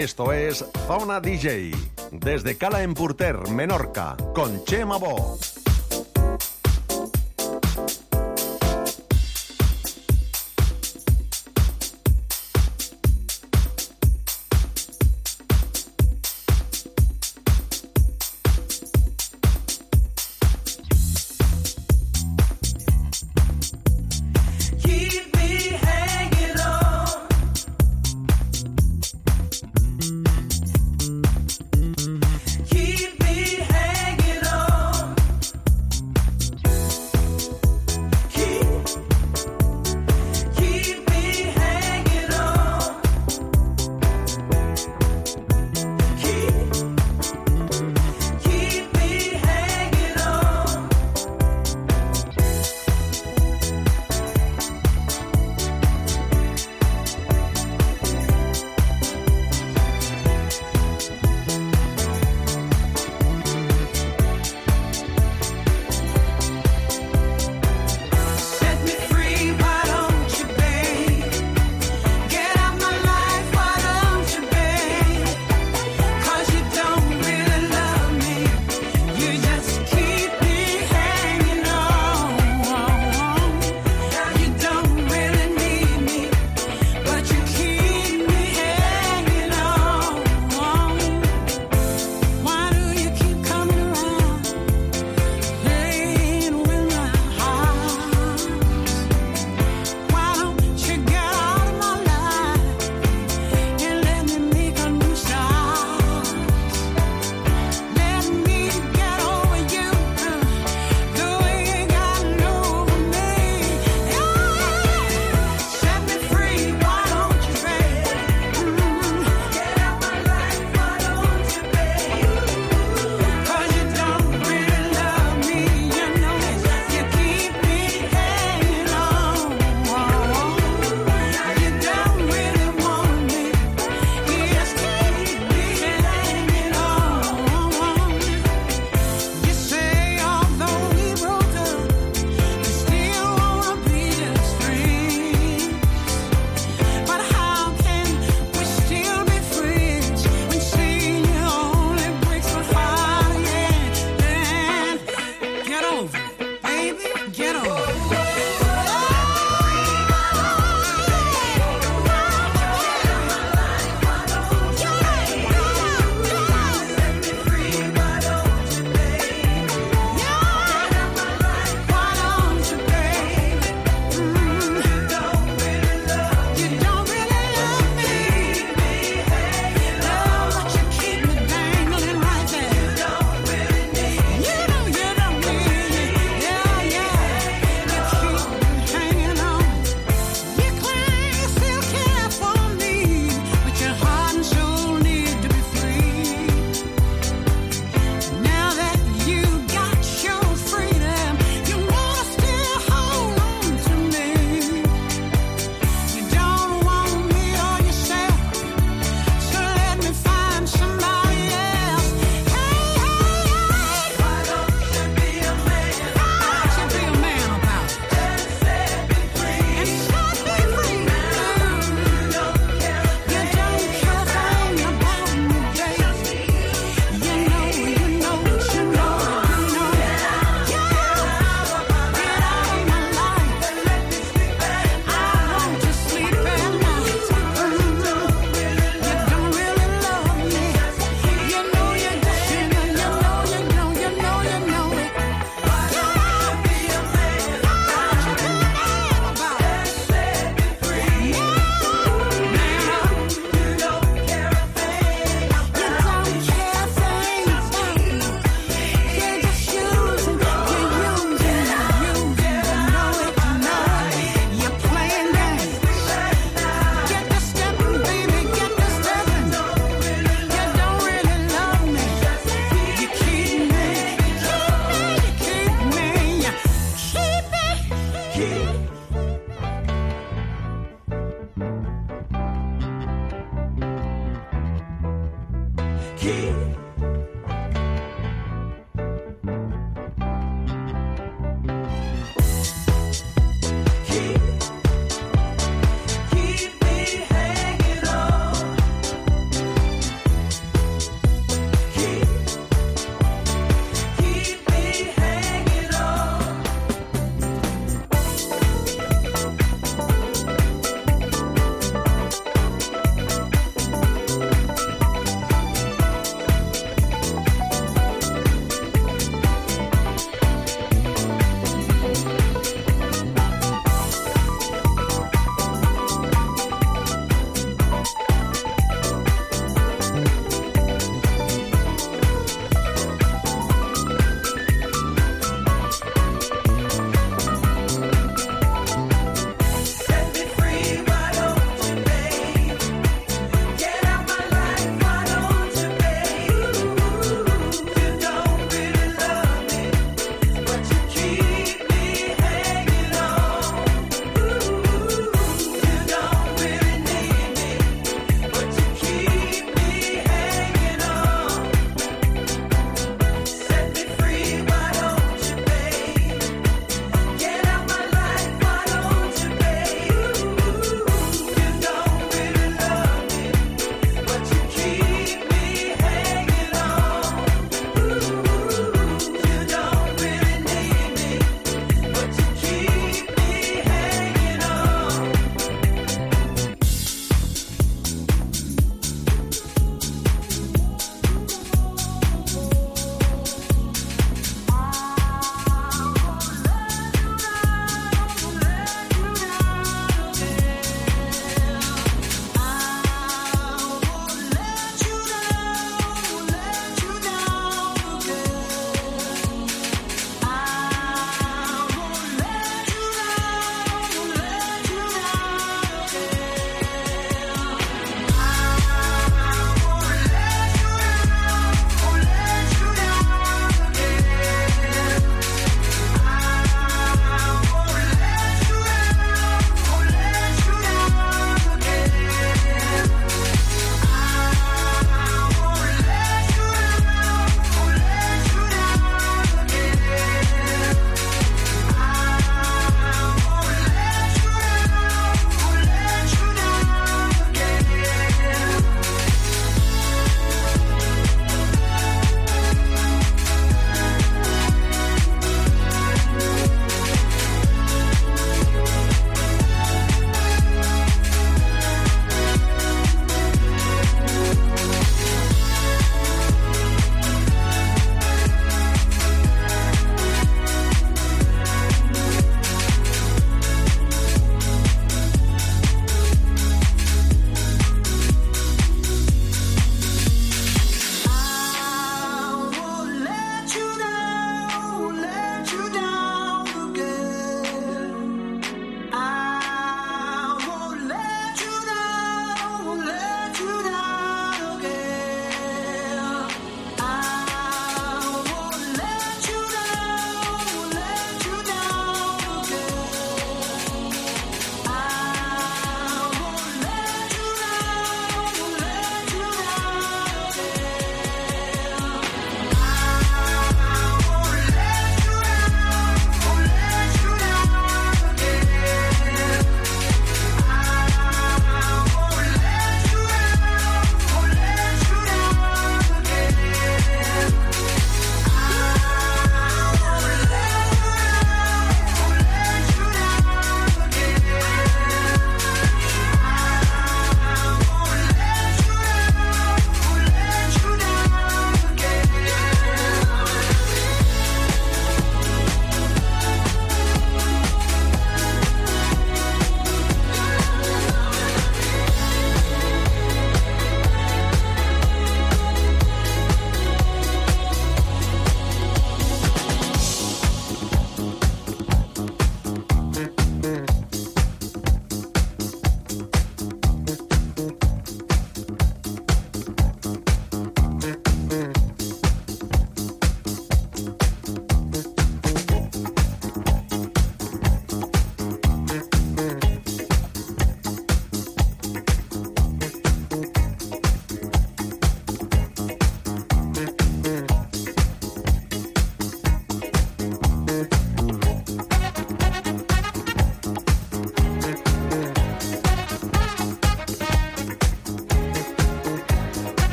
Esto es Zona DJ, desde Cala en Menorca, con Chema Bo.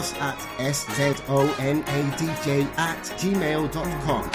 Us at szonadj at gmail.com.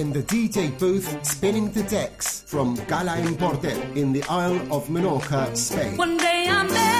in the DJ booth spinning the decks from Cala en Porter in the Isle of Menorca, Spain. One day I'm there.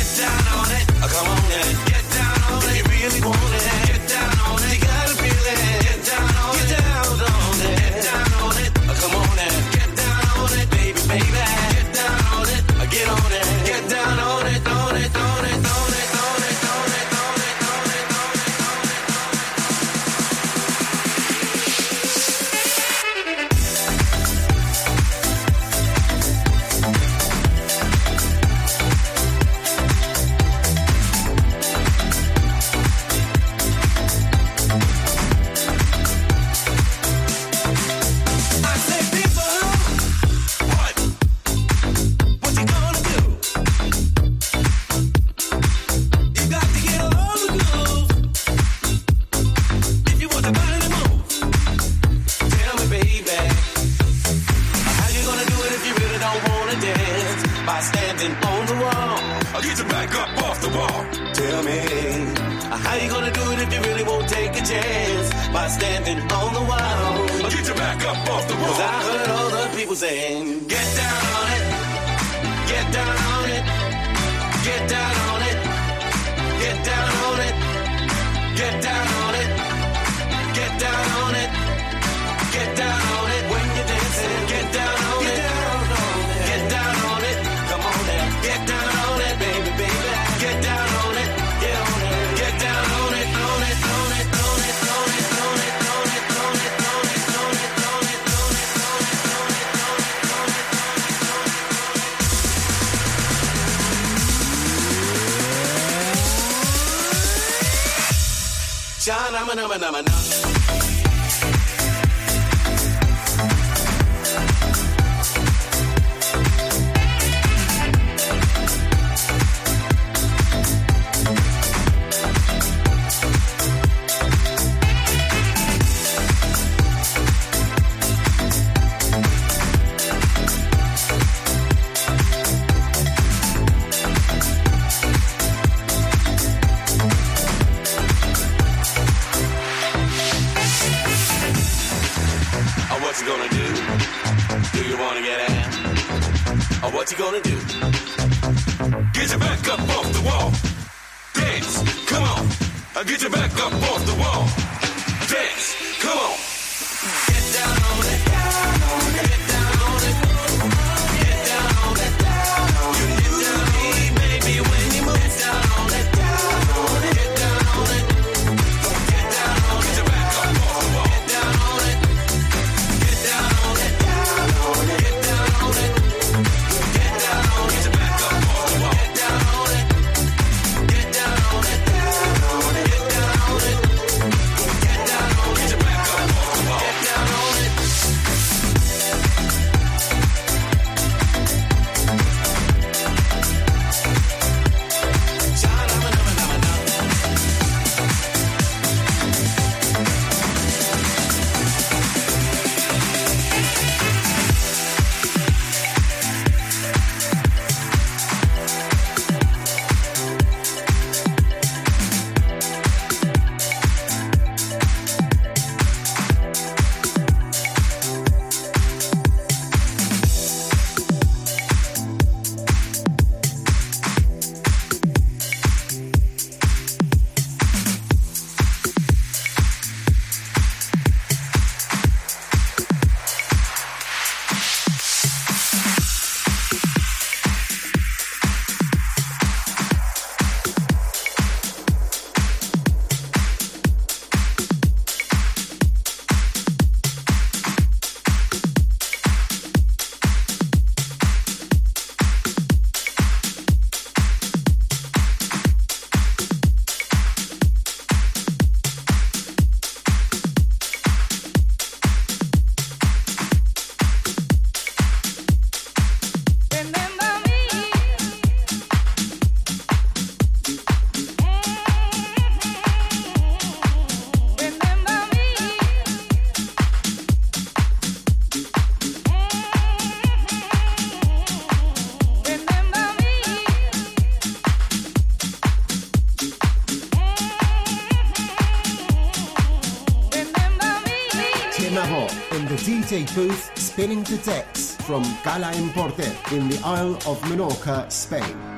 Booth spinning the decks from Cala en Porter in the Isle of Menorca, Spain.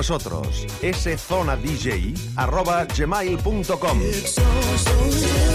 nosotros. szonadj@gmail.com.